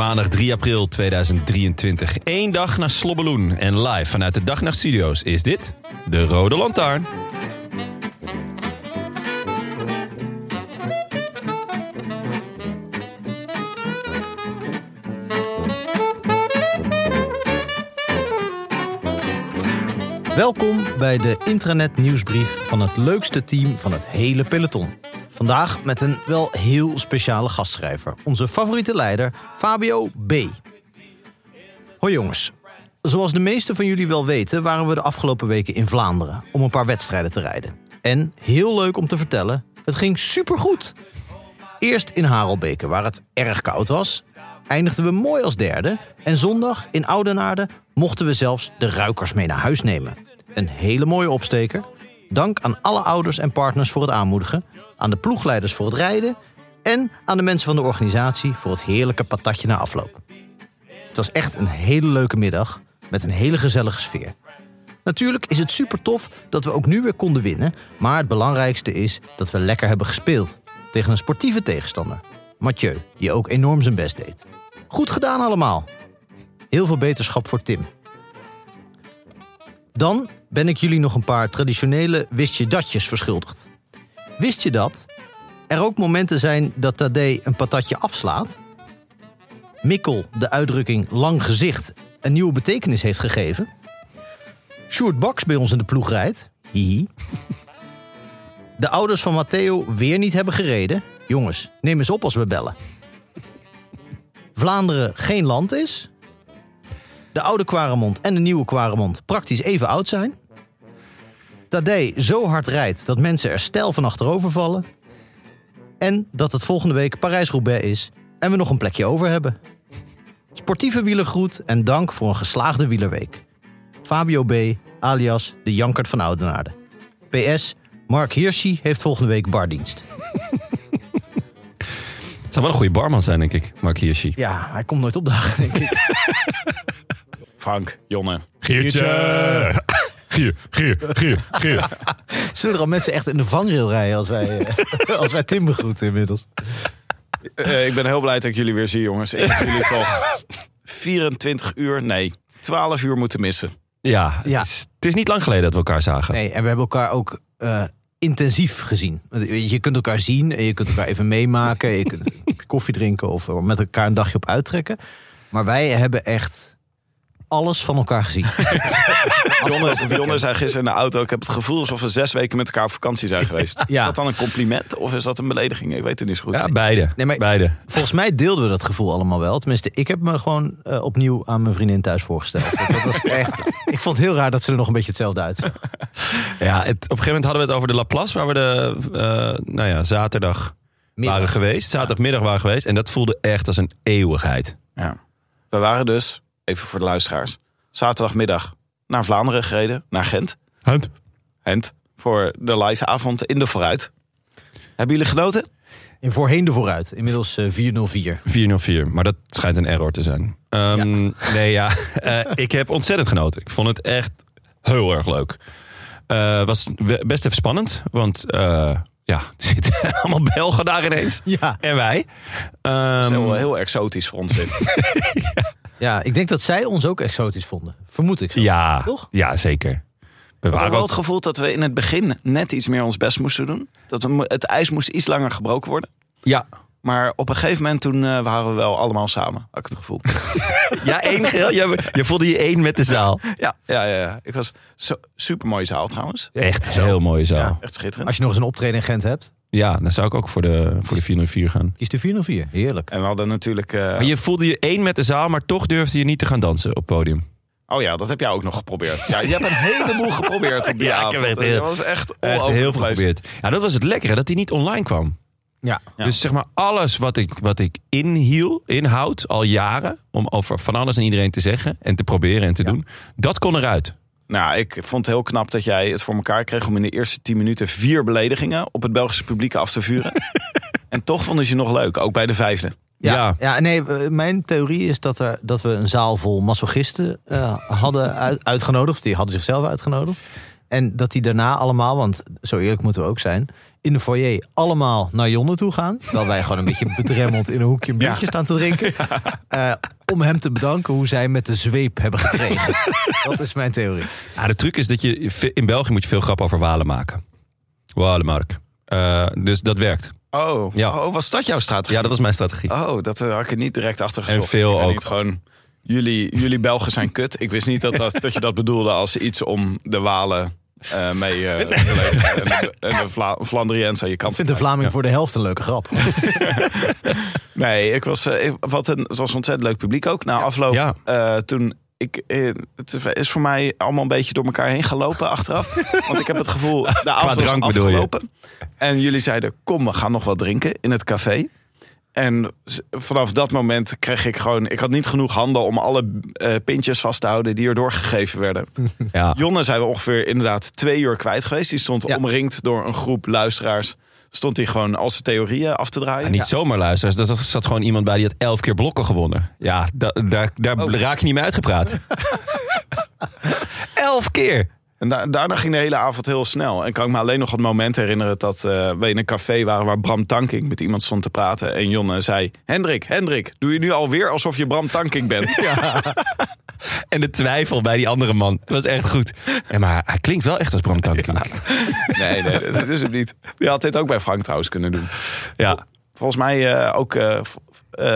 Maandag 3 april 2023. Eén dag naar Slobbeloen. En live vanuit de Dagnacht Studio's is dit de Rode Lantaarn. Welkom bij de intranet nieuwsbrief van het leukste team van het hele peloton. Vandaag met een wel heel speciale gastschrijver. Onze favoriete leider, Fabio B. Hoi jongens. Zoals de meesten van jullie wel weten, waren we de afgelopen weken in Vlaanderen om een paar wedstrijden te rijden. En heel leuk om te vertellen, het ging supergoed. Eerst in Harelbeke, waar het erg koud was, eindigden we mooi als derde. En zondag in Oudenaarde mochten we zelfs de ruikers mee naar huis nemen. Een hele mooie opsteker. Dank aan alle ouders en partners voor het aanmoedigen, aan de ploegleiders voor het rijden en aan de mensen van de organisatie voor het heerlijke patatje na afloop. Het was echt een hele leuke middag met een hele gezellige sfeer. Natuurlijk is het super tof dat we ook nu weer konden winnen, maar het belangrijkste is dat we lekker hebben gespeeld tegen een sportieve tegenstander. Mathieu, die ook enorm zijn best deed. Goed gedaan allemaal. Heel veel beterschap voor Tim. Dan ben ik jullie nog een paar traditionele wist je datjes verschuldigd. Wist je dat er ook momenten zijn dat Tadej een patatje afslaat? Mikkel de uitdrukking lang gezicht een nieuwe betekenis heeft gegeven? Sjoerd Baks bij ons in de ploeg rijdt? Hihi. De ouders van Matteo weer niet hebben gereden? Jongens, neem eens op als we bellen. Vlaanderen geen land is? De oude Quaremont en de nieuwe Quaremont praktisch even oud zijn? Tadej zo hard rijdt dat mensen er stijl van achterover vallen? En dat het volgende week Parijs-Roubaix is en we nog een plekje over hebben. Sportieve wielergroet en dank voor een geslaagde wielerweek. Fabio B. alias de Jankert van Oudenaarde. PS, Mark Hirschi heeft volgende week bardienst. Het zou wel een goede barman zijn, denk ik, Mark Hirschi. Ja, hij komt nooit opdagen, denk ik. Frank, Jonne. Giertje! Gier, gier, gier, gier. Zullen er al mensen echt in de vangrail rijden als wij, eh, als wij Tim begroeten inmiddels? Eh, ik ben heel blij dat ik jullie weer zie, jongens. Ik heb jullie toch 24 uur, nee, 12 uur moeten missen. Ja, Ja. Het, is, het is niet lang geleden dat we elkaar zagen. Nee, en we hebben elkaar ook eh, intensief gezien. Je kunt elkaar zien en je kunt elkaar even meemaken. Je kunt koffie drinken of met elkaar een dagje op uittrekken. Maar wij hebben echt alles van elkaar gezien. Jonne, zei gisteren in de auto, ik heb het gevoel alsof we zes weken met elkaar op vakantie zijn geweest. Is dat dan een compliment of is dat een belediging? Ik weet het niet zo goed. Ja, beide. Nee, maar- beide. Volgens mij deelden we dat gevoel allemaal wel. Tenminste, ik heb me gewoon eh, opnieuw aan mijn vriendin thuis voorgesteld. Dat was echt, ik vond het heel raar dat ze er nog een beetje hetzelfde uitzag. Ja, het, op een gegeven moment hadden we het over de Laplace, waar we de eh, nou ja, zaterdag Middag. waren geweest. Zaterdagmiddag waren geweest. En dat voelde echt als een eeuwigheid. Ja. We waren dus, even voor de luisteraars, zaterdagmiddag naar Vlaanderen gereden, naar Gent. Hunt. Gent, voor de live avond in de Vooruit. Hebben jullie genoten? In voorheen de vooruit. Inmiddels eh, 404. 404, maar dat schijnt een error te zijn. Ehm, Nee, ja. eh, ik heb ontzettend genoten. Ik vond het echt heel erg leuk. Het was best even spannend, want eh, ja, er zitten allemaal Belgen daar ineens. Ja. En wij. Dat is Ehm, heel, heel exotisch voor ons dit. ja, ik denk dat zij ons ook exotisch vonden. Vermoed ik zo. ja, Toch? ja, zeker. We Ik had waren wel ook, het gevoel dat we in het begin net iets meer ons best moesten doen. Dat we, het ijs moest iets langer gebroken worden. ja, Maar op een gegeven moment toen eh, waren we wel allemaal samen, had ik het gevoel. Ja, één geheel. Je, je voelde je één met de zaal. ja, ja, ja, ja. Ik was zo, super mooie zaal trouwens. Echt een heel mooie zaal. Echt schitterend. Als je nog eens een optreden in Gent hebt, Ja, dan zou ik ook voor de, voor de 404 gaan. kies de 404. Heerlijk. En we hadden natuurlijk... eh, Maar je voelde je één met de zaal, maar toch durfde je niet te gaan dansen op het podium. Oh ja, dat heb jij ook nog geprobeerd. Ja, je hebt een heleboel geprobeerd op die Ja, ik avond. heel- dat was echt, heel veel geprobeerd. Ja, dat was het lekkere, dat hij niet online kwam. Ja. Ja. Dus zeg maar alles wat ik, wat ik inhiel, inhoud al jaren... om over van alles en iedereen te zeggen en te proberen en te doen... dat kon eruit. Nou, ik vond het heel knap dat jij het voor elkaar kreeg om in de eerste 10 minuten vier beledigingen op het Belgische publiek af te vuren. en toch vonden ze je nog leuk, ook bij de vijfde. Ja, Ja. ja. nee, eh, mijn theorie is dat, er, dat we een zaal vol masochisten eh, hadden uit- uitgenodigd. Die hadden zichzelf uitgenodigd. En dat die daarna allemaal, want zo eerlijk moeten we ook zijn... in de foyer allemaal naar Jonne toe gaan. Terwijl wij gewoon een beetje bedremmeld in een hoekje een biertje staan te drinken. Eh, om hem te bedanken hoe zij met de zweep hebben gekregen. dat is mijn theorie. Ja, de truc is dat je in België moet je veel grap over Walen maken. Walemark. Eh dus dat werkt. Oh, Ja. oh, was dat jouw strategie? Ja, dat was mijn strategie. Oh, dat eh, had ik er niet direct achter gezocht. En veel ook. Niet gewoon, jullie, jullie Belgen zijn kut. Ik wist niet dat, dat, dat je dat bedoelde als iets om de Walen eh, mee eh, beledigen. En de, en de Vla Flandriëns aan je kant Ik vind de Vlaming voor de helft een leuke grap. Nee, ik was, eh, ik- wat een, het was een ontzettend leuk publiek ook. Na afloop, Ja. eh, toen ik, eh, het is voor mij allemaal een beetje door elkaar heen gelopen achteraf. Want ik heb het gevoel, de avond je? afgelopen. En jullie zeiden, kom, we gaan nog wat drinken in het café. En vanaf dat moment kreeg ik gewoon... Ik had niet genoeg handen om alle eh, pintjes vast te houden die er doorgegeven werden. Ja. Jonne zijn we ongeveer inderdaad twee uur kwijt geweest. Die stond Ja. omringd door een groep luisteraars. Stond hij gewoon als zijn theorieën af te draaien. En niet zomaar luisteren. Er zat gewoon iemand bij die had elf keer blokken gewonnen. Ja, da- daar, daar Oh. raak je niet meer uitgepraat. elf keer! En da- daarna ging de hele avond heel snel. En kan ik me alleen nog het moment herinneren dat eh, we in een café waren waar Bram Tankink met iemand stond te praten. En Jonne zei: Hendrik, Hendrik, doe je nu alweer alsof je Bram Tankink bent? En de twijfel bij die andere man. Dat was echt goed. Ja, maar hij klinkt wel echt als Bram Tankink. Ja. Nee, nee, dat is hem niet. Je had dit ook bij Frank trouwens kunnen doen. Volgens mij eh, ook eh,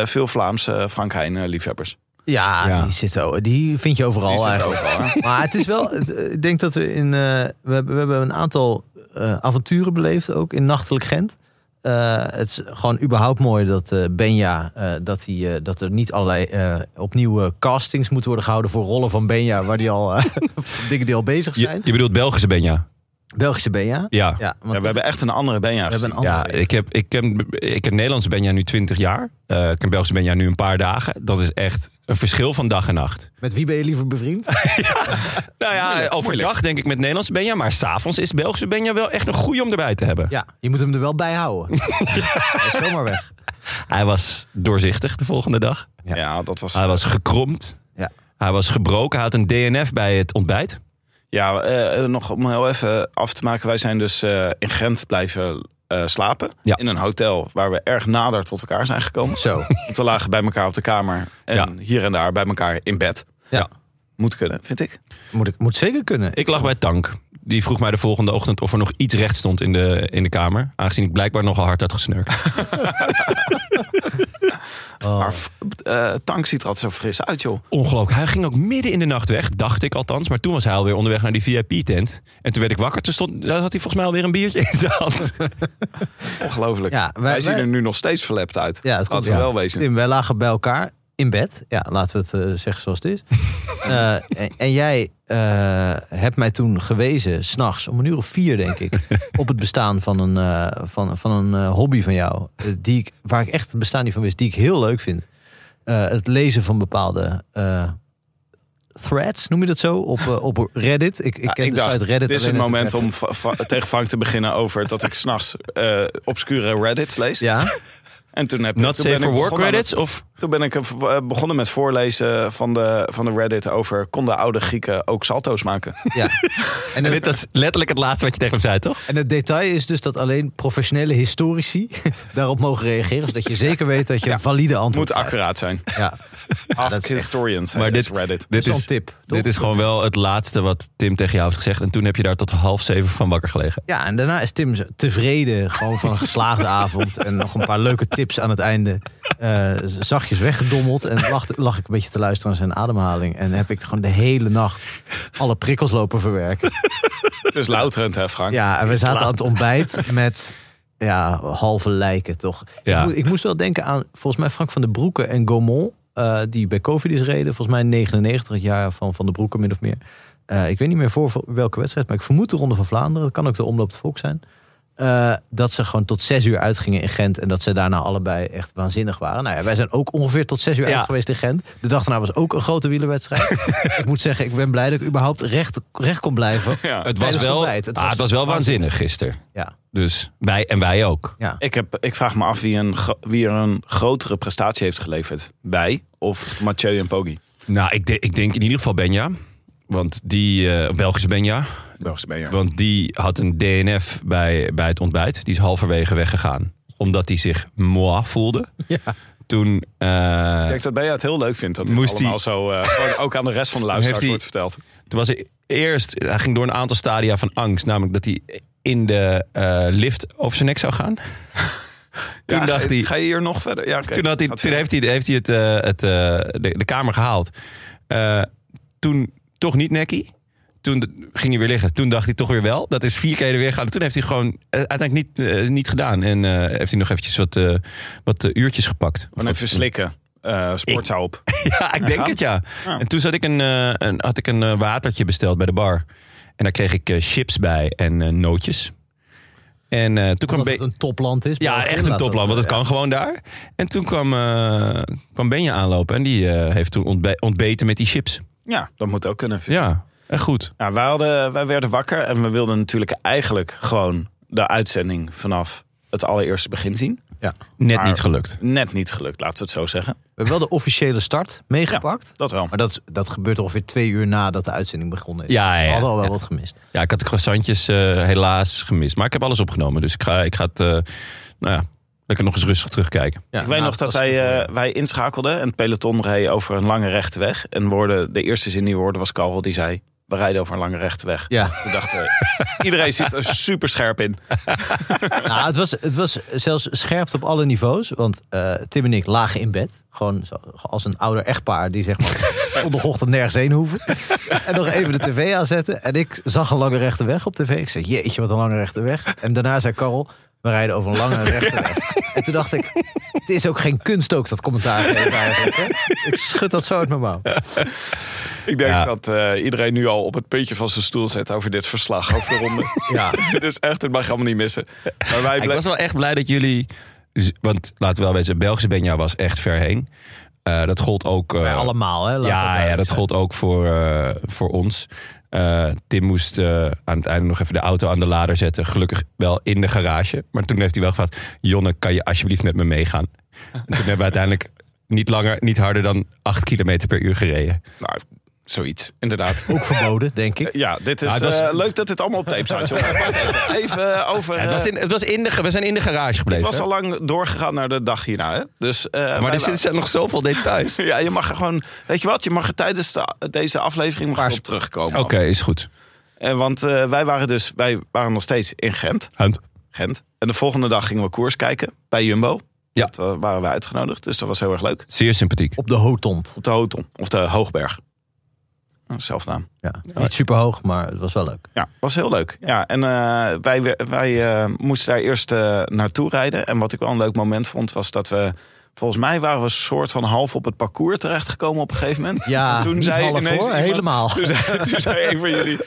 veel Vlaamse Frank Heijn eh, liefhebbers. Ja, Ja. die zitten, die vind je overal Die eigenlijk. overal, hè? Maar het is wel, het, eh, ik denk dat we in, eh, we, hebben, we hebben een aantal eh, avonturen beleefd ook in nachtelijk Gent. Eh, het is gewoon überhaupt mooi dat eh, Benja, eh, dat, hij, eh, dat er niet allerlei eh, opnieuw castings moeten worden gehouden voor rollen van Benja, waar die al eh, dingen die al bezig Je, zijn. je bedoelt Belgische Benja? Belgische Benja. Ja. Ja, want Ja, we hebben echt een andere Benja we hebben een gezien. andere. Ja, ik heb, ik ken, ik ken Nederlandse Benja nu 20 jaar. Eh, ik ken Belgische Benja nu een paar dagen. Dat is echt een verschil van dag en nacht. Met wie ben je liever bevriend? Nou ja, overdag denk ik met Nederlandse Benja. Maar s'avonds is Belgische Benja wel echt een goeie om erbij te hebben. Ja, je moet hem er wel bij houden. Hij is zomaar weg. Hij was doorzichtig de volgende dag. Ja, dat was. Hij was gekromd. Ja. Hij was gebroken. Hij had een DNF bij het ontbijt. Ja, eh, nog om heel even af te maken. Wij zijn dus eh, in Gent blijven eh, slapen. Ja. In een hotel waar we erg nader tot elkaar zijn gekomen. Zo. Want we lagen bij elkaar op de kamer. En Ja. hier en daar bij elkaar in bed. Ja. Moet kunnen, vind ik. Moet, ik, moet zeker kunnen. Ik lag bij Tank. Die vroeg mij de volgende ochtend of er nog iets recht stond in de, in de kamer. Aangezien ik blijkbaar nogal hard had gesnurkt. Oh. Maar eh, Tank ziet er altijd zo fris uit, joh. Ongelooflijk. Hij ging ook midden in de nacht weg, dacht ik althans. Maar toen was hij alweer onderweg naar die VIP-tent. En toen werd ik wakker. Toen stond, daar had hij volgens mij alweer een biertje in zijn hand. Ongelooflijk. Ja, wij- wij, zien wij- er nu nog steeds verlept uit. Ja, dat ja. wel wezen. Tim, wij lagen bij elkaar in bed. Ja, laten we het eh, zeggen zoals het is. Eh, en, en jij eh, hebt mij toen gewezen, s'nachts, om een uur of vier denk ik, op het bestaan van een, van, van een hobby van jou. die ik, waar ik echt het bestaan niet van wist, die ik heel leuk vind. Het lezen van bepaalde threads, noem je dat zo, op, op Reddit. Ik, ik Ja, ken ik de dacht, site Reddit. dit is het de moment om tegen Frank te beginnen over dat ik s'nachts eh obscure Reddits lees. Ja, En toen heb Not toen safe ben for ik work credits? Of Toen ben ik eh, begonnen met voorlezen van de, van de Reddit over... konden oude Grieken ook salto's maken? Ja. En dit is letterlijk het laatste wat je tegen hem zei, toch? en het detail is dus dat alleen professionele historici daarop mogen reageren. Zodat je zeker weet dat je een valide antwoord Moet krijgt. accuraat zijn. Ja, Ask historians. Maar dit- dit Reddit. Dit is een tip. toch? dit is gewoon wel het laatste wat Tim tegen jou heeft gezegd. En toen heb je daar tot half zeven van wakker gelegen. Ja, en daarna is Tim tevreden gewoon van een geslaagde avond. En nog een paar leuke tips aan het einde. eh, zachtjes weggedommeld. En lag, lag ik een beetje te luisteren naar zijn ademhaling. En heb ik gewoon de hele nacht alle prikkels lopen verwerken. Het is louterend, hè Frank? Ja, en we zaten aan het ontbijt met ja, halve lijken, toch? Ja. Ik, moest, ik moest wel denken aan, volgens mij, Frank van den Broeke en Gaumont. eh, die bij Covid is reden. Volgens mij 99 het jaar van Van den Broeke, min of meer. Eh, ik weet niet meer voor voor welke wedstrijd, maar ik vermoed de Ronde van Vlaanderen. Dat kan ook de Omloop het Volk zijn. Eh, dat ze gewoon tot zes uur uitgingen in Gent. En dat ze daarna allebei echt waanzinnig waren. Nou ja, wij zijn ook ongeveer tot zes uur Ja. uit geweest in Gent. De dag daarna was ook een grote wielerwedstrijd. ik moet zeggen, ik ben blij dat ik überhaupt recht, recht kon blijven. Ja. Het was het wel. Het ah, was het was wel waanzinnig gisteren. Ja, Dus wij en wij ook. ja. Ik, heb, ik vraag me af wie, een, wie er een grotere prestatie heeft geleverd. Bij of Mathieu en Poggi. Nou, ik, de- ik denk in ieder geval Benja. Want die, eh, Belgische Benja. Belgische ben je. Want die had een DNF bij, bij het ontbijt. Die is halverwege weggegaan. Omdat hij zich moi voelde. Ja. Toen... eh, Ik denk dat Benja het heel leuk vindt dat het Moest allemaal hij- zo eh, ook aan de rest van de luisteraars wordt verteld. Toen was hij eerst, hij ging door een aantal stadia van angst. Namelijk dat hij in de eh, lift over zijn nek zou gaan. Toen Ja, dacht hij, Ga je hier nog verder? Ja, toen, had hij, toen heeft hij, heeft hij het, eh, het, eh, de, de kamer gehaald. Eh, toen toch niet nekkie. Toen de- ging hij weer liggen. Toen dacht hij toch weer wel. Dat is vier keer weer gaan. Toen heeft hij gewoon eh, uiteindelijk niet, eh, niet gedaan. En eh, heeft hij nog eventjes wat, eh, wat uurtjes gepakt. Gewoon even slikken. Eh sportzaal op. Ja, ik denk Ja. het ja. Ja. En toen zat ik een, eh, een, had ik een watertje besteld bij de bar. En daar kreeg ik chips bij en eh, nootjes. En eh, toen kwam... Het een topland is. ja, echt een topland, want het ja. kan gewoon daar. En toen kwam, eh kwam Benja aanlopen en die eh, heeft toen ontbe- ontbeten met die chips. Ja, dat moet ook kunnen. Ja, echt goed. Ja, wij, hadden, wij werden wakker en we wilden natuurlijk eigenlijk gewoon de uitzending vanaf het allereerste begin zien. Net Maar- niet gelukt. Net niet gelukt, laten we het zo zeggen. We hebben wel de officiële start meegepakt. Dat wel. Maar dat, dat gebeurt ongeveer twee uur nadat de uitzending begonnen is. Ja, ja, We ja. hadden al wel Ja. wat gemist. Ja, ik had de croissantjes eh, helaas gemist. Maar ik heb alles opgenomen. Dus ik ga, ik ga het, eh, nou ja, lekker nog eens rustig terugkijken. Ja, ik weet nou, nog dat wij, eh, wij inschakelden en het peloton reed over een lange rechte weg. En we hoorden- de eerste zin die we hoorden was Carl die zei... We rijden over een lange rechte weg. Ja, Toen dachten we, iedereen zit er super scherp in. nou, het, was, het was zelfs scherpt op alle niveaus. Want eh, Tim en ik lagen in bed. Gewoon zo, als een ouder echtpaar die zeg maar zondagochtend nergens heen hoeven. En nog even de tv aanzetten. En ik zag een lange rechte weg op tv. Ik zei, jeetje, wat een lange rechte weg. En daarna zei Karel, we rijden over een lange rechte weg. En toen dacht ik, het is ook geen kunst ook dat commentaar geven eigenlijk. Hè? Ik schud dat zo uit mijn mouw. Ik denk Ja. dat eh, iedereen nu al op het puntje van zijn stoel zit over dit verslag over de ronde. Ja. dus echt, het mag je allemaal niet missen. Maar wij Ik was wel echt blij dat jullie... Want laten we wel weten, Belgische Benja was echt ver heen. Eh, dat gold ook... eh, Bij allemaal, hè? ja, ja, dat gold ook voor, eh, voor ons. Eh, Tim moest eh, aan het einde nog even de auto aan de lader zetten. Gelukkig wel in de garage. Maar toen heeft hij wel gevraagd... Jonne, kan je alsjeblieft met me meegaan? En toen hebben we uiteindelijk niet, langer, niet harder dan 8 kilometer per uur gereden. Nou, zoiets, inderdaad. Ook verboden, denk ik. Ja, dit is Ja, dat is- eh, leuk dat dit allemaal op tape staat. even, even over... het, was eh, in, het was in de, we zijn in de garage het gebleven. was hè? al lang doorgegaan naar de dag hierna. Hè? Dus, eh, maar er zitten zijn nog zoveel details. Ja, je mag er gewoon... Weet je wat? Je mag er tijdens de- deze aflevering mag op terugkomen. Oké, is goed. En want eh, wij waren dus... Wij waren nog steeds in Gent. Gent. En de volgende dag gingen we koers kijken bij Jumbo. Ja. Dat eh, waren we uitgenodigd. Dus dat was heel erg leuk. Zeer sympathiek. Op de Hotond. Op de Hoton. Of de Hoogberg. Zelfnaam. Ja. Niet super hoog, maar het was wel leuk. Ja, was heel leuk. Ja, en eh, wij, wij eh, moesten daar eerst eh, naartoe rijden. En wat ik wel een leuk moment vond, was dat we... Volgens mij waren we een soort van half op het parcours terechtgekomen op een gegeven moment. Ja, En toen niet zei half ineens hoor, iemand- helemaal. Toen zei, toen zei een van jullie...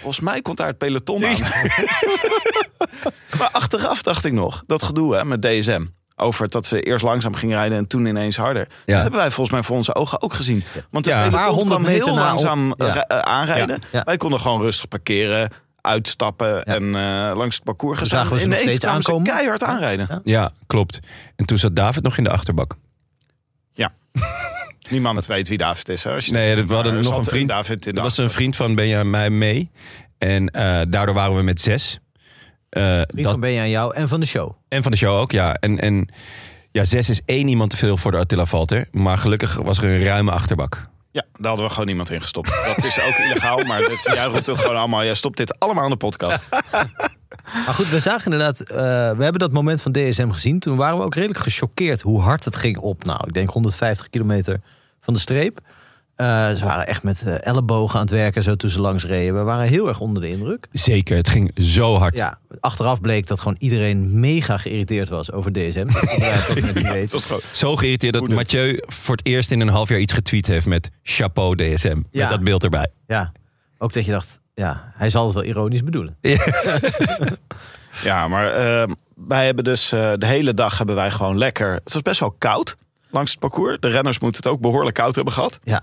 Volgens mij komt daar het peloton aan. maar achteraf dacht ik nog, dat gedoe hè, met DSM. Over dat ze eerst langzaam gingen rijden en toen ineens harder. Ja. Dat hebben wij volgens mij voor onze ogen ook gezien. Want de Ja. Maar peloton 100 kwam meter heel langzaam eh, aanrijden. Wij konden gewoon rustig parkeren, uitstappen en eh, langs het parcours gaan zagen staan. we ze steeds aankomen. keihard aanrijden. Ja. Ja, klopt. En toen zat David nog in de achterbak. Ja. Niemand weet wie David is. Hè? Als je Nee, we hadden nog een vriend. David in Dat was een vriend van Benjamin mee. En eh, daardoor waren we met zes. Eh, Vriend dat, van Benja en jou en van de show. en van de show ook, ja. En, en ja, zes is één iemand te veel voor de Attila Valter. Maar gelukkig was er een ruime achterbak. Ja, daar hadden we gewoon niemand in gestopt. Dat is ook illegaal, maar jij roept het gewoon allemaal. Jij stopt dit allemaal aan de podcast. Maar goed, we zagen inderdaad, eh, we hebben dat moment van DSM gezien. Toen waren we ook redelijk gechoqueerd hoe hard het ging op. Nou, ik denk 150 kilometer van de streep. Eh, ze waren echt met eh, ellebogen aan het werken zo toen ze langs reden. We waren heel erg onder de indruk. Zeker, het ging zo hard. Ja, achteraf bleek dat gewoon iedereen mega geïrriteerd was over DSM. Niet Het weten. was gewoon, Zo geïrriteerd dat? Mathieu voor het eerst in een half jaar iets getweet heeft met chapeau DSM. Ja. Met dat beeld erbij. Ja, ook dat je dacht, ja, hij zal het wel ironisch bedoelen. ja, maar eh, wij hebben dus eh, de hele dag hebben wij gewoon lekker. Het was best wel koud langs het parcours. De renners moeten het ook behoorlijk koud hebben gehad. Ja,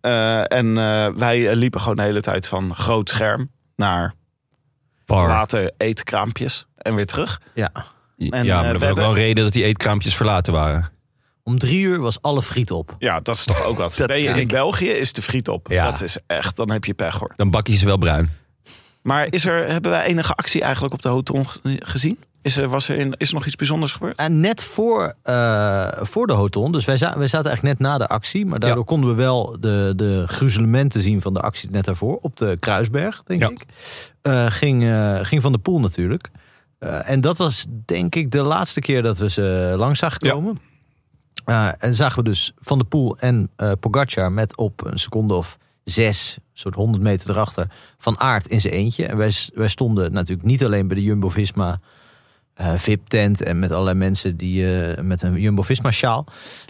Eh, en eh, wij liepen gewoon de hele tijd van groot scherm naar Bar. later eetkraampjes en weer terug. ja. En, ja, eh, maar er we was ook wel een reden dat die eetkraampjes verlaten waren. Om drie uur was alle friet op. Ja, dat is toch ook wat. Dat ben je in België, is de friet op. Ja. Dat is echt, dan heb je pech hoor. Dan bak je ze wel bruin. Maar is er, hebben wij enige actie eigenlijk op de ge- gezien? Is er, was er, in, is er nog iets bijzonders gebeurd? En net voor, eh, voor de Hoton, dus wij, za- wij zaten eigenlijk net na de actie. Maar daardoor Ja. konden we wel de, de gruzelementen zien van de actie net daarvoor. Op de Kruisberg, denk Ja. ik. Eh, ging, eh, ging van de Poel natuurlijk. Eh, en dat was denk ik de laatste keer dat we ze langs zagen Ja. komen. Eh, en zagen we dus Van de Poel en eh Pogacar met op een seconde of zes, soort 100 meter erachter, van aard in zijn eentje. En wij, wij stonden natuurlijk niet alleen bij de Jumbo-Visma eh, VIP-tent en met allerlei mensen die eh, met een Jumbo-Visma sjaal.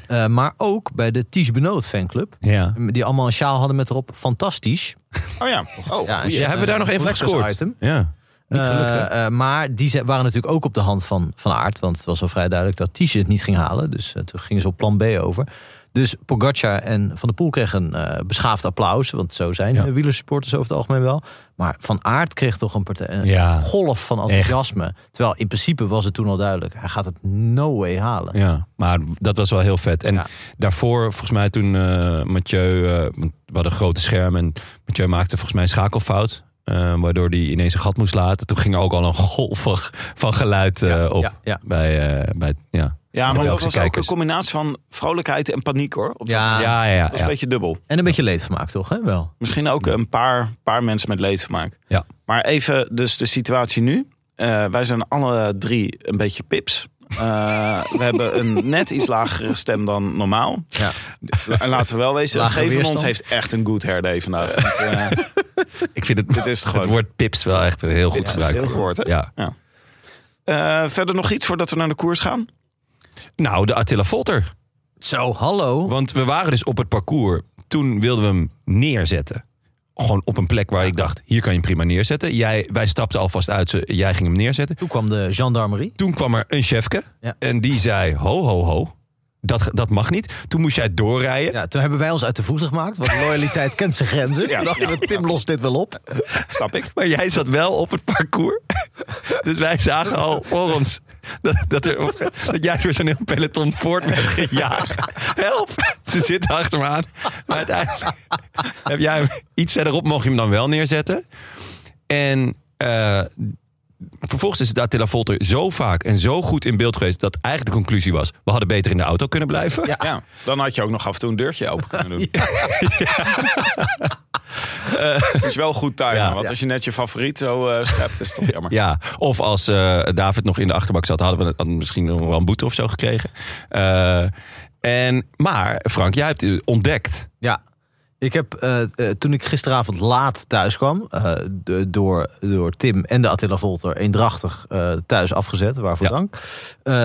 Eh, maar ook bij de Ties Benoot fanclub. Ja. Die allemaal een sjaal hadden met erop fantastisch. Oh ja. Oh, Ja, goeie. Ja, hebben we daar nog even gescoord? item. Ja. Niet gelukt? Eh, eh, maar die ze- waren natuurlijk ook op de hand van, van Aert. Want het was al vrij duidelijk dat Ties het niet ging halen. Dus eh, toen gingen ze op plan B over. Dus Pogacar en Van der Poel kregen een eh, beschaafd applaus. Want zo zijn Ja. wielersupporters over het algemeen wel. Maar Van Aert kreeg toch een, partij, een Ja. golf van enthousiasme. Terwijl in principe was het toen al duidelijk. Hij gaat het no way halen. Ja, maar dat was wel heel vet. En Ja. daarvoor, volgens mij toen eh Mathieu, eh, want we hadden grote schermen en Mathieu maakte volgens mij een schakelfout. eh, waardoor hij ineens een gat moest laten. Toen ging er ook al een golf van, geluid eh, op. Ja, ja. Bij, eh, bij, ja. Ja, maar dat was ook een combinatie van vrolijkheid en paniek hoor. Op Ja. Ja, ja, ja. Dat is een beetje dubbel. En een beetje leedvermaak toch? Hè? Wel. Misschien ook een paar, paar mensen met leedvermaak. Ja. Maar even dus de situatie nu. Eh, wij zijn alle drie een beetje pips. Eh, we hebben een net iets lagere stem dan normaal. Ja. En laten we wel wezen, Lage geen van ons heeft echt een good hair day vandaag. Want, eh, Ik vind het, Dit is het het gewoon. woord pips wel echt heel goed gebruikt. heel gehoord? Ja. eh, verder nog iets voordat we naar de koers gaan? Nou, de Attila Volter. Zo, hallo. Want we waren dus op het parcours. Toen wilden we hem neerzetten. Gewoon op een plek waar ik dacht, hier kan je hem prima neerzetten. Jij, wij stapten alvast uit, ze- jij ging hem neerzetten. Toen kwam de gendarmerie. Toen kwam er een chefke Ja. en die zei, ho, ho, ho. Dat, dat mag niet. Toen moest jij doorrijden. Ja, toen hebben wij ons uit de voeten gemaakt. Want loyaliteit kent zijn grenzen. Ja, toen dachten we, ja, Tim lost dit wel op. Snap ik. Maar jij zat wel op het parcours. Dus wij zagen al voor ons dat, dat, er, dat jij door zo'n heel peloton voort werd gejaagd. Help! Ze zitten achter me aan. Maar uiteindelijk heb jij hem iets verderop, mocht je hem dan wel neerzetten. En eh, vervolgens is de Attila Volter zo vaak en zo goed in beeld geweest... dat eigenlijk de conclusie was, we hadden beter in de auto kunnen blijven. Ja, dan had je ook nog af en toe een deurtje open kunnen doen. is wel goed timen, Ja. want als je net je favoriet zo eh schept, is het toch jammer. Ja, of als eh, David nog in de achterbak zat, hadden we hadden misschien nog wel een boete of zo gekregen. Eh, en, maar Frank, jij hebt ontdekt. Ja. Ik heb, eh, eh, toen ik gisteravond laat thuis kwam, eh, de- door, door Tim en de Attila Volter eendrachtig thuis afgezet, waarvoor Ja. dank.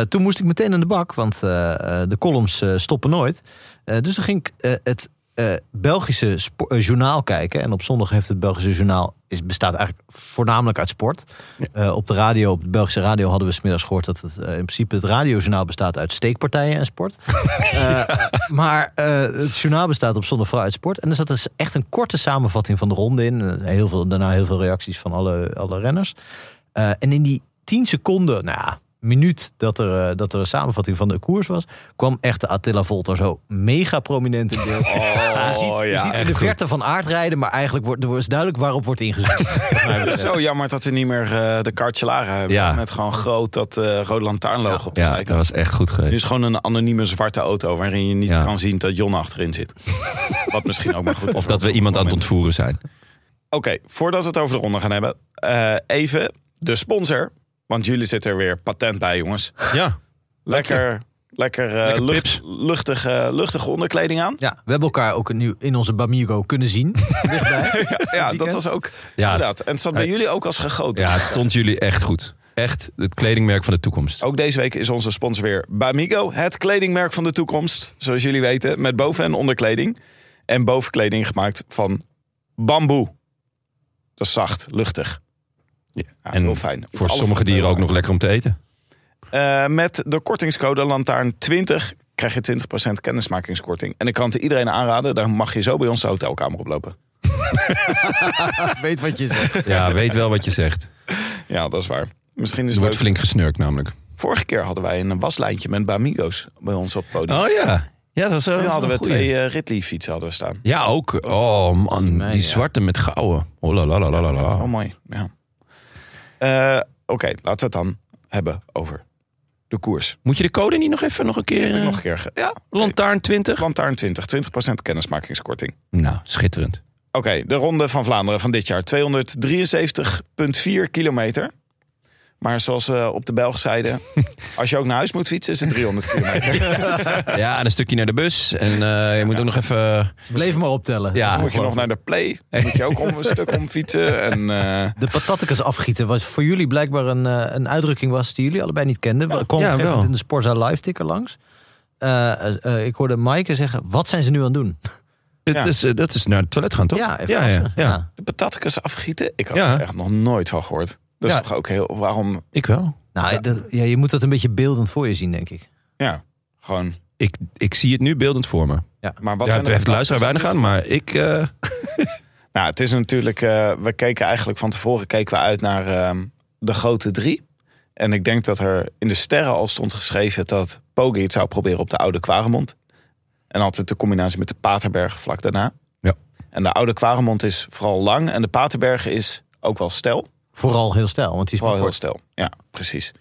Toen moest ik meteen aan de bak, want de columns stoppen nooit. Dus toen ging ik het eh, Belgische eh, journaal kijken. En op zondag heeft het Belgische journaal, is, bestaat eigenlijk voornamelijk uit sport. Eh, op de radio, op de Belgische radio hadden we smiddags gehoord dat het in principe het radiojournaal bestaat uit steekpartijen en sport. Maar het journaal bestaat op zondag vooral uit sport. En er zat dus echt een korte samenvatting van de ronde in. Heel veel, daarna heel veel reacties van alle, alle renners. En in die 10 seconden, nou ja, minuut dat er, eh, dat er een samenvatting van de koers was, kwam echt de Attila Volter zo mega prominent in beeld. je ziet, je ja, ziet in de goed. verte van aardrijden, maar eigenlijk wordt er is duidelijk waarop wordt ingezet. Het is zo jammer dat we niet meer eh, de Cartelara hebben. Ja. Met gewoon groot dat eh rode lantaarnlogo op de Ja, dat was echt goed Nu geweest. is gewoon een anonieme zwarte auto waarin je niet Ja. kan zien dat Jon achterin zit. Wat misschien ook maar goed is. Of dat we iemand aan het ontvoeren zijn. Oké, voordat we het over de ronde gaan hebben, eh, even de sponsor. Want jullie zitten er weer patent bij, jongens. Ja. Lekker, lekker, eh, Lekker lucht, luchtige, luchtige onderkleding aan. Ja, we hebben elkaar ook nu in onze Bamigo kunnen zien. Dichtbij. Ja, dat was ook. Ja, inderdaad. En het zat bij jullie ook als gegoten. ja, het stond jullie echt goed. Echt het kledingmerk van de toekomst. Ook deze week is onze sponsor weer Bamigo, het kledingmerk van de toekomst. Zoals jullie weten, met boven- en onderkleding. En bovenkleding gemaakt van bamboe. Dat is zacht, luchtig. Ja. Ja, En heel fijn. voor sommige dieren ook nog lekker om te eten. Eh, met de kortingscode Lantaarn20 krijg je 20% kennismakingskorting. En ik kan het iedereen aanraden, daar mag je zo bij ons de hotelkamer oplopen. Weet wat je zegt. Ja, weet wel wat je zegt. Ja, dat is waar. Misschien is Er het wordt leuk. flink gesnurkt namelijk. Vorige keer hadden wij een waslijntje met Bamigo's bij ons op het podium. Oh ja. Ja, dat nu hadden we twee eh, Ridley fietsen hadden we staan. Ja, ook. Oh man, die ja. zwarte met gouden. Oh la la la la la. Oh, mooi. Ja. Eh, Oké, laten we het dan hebben over de koers. Moet je de code niet nog even nog een keer... Heb ik eh, nog een keer. Ja. Lantaarn 20? Lantaarn 20, 20% kennismakingskorting. Nou, schitterend. Oké, de ronde van Vlaanderen van dit jaar. 273,4 kilometer. Maar zoals we op de Belg zeiden, als je ook naar huis moet fietsen, is het 300 kilometer. Ja, en een stukje naar de bus. En eh, je moet ook nog even... Bleef maar optellen. Ja. Dan moet je nog naar de play. Dan moet je ook om een stuk omfietsen. En eh, De patattekes afgieten was voor jullie blijkbaar een, een uitdrukking was die jullie allebei niet kenden. We kwam ja, wel. moment in de Sporza Live ticker langs. Eh, eh, eh, ik hoorde Maaike zeggen, wat zijn ze nu aan het doen? Het Ja. is, dat is naar het toilet gaan, toch? Ja, ja, ja, de patatjes afgieten, ik had Ja. er echt nog nooit van gehoord. Dat is Ja. toch ook heel, waarom, Ik wel. Nou, dat, ja, je moet dat een beetje beeldend voor je zien, denk ik. ja, gewoon. Ik, ik zie het nu beeldend voor me. Maar wat ja, zijn het treft de luisteraar patatjes? weinig aan, maar ik... eh, Nou, het is natuurlijk, eh, we keken eigenlijk van tevoren keken we uit naar ehm, de grote drie. En ik denk dat er in de sterren al stond geschreven dat Poggi het zou proberen op de oude Kwaremond. En altijd de combinatie met de Paterberg vlak daarna. Ja. En de oude Kwaremond is vooral lang en de Paterberg is ook wel stijl. Vooral heel stijl, want die is Vooral maar heel kort. stijl. Ja, precies.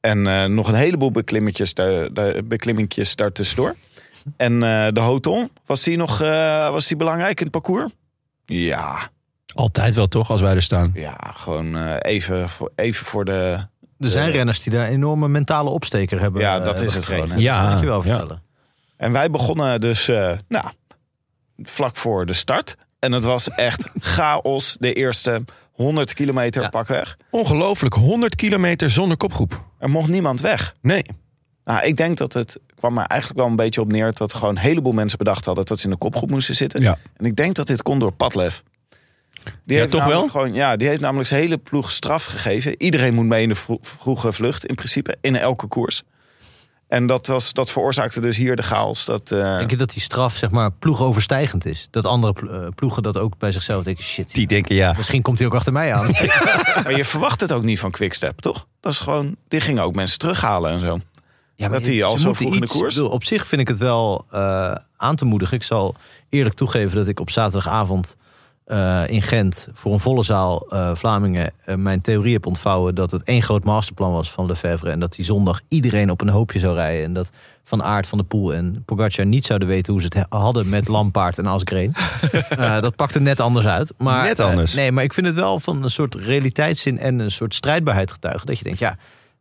En eh, nog een heleboel beklimmetjes, daar, beklimmetjes daartussendoor. En eh, de Hoton, was die nog eh, was die belangrijk in het parcours? Ja, altijd wel, toch, als wij er staan. ja gewoon eh, even, voor, even voor de... Er zijn renners die daar een enorme mentale opsteker hebben. Ja, dat is het gewoon. Ja, dat moet je wel ja. vertellen. En wij begonnen dus eh, nou, vlak voor de start. En het was echt chaos de eerste 100 kilometer Ja. pakweg. Ongelooflijk, 100 kilometer zonder kopgroep. Er mocht niemand weg. Nee. Nou, ik denk dat het kwam er eigenlijk wel een beetje op neer... dat gewoon een heleboel mensen bedacht hadden dat ze in de kopgroep moesten zitten. Ja. En ik denk dat dit kon door Padlef. Die Ja, heeft toch namelijk wel? Gewoon, ja, die heeft namelijk zijn hele ploeg straf gegeven. Iedereen moet mee in de vro- vroege vlucht in principe, in elke koers. En dat, was, dat veroorzaakte dus hier de chaos. Dat, eh, Denk je dat die straf zeg maar ploegoverstijgend is? Dat andere eh, ploegen dat ook bij zichzelf denken, shit, Die denken, ja. misschien komt hij ook achter mij aan. Maar je verwacht het ook niet van Quickstep, toch? Dat is gewoon, die gingen ook mensen terughalen en zo. Ja, Dat die al zo vroeg in de koers? bedoel, Op zich vind ik het wel eh, aan te moedigen. Ik zal eerlijk toegeven dat ik op zaterdagavond eh, in Gent voor een volle zaal eh, Vlamingen eh, mijn theorie heb ontvouwen dat het één groot masterplan was van Lefebvre en dat die zondag iedereen op een hoopje zou rijden en dat Van Aert, Van de Poel en Pogacar niet zouden weten hoe ze het he- hadden met Lampaard en Asgreen. Dat pakte net anders uit. Maar, Net anders. nee, maar ik vind het wel van een soort realiteitszin en een soort strijdbaarheid getuigen. Dat je denkt, ja,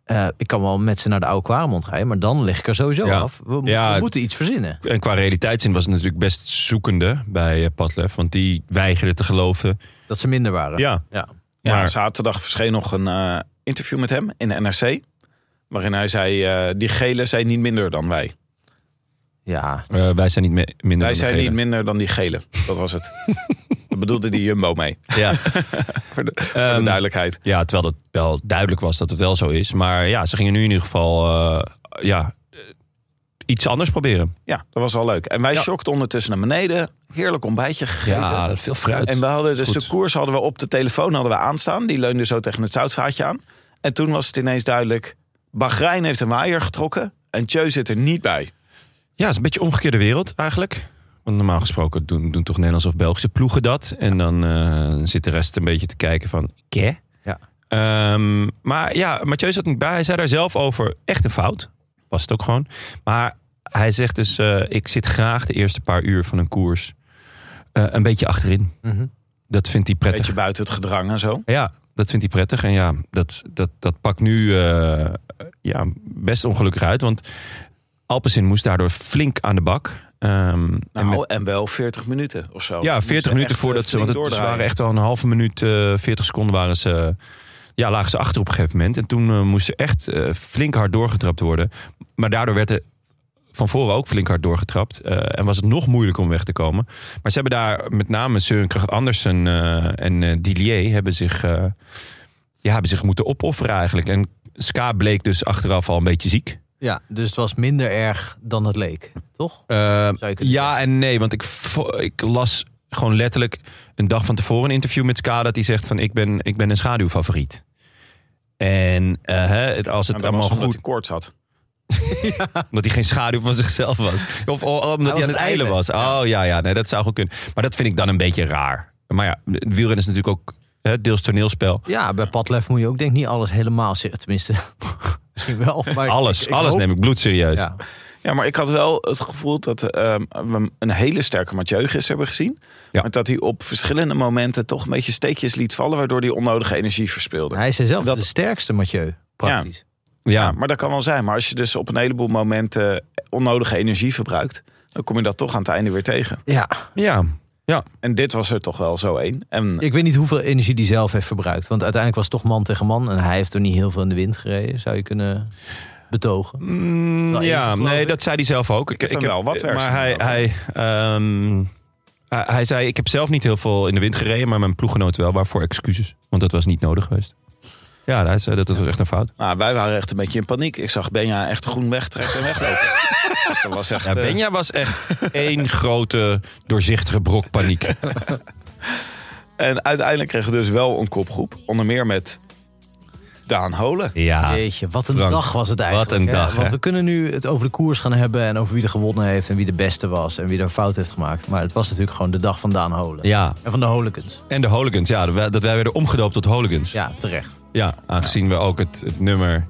eh, ik kan wel met ze naar de oude Kwaremond rijden, maar dan lig ik er sowieso Ja. af. We, Ja, we moeten iets verzinnen. En qua realiteitszin was het natuurlijk best zoekende bij eh, Padlef. Want die weigerde te geloven. Dat ze minder waren. Ja. ja. Ja, Maar- zaterdag verscheen nog een eh, interview met hem in de NRC. Waarin hij zei, eh, die gele zijn niet minder dan wij. Ja. Eh, wij zijn niet minder Wij dan zijn gele. niet minder dan die gele. Dat was het. Daar bedoelde die Jumbo mee. Ja. Voor de, voor de Ehm, duidelijkheid. ja, terwijl het wel duidelijk was dat het wel zo is. Maar ja, ze gingen nu in ieder geval eh, ja, eh, iets anders proberen. Ja, dat was wel leuk. En wij Ja. shockten ondertussen naar beneden. Heerlijk ontbijtje gegeten. Ja, veel fruit. En we hadden de Goed. secours hadden we op de telefoon hadden we aanstaan. Die leunde zo tegen het zoutvaatje aan. En toen was het ineens duidelijk. Bahrein heeft een waaier getrokken en Tjeu zit er niet bij. Ja, het is een beetje omgekeerde wereld eigenlijk. Want normaal gesproken doen, doen toch Nederlandse of Belgische ploegen dat. En dan eh, zit de rest een beetje te kijken van... Ké? Ja. Ehm, maar ja, Mathieu zat niet bij. Hij zei daar zelf over echt een fout. Was het ook gewoon. Maar hij zegt dus... eh, ik zit graag de eerste paar uur van een koers eh, een beetje achterin. Mhm. Dat vindt hij Een prettig. beetje buiten het gedrang en zo. Ja, dat vindt hij prettig. En ja, dat, dat, dat pakt nu eh, ja, best ongelukkig uit. Want Alpecin moest daardoor flink aan de bak. Ehm, en Nou, met- en wel 40 minuten of zo. ja, Ze 40 moesten minuten echt, voordat eh, ze... Want het, ze waren echt wel een halve minuut, eh 40 seconden waren ze... Ja, lagen ze achter op een gegeven moment. En toen eh, moest er echt eh, flink hard doorgetrapt worden. Maar daardoor werd er van voren ook flink hard doorgetrapt. Eh, en was het nog moeilijker om weg te komen. Maar ze hebben daar met name Søren Andersen eh, en eh Dillier... Hebben zich, eh, ja, hebben zich moeten opofferen eigenlijk. En Ska bleek dus achteraf al een beetje ziek. Ja, dus het was minder erg dan het leek, toch? Eh, ja en nee, want ik, ik las gewoon letterlijk een dag van tevoren een interview met Ska dat hij zegt van ik ben, ik ben een schaduwfavoriet. En eh, hè, het- als het En allemaal was omdat goed, hij koorts had. omdat hij geen schaduw van zichzelf was. Of, of omdat hij, aan het eilen was. Oh ja, ja, nee, dat zou goed kunnen. Maar dat vind ik dan een beetje raar. Maar ja, wielrennen is natuurlijk ook hè, deels toneelspel. Ja, bij Padlef moet je ook denk ik niet alles helemaal zeggen. Tenminste, misschien wel. Maar Alles, ik- ik alles hoop- neem ik bloedserieus. Ja. Ja, maar ik had wel het gevoel dat ehm, we een hele sterke Mathieu gisteren hebben gezien. Ja. Maar dat hij op verschillende momenten toch een beetje steekjes liet vallen... waardoor hij onnodige energie verspeelde. Hij zei zelf Dat- de sterkste Mathieu, praktisch. Ja. Ja, maar dat kan wel zijn. Maar als je dus op een heleboel momenten onnodige energie verbruikt... dan kom je dat toch aan het einde weer tegen. Ja, ja. En dit was er toch wel zo één. En ik weet niet hoeveel energie die zelf heeft verbruikt. Want uiteindelijk was het toch man tegen man. En hij heeft er niet heel veel in de wind gereden, zou je kunnen betogen. Mm, ja, even, nee, ik. dat zei hij zelf ook. heb hem wel wat werk Maar hij, hij, ehm, hij, hij zei, ik heb zelf niet heel veel in de wind gereden, maar mijn ploeggenoot wel. Waarvoor excuses, want dat was niet nodig geweest. Ja, hij zei dat was echt een fout. nou, wij waren echt een beetje in paniek. Ik zag Benja echt groen wegtrekken en weglopen. dus dat was echt... Ja, eh, Benja was echt één grote doorzichtige brok paniek. En uiteindelijk kregen we dus wel een kopgroep. Onder meer met Daan Holen. Ja, Jeetje, wat een Frank, dag was het eigenlijk. wat een hè? dag, Want we kunnen nu het over de koers gaan hebben... en over wie er gewonnen heeft en wie de beste was... en wie er een fout heeft gemaakt. Maar het was natuurlijk gewoon de dag van Daan Holen. ja. En van de Holekens. En de Hooligans, ja, dat wij- werden omgedoopt tot Hooligans. Ja, terecht. Ja, aangezien we ook het, het nummer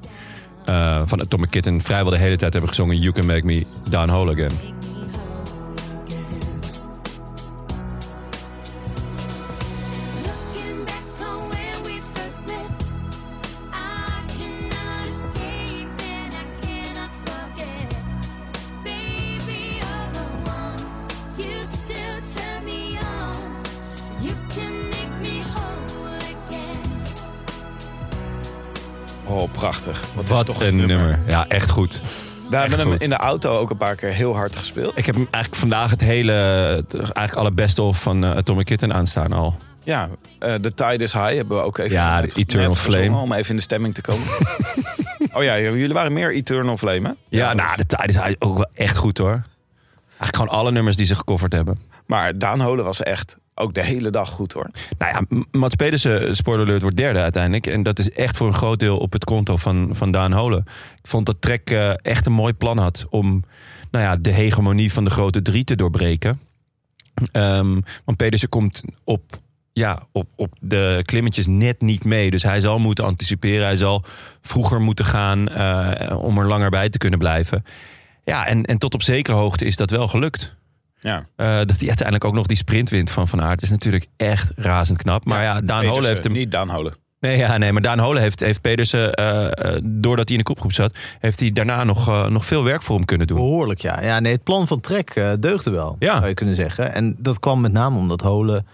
eh, van Atomic Kitten vrijwel de hele tijd hebben gezongen. You Can Make Me Down Hole Again. Wat, is Wat toch een nummer. Ja, echt goed. We hebben hem goed. in de auto ook een paar keer heel hard gespeeld. Ik heb hem eigenlijk vandaag het hele, eigenlijk alle best of van eh, Atomic Kitten aanstaan al. Ja, eh The Tide is High hebben we ook even Ja, de net- Eternal Flame. Om even in de stemming te komen. oh ja, jullie waren meer Eternal Flame, hè? Ja, nou, de tijd is eigenlijk ook wel echt goed hoor. Eigenlijk gewoon alle nummers die ze gecoverd hebben. Maar Daan Holen was echt ook de hele dag goed, hoor. Nou ja, Mats Pedersen, spoiler alert, wordt derde uiteindelijk. En dat is echt voor een groot deel op het konto van, van Daan Holen. Ik vond dat Trek eh, echt een mooi plan had om nou ja, de hegemonie van de grote drie te doorbreken. Ehm, want Pedersen komt op, ja, op, op de klimmetjes net niet mee. Dus hij zal moeten anticiperen. Hij zal vroeger moeten gaan eh, om er langer bij te kunnen blijven. Ja, en, en tot op zekere hoogte is dat wel gelukt. Ja. Eh, dat hij uiteindelijk ook nog die sprint wint van Van Aert is natuurlijk echt razend knap. Maar ja, Daan Holen heeft hem. Niet Daan Holen. Nee, ja, nee, maar Daan Holen heeft, heeft Pedersen, eh, eh, doordat hij in de kopgroep zat, heeft hij daarna nog, nog veel werk voor hem kunnen doen. Behoorlijk, ja. ja nee, het plan van Trek deugde wel, Ja. zou je kunnen zeggen. En dat kwam met name omdat Holen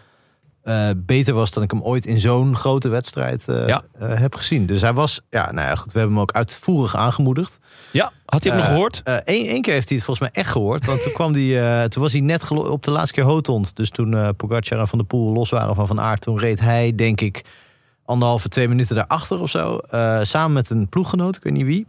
eh, beter was dan ik hem ooit in zo'n grote wedstrijd eh, Ja. eh, heb gezien. Dus hij was, ja, nou ja, goed, we hebben hem ook uitvoerig aangemoedigd. Ja, had hij hem nog Eh, gehoord? Eén keer heeft hij het volgens mij echt gehoord. Want toen, kwam die, toen was hij net op de laatste keer Hotond. Dus toen Pogacar en Van der Poel los waren van Van Aert... toen reed hij, denk ik, anderhalve, twee minuten daarachter of zo. samen met een ploeggenoot, ik weet niet wie.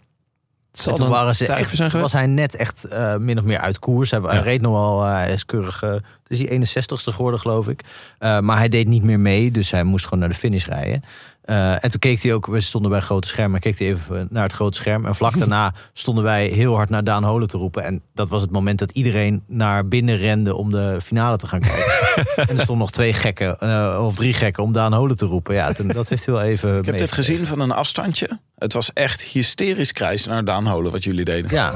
En toen waren ze echt, zijn was hij net echt eh, min of meer uit koers. Hij, reed nog wel, eh, hij is keurig... eh, het is die 61ste geworden, geloof ik. Maar hij deed niet meer mee, dus hij moest gewoon naar de finish rijden. Eh, en toen keek hij ook, we stonden bij het grote scherm, en keek hij even eh, naar het grote scherm. En vlak daarna stonden wij heel hard naar Daan Holen te roepen. En dat was het moment dat iedereen naar binnen rende om de finale te gaan kijken. en er stonden nog twee gekken, eh, of drie gekken, om Daan Holen te roepen. Ja, toen, dat heeft wel even. Ik heb dit gezien van een afstandje. Het was echt hysterisch kruis naar Daan Holen wat jullie deden. Ja,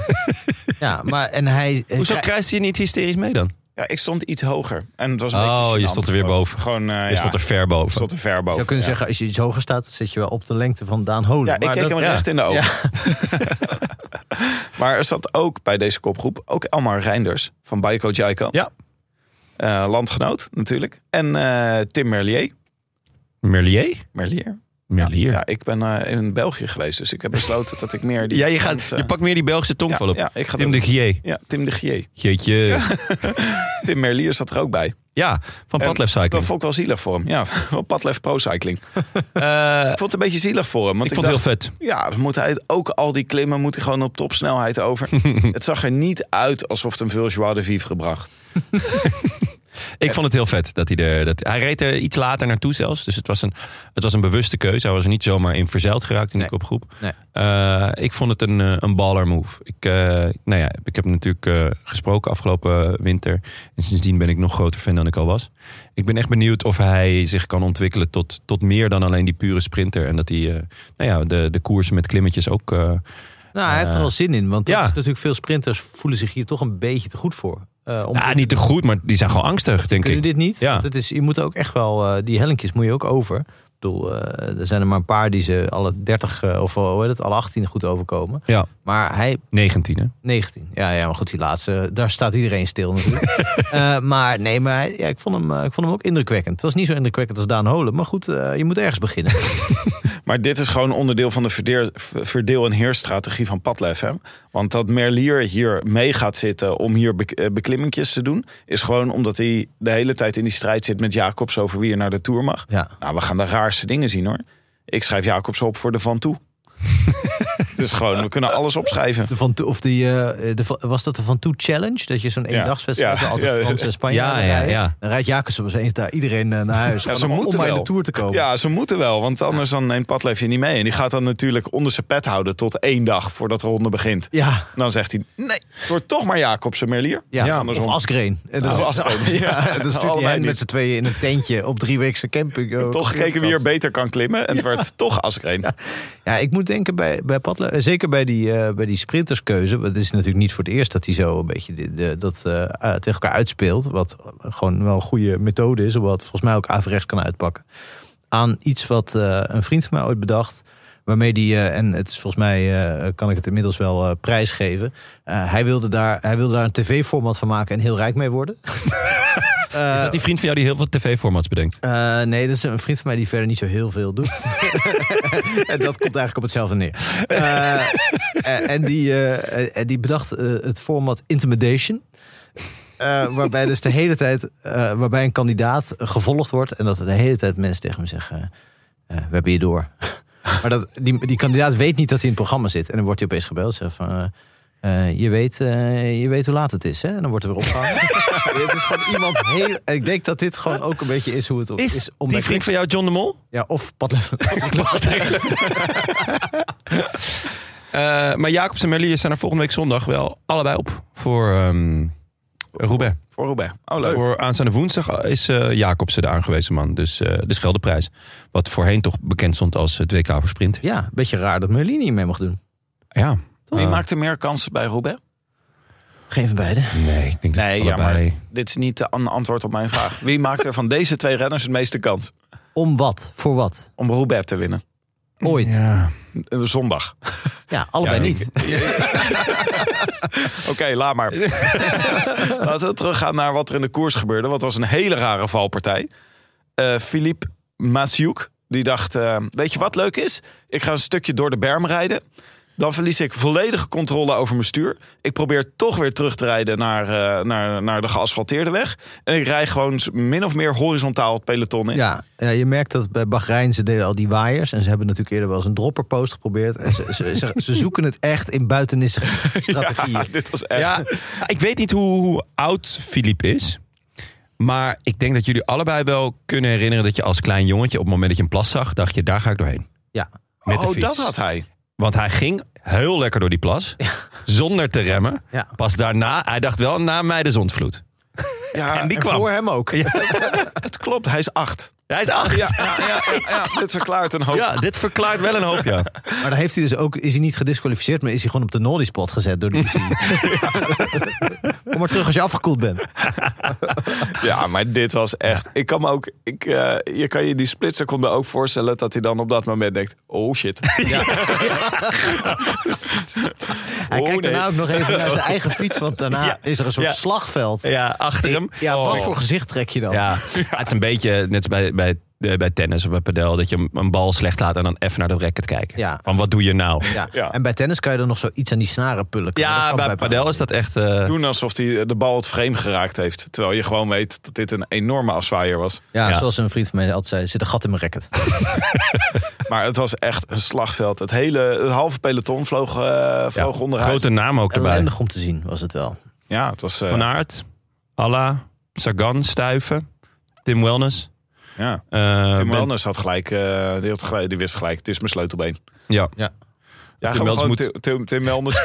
ja maar en hij. Hoezo hij- kruist je niet hysterisch mee dan? Ja, ik stond iets hoger. En het was een Oh, beetje je stond er weer boven. Gewoon, eh, Je ja, stond er ver boven. stond er ver boven. Je zou kunnen ja. zeggen, als je iets hoger staat, dan zit je wel op de lengte van Daan Holen. Ja, ik Maar keek dat- hem ja. recht in de ogen. maar er zat ook bij deze kopgroep ook Elmar Reinders van Baiko Jaiko. Ja. Eh, landgenoot natuurlijk. En eh, Tim Merlier. Merlier? Merlier. Merlier. Ja, ik ben eh, in België geweest, dus ik heb besloten dat ik meer die... Ja, je, gaat, je pakt meer die Belgische tongval ja, op. Ja, ik ga Tim dat- de Gier. Ja, Tim de Gier. Jeetje. Tim Merlier zat er ook bij. Ja, van Padlef Dat Cycling. vond ik wel zielig voor hem. Ja, van Padlef Pro Cycling. Eh, Ik vond het een beetje zielig voor hem. Want ik ik, vond het heel vet. Ja, dan moet hij ook al die klimmen moet hij gewoon op topsnelheid over. het zag er niet uit alsof het hem veel joie de vivre bracht. Ik vond het heel vet dat hij er. Dat, hij reed er iets later naartoe zelfs. Dus het was een, het was een bewuste keuze. Hij was er niet zomaar in verzeild geraakt in Nee. de kopgroep. Nee. Eh, ik vond het een, eh, een baller move. Ik, eh, nou ja, ik heb hem natuurlijk gesproken afgelopen winter. En sindsdien ben ik nog groter fan dan ik al was. Ik ben echt benieuwd of hij zich kan ontwikkelen tot, tot meer dan alleen die pure sprinter. En dat hij nou ja, de, de koersen met klimmetjes ook. Nou, hij heeft er wel zin in. Want dat ja. is natuurlijk veel sprinters voelen zich hier toch een beetje te goed voor. Eh, om ja, niet te goed, maar die zijn gewoon angstig, denk kunnen ik. dit niet. Ja. Want het is, je moet ook echt wel, eh, die hellinkjes moet je ook over. Ik bedoel, eh, er zijn er maar een paar die ze alle 30 eh, of hoe heet het, alle 18 goed overkomen. Ja, Maar hij 19 hè. 19. Ja, ja, maar goed, die laatste, daar staat iedereen stil natuurlijk. Maar nee, maar hij- ja, ik, vond hem, ik vond hem ook indrukwekkend. Het was niet zo indrukwekkend als Daan Holen. Maar goed, je moet ergens beginnen. Maar dit is gewoon onderdeel van de verdeel, verdeel- en heersstrategie van Padlef. Hè? Want dat Merlier hier mee gaat zitten om hier eh, beklimmingjes te doen... is gewoon omdat hij de hele tijd in die strijd zit met Jacobs over wie er naar de Tour mag. Ja. Nou, we gaan de raarste dingen zien hoor. Ik schrijf Jacobs op voor de Van Toe. dus gewoon, we kunnen alles opschrijven. De van, of die, eh, de, was dat de Van Toe Challenge? Dat je zo'n eendagswedstrijd Ja, altijd ja, Frans en Spanje Ja, ja, rijden. ja. Dan rijdt Jacobs op eens daar iedereen eh, naar huis. Ja, ze om- om moeten maar in wel. de Tour te komen. Ja, ze moeten wel, want anders dan neemt Padlef je niet mee. En die gaat dan natuurlijk onder zijn pet houden tot één dag voordat de ronde begint. Ja, En dan zegt hij, nee, het wordt toch maar Jacobsen Merlier. ja, Ja, of. Asgreen. En dan, zit- Asgreen. ja, dan stuurt hij hen met z'n tweeën in een tentje op drie weekse camping. Oh, Toch gekeken wie er beter kan klimmen. En het werd toch Asgreen. Ja, ik moet denken bij, bij Padle, eh, zeker bij die, eh, bij die sprinterskeuze. Het is natuurlijk niet voor het eerst dat hij zo een beetje de, dat eh, eh, tegen elkaar uitspeelt. Wat gewoon wel een goede methode is, wat volgens mij ook averechts kan uitpakken. Aan iets wat eh, een vriend van mij ooit bedacht. Waarmee die, eh, en het is volgens mij eh, kan ik het inmiddels wel eh, prijsgeven. Eh, hij, wilde daar, hij wilde daar een tv-format van maken en heel rijk mee worden. Eh, Is dat die vriend van jou die heel veel tv-formats bedenkt? eh, nee, dat is een vriend van mij die verder niet zo heel veel doet. en dat komt eigenlijk op hetzelfde neer. Eh, en, die, en die bedacht het format Intimidation. Waarbij dus de hele tijd, waarbij een kandidaat gevolgd wordt. En dat de hele tijd mensen tegen hem zeggen, we hebben je door. maar dat, die, die kandidaat weet niet dat hij in het programma zit. En dan wordt hij opeens gebeld. Zegt van, eh, je, weet, eh, je weet hoe laat het is, hè? En dan wordt er weer opgehangen. het is gewoon iemand heel... Ik denk dat dit gewoon ook een beetje is hoe het is, Is, om die vriend van jou John de Mol? Ja, of Padlef. Eh, maar Jacobs en Merlier zijn er volgende week zondag wel allebei op voor ehm Roubaix. Voor Roubaix. Oh, leuk. Voor aanstaande woensdag is eh Jacobsen de aangewezen man. Dus eh, de Scheldeprijs. Wat voorheen toch bekend stond als het WK voor sprint. Ja, een beetje raar dat Merlin niet mee mag doen. Ja. Wie Eh, maakt er meer kansen bij Roubaix? Geen van beiden. Nee, ik denk dat Nee, ja, allebei... maar dit is niet een antwoord op mijn vraag. Wie maakt er van deze twee renners het meeste kans Om wat? Voor wat? om Roubaix te winnen? Ooit. Ja, Ja. Eh, Zondag. allebei Ja, niet. Oké, laat maar. Laten we teruggaan naar wat er in de koers gebeurde. Wat was een hele rare valpartij. Eh Philippe Massiuk, die dacht... eh, weet je wat leuk is? Ik ga een stukje door de berm rijden. Dan verlies ik volledige controle over mijn stuur. Ik probeer toch weer terug te rijden naar, eh, naar, naar de geasfalteerde weg. En ik rij gewoon min of meer horizontaal het peloton in. Ja, ja, je merkt dat bij Bahrein, ze deden al die waaiers. En ze hebben natuurlijk eerder wel eens een dropperpost geprobeerd. En ze, ze, ze, ze zoeken het echt in buitennissige strategieën. Ja, dit was echt... Ja, ik weet niet hoe, hoe oud Philippe is. Maar ik denk dat jullie allebei wel kunnen herinneren dat je als klein jongetje op het moment dat je een plas zag, dacht je, daar ga ik doorheen. Ja. Met de oh, fiets. dat had hij. Want hij ging heel lekker door die plas, zonder te remmen. Ja. Pas daarna, hij dacht wel na mij de zondvloed. Ja, en die En kwam. voor hem ook. het klopt. Hij is acht. Hij is acht. Ja, Ja. ja, ja, ja, ja. Dit verklaart een hoop. dit verklaart wel een hoop, ja. Maar dan heeft hij dus ook, is hij niet gedisqualificeerd, maar is hij gewoon op de Nolly spot gezet door de UCI. Kom maar terug als je afgekoeld bent. Ja, maar dit was echt. Ik kan me ook. Ik, eh, je kan je die splitseconde ook voorstellen dat hij dan op dat moment denkt: oh shit. Hij Oh, kijkt nee. daarna ook nog even naar zijn eigen fiets, want daarna Ja. is er een soort Ja. slagveld. Ja, achter hem. Ja, wat Oh. voor gezicht trek je dan? Ja, het is een beetje net bij, bij, eh, bij tennis of bij padel... dat je een- bal slecht laat en dan even naar dat racket kijken. Ja. Van wat doe je nou? Ja. Ja. En bij tennis kan je dan nog zoiets aan die snaren pullen. Ja, kan bij padel is dat echt... eh, Doen alsof hij de bal het frame geraakt heeft. Terwijl je gewoon weet dat dit een enorme afzwaaier was. Ja, Ja. zoals een vriend van mij altijd zei, er zit een gat in mijn racket. Maar het was echt een slagveld. Het hele het halve peloton vloog, eh vloog ja, onderuit. grote naam ook erbij. Ellendig om te zien was het wel. Ja, het was. eh, Van Aert, Alla, Sagan, Stuiven, Tim Wellness. Ja. eh, Tim Ben- Wellness had gelijk, eh, die, had gelijk, die wist gelijk, het is mijn sleutelbeen. Ja. Ja. Ja, Tim Wellens gewoon Tim, Tim, Wellness.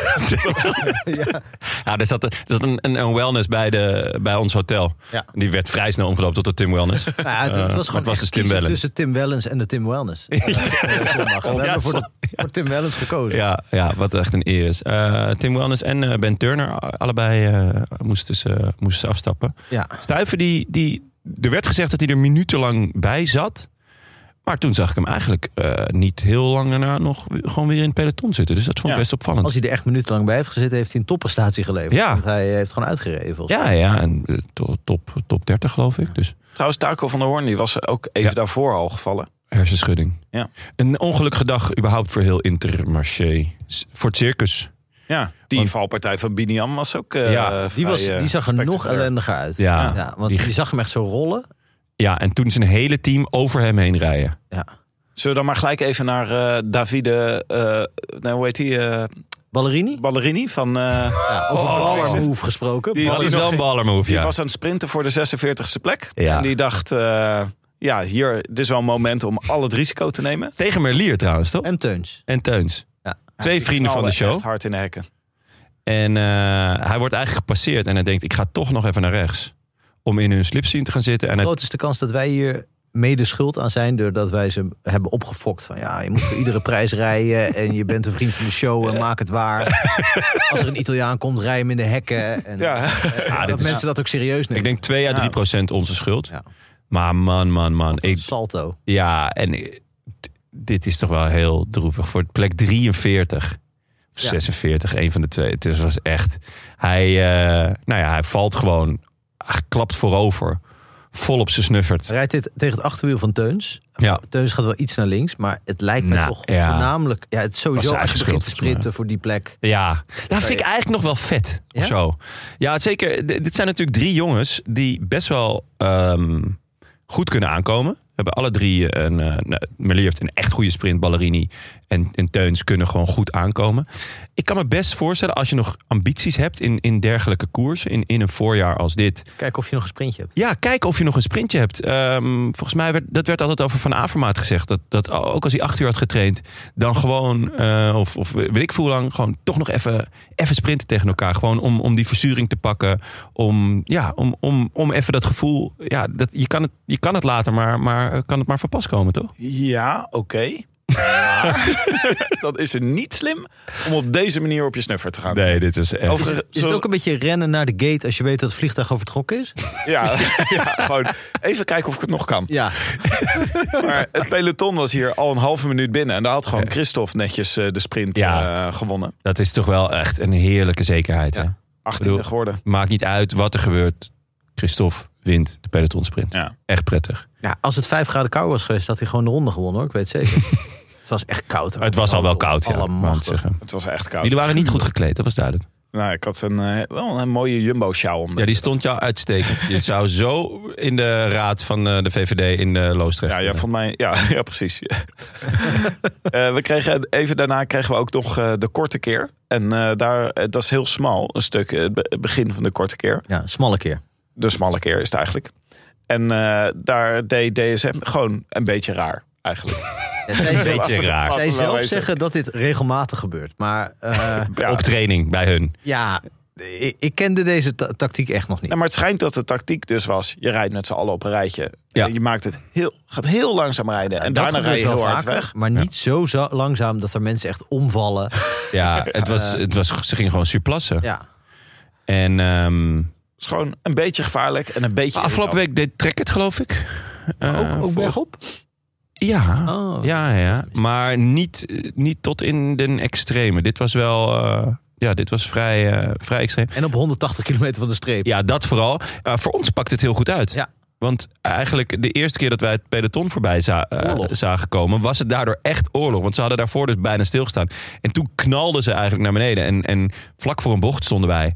ja, er zat, er zat een, een, een wellness bij, de, bij ons hotel. Ja. Die werd vrij snel omgedoopt tot de Tim Wellness. Nou ja, het, het Eh, was gewoon was dus Tim Wellens? tussen Tim Wellens en de Tim Wellness. Ja. Zondag. We hebben voor, de- voor Tim Wellens gekozen. Ja, ja, wat echt een eer is. Eh, Tim Wellness en eh, Ben Turner, allebei eh, moesten, ze, moesten ze afstappen. Ja. Stuiven, die, die, er werd gezegd dat hij er minutenlang bij zat. Maar toen zag ik hem eigenlijk eh, niet heel lang daarna nog gewoon weer in het peloton zitten. Dus dat vond ik Ja. best opvallend. Als hij er echt minutenlang bij heeft gezeten, heeft hij een topprestatie geleverd. Ja. Want hij heeft gewoon uitgereden. volgens Ja, ja, en eh, to- top, top 30 geloof ik. Dus Trouwens, Taco van der Hoorn die was ook even Ja. daarvoor al gevallen. hersenschudding. Ja. Een ongelukkige dag überhaupt voor heel Intermarché. Voor het circus. Ja, die Want- valpartij van Biniam was ook. eh, Ja, Die, was, eh, die zag er nog ellendiger uit. Ja. Ja, want Die- je zag hem echt zo rollen. Ja, en toen zijn hele team over hem heen rijden. Ja. Zullen we dan maar gelijk even naar eh, Davide, eh nee, hoe heet die? eh, Ballerini? Ballerini van. eh, Ja, over Oh, baller move gesproken. Die- Dat is hij wel een ballermove, Die was aan het sprinten voor de 46e plek. Ja. En die dacht, eh, ja, hier, dit is wel een moment om al het risico te nemen. Tegen Merlier trouwens, toch? En Teuns. En Teuns. Twee vrienden van de show. Echt hard in de hekken. En eh, hij wordt eigenlijk gepasseerd. En hij denkt, ik ga toch nog even naar rechts. Om in hun slipstream te gaan zitten. En De het, grootste kans dat wij hier mede schuld aan zijn... doordat wij ze hebben opgefokt. Van ja, je moet voor iedere prijs rijden... en je bent een vriend van de show en maak het waar. Als er een Italiaan komt, rij hem in de hekken. En, Ja. eh, Ja, dat is- mensen dat ook serieus nemen. ik denk 2 à 3 procent onze schuld. Ja. Maar man, man, man. Wat een Ik, salto. ja, en dit is toch wel heel droevig. Voor plek 43. Of Ja. 46, een van de twee. Het is- was echt... Hij, eh, nou ja, hij valt gewoon... Hij klapt voorover. Vol op zijn snuffert. Hij rijdt dit tegen het achterwiel van Teuns. Ja. Teuns gaat wel iets naar links, maar het lijkt me Nou, toch ja. voornamelijk... Ja, het sowieso als je begint te sprinten voor die plek. Ja, dat vind ik eigenlijk nog wel vet. Of Ja? zo. Ja, zeker. D- Dit zijn natuurlijk drie jongens die best wel ehm, goed kunnen aankomen. We hebben alle drie een. Merlier heeft een echt goede sprint. Ballerini en, en Teuns kunnen gewoon goed aankomen. Ik kan me best voorstellen als je nog ambities hebt in, in dergelijke koersen. In, in een voorjaar als dit. Kijken of je nog een sprintje hebt. Ja, kijk of je nog een sprintje hebt. Ehm, volgens mij werd dat werd altijd over Van Avermaat gezegd. Dat, dat ook als hij acht uur had getraind, dan gewoon, eh, of, of weet ik veel hoe lang, gewoon toch nog even, even sprinten tegen elkaar. Gewoon om, om die verzuring te pakken. Om, ja, om, om, om even dat gevoel. Ja, dat, je, kan het, je kan het later, maar, maar kan het maar van pas komen, toch? Ja, oké. Dan is het niet slim om op deze manier op je snuffer te gaan. Nee, dit is echt. Over- Is, het- is het zoals- ook een beetje rennen naar de gate als je weet dat het vliegtuig al vertrokken is? Ja, ja, gewoon even kijken of ik het nog kan. Ja. Maar het peloton was hier al een halve minuut binnen. En daar had gewoon Christophe netjes eh, de sprint Ja. eh, gewonnen. Dat is toch wel echt een heerlijke zekerheid. Hè? Ja. 18e Bedoel- geworden. Maakt niet uit wat er gebeurt. Christophe wint de pelotonsprint. Ja. Echt prettig. ja, als het 5 graden kou was geweest, had hij gewoon de ronde gewonnen hoor. Ik weet het zeker. Het was echt koud. hoor. Het was al wel koud, ja. zeggen. Het was echt koud. Jullie waren niet goed gekleed, dat was duidelijk. Nou, ik had een, eh, wel een mooie jumbo-sjaal om. Ja, die stond jou uitstekend. Je zou zo in de raad van eh, de VVD in de Loosdrecht. Ja, ja, vond mij, ja, ja precies. Eh, we kregen, even daarna kregen we ook nog eh, de korte keer. En eh, daar, dat is heel smal, een stuk, het be- het begin van de korte keer. Ja, een smalle keer. de smalle keer is het eigenlijk. En eh, daar deed DSM gewoon een beetje raar, eigenlijk. Ja, zij, beetje raar. zij zelf zeggen dat dit regelmatig gebeurt. Maar eh, Ja. Op training bij hun. ja, ik, ik kende deze ta- tactiek echt nog niet. Ja, maar het schijnt dat de tactiek dus was: je rijdt met z'n allen op een rijtje. Ja. En je maakt het heel, gaat heel langzaam rijden. En daarna rij je heel hard vaker, weg. Maar niet zo za- langzaam dat er mensen echt omvallen. Ja, het was, het was, ze gingen gewoon surplassen. Ja. En ehm, Het is gewoon een beetje gevaarlijk en een beetje. afgelopen week deed Trek het, geloof ik. Eh, ook, ook voor- bergop? Ja. Oh. Ja, ja, maar niet, eh, niet tot in den extreme. Dit was wel, eh, ja, dit was vrij, eh, vrij extreem. En op 180 kilometer van de streep. Ja, dat vooral. Uh, voor ons pakt het heel goed uit. Ja. Want eigenlijk de eerste keer dat wij het peloton voorbij za- zagen komen, was het daardoor echt oorlog. Want ze hadden daarvoor dus bijna stilgestaan. En toen knalden ze eigenlijk naar beneden. En, en vlak voor een bocht stonden wij.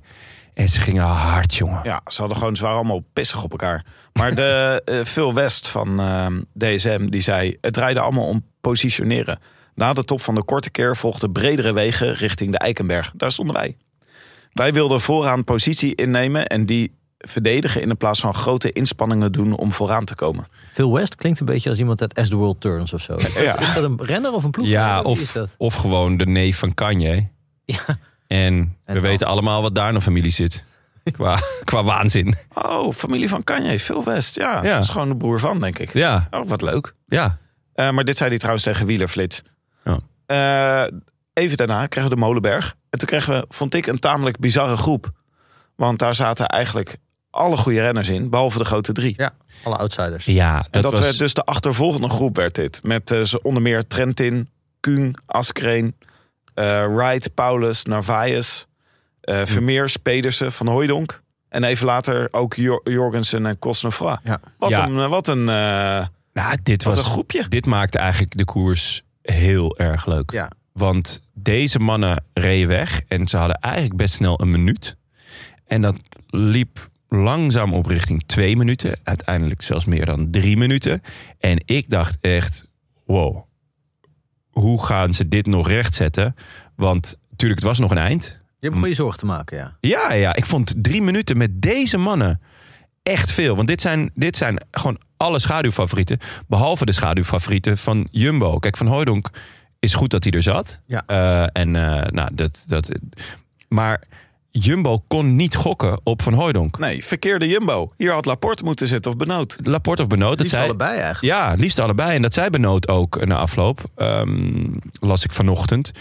En ze gingen hard, jongen. Ja, ze hadden gewoon, ze waren allemaal pissig op elkaar. Maar de eh, Phil West van ehm, DSM die zei: het rijden allemaal om positioneren. Na de top van de korte keer volgden bredere wegen richting de Eikenberg. Daar stonden wij. Wij wilden vooraan positie innemen en die verdedigen in plaats van grote inspanningen doen om vooraan te komen. Phil West klinkt een beetje als iemand uit As the World Turns of zo. Ja. Is dat een renner of een ploeg? Ja, of, of gewoon de neef van Kanye. Ja. En we dan? weten allemaal wat daar nog familie zit. Qua, qua waanzin. Oh, familie van Kanye, Phil West. Ja, Ja. dat is gewoon de broer van, denk ik. Ja, Oh, wat leuk. ja. Eh, maar dit zei hij trouwens tegen Wielerflits. Ja. Eh, even daarna kregen we de Molenberg. En toen kregen we, vond ik, een tamelijk bizarre groep. Want daar zaten eigenlijk alle goede renners in, behalve de grote drie. Ja, alle outsiders. Ja, en dat, dat was... werd dus de achtervolgende groep werd dit. Met eh, zo onder meer Trentin, Kuhn, Askreen, Wright, Paulus, Narvaez, eh Vermeers, Pedersen, Van Hooijdonk. En even later ook Jor- Jorgensen en Cosnefroy. Ja. Wat Ja. een, eh, wat een, eh, nou, dit, wat was, een groepje. dit maakte eigenlijk de koers heel erg leuk. Ja. Want deze mannen reden weg en ze hadden eigenlijk best snel een minuut. En dat liep langzaam op richting twee minuten. Uiteindelijk zelfs meer dan drie minuten. En ik dacht echt, wow, hoe gaan ze dit nog rechtzetten? Want natuurlijk, het was nog een eind. Je begon je zorgen te maken, ja. Ja, ja, ik vond drie minuten met deze mannen echt veel. Want dit zijn, dit zijn gewoon alle schaduwfavorieten. Behalve de schaduwfavorieten van Jumbo. Kijk, Van Hooijdonk is goed dat hij er zat. Ja. Eh, en eh, nou, dat, dat, maar Jumbo kon niet gokken op Van Hooijdonk. Nee, verkeerde Jumbo. Hier had Laporte moeten zitten of Benoot. Laporte of Benoot, dat Liefst zei... allebei eigenlijk. Ja, het liefst allebei. En dat zei Benoot ook na afloop. Ehm, las ik vanochtend.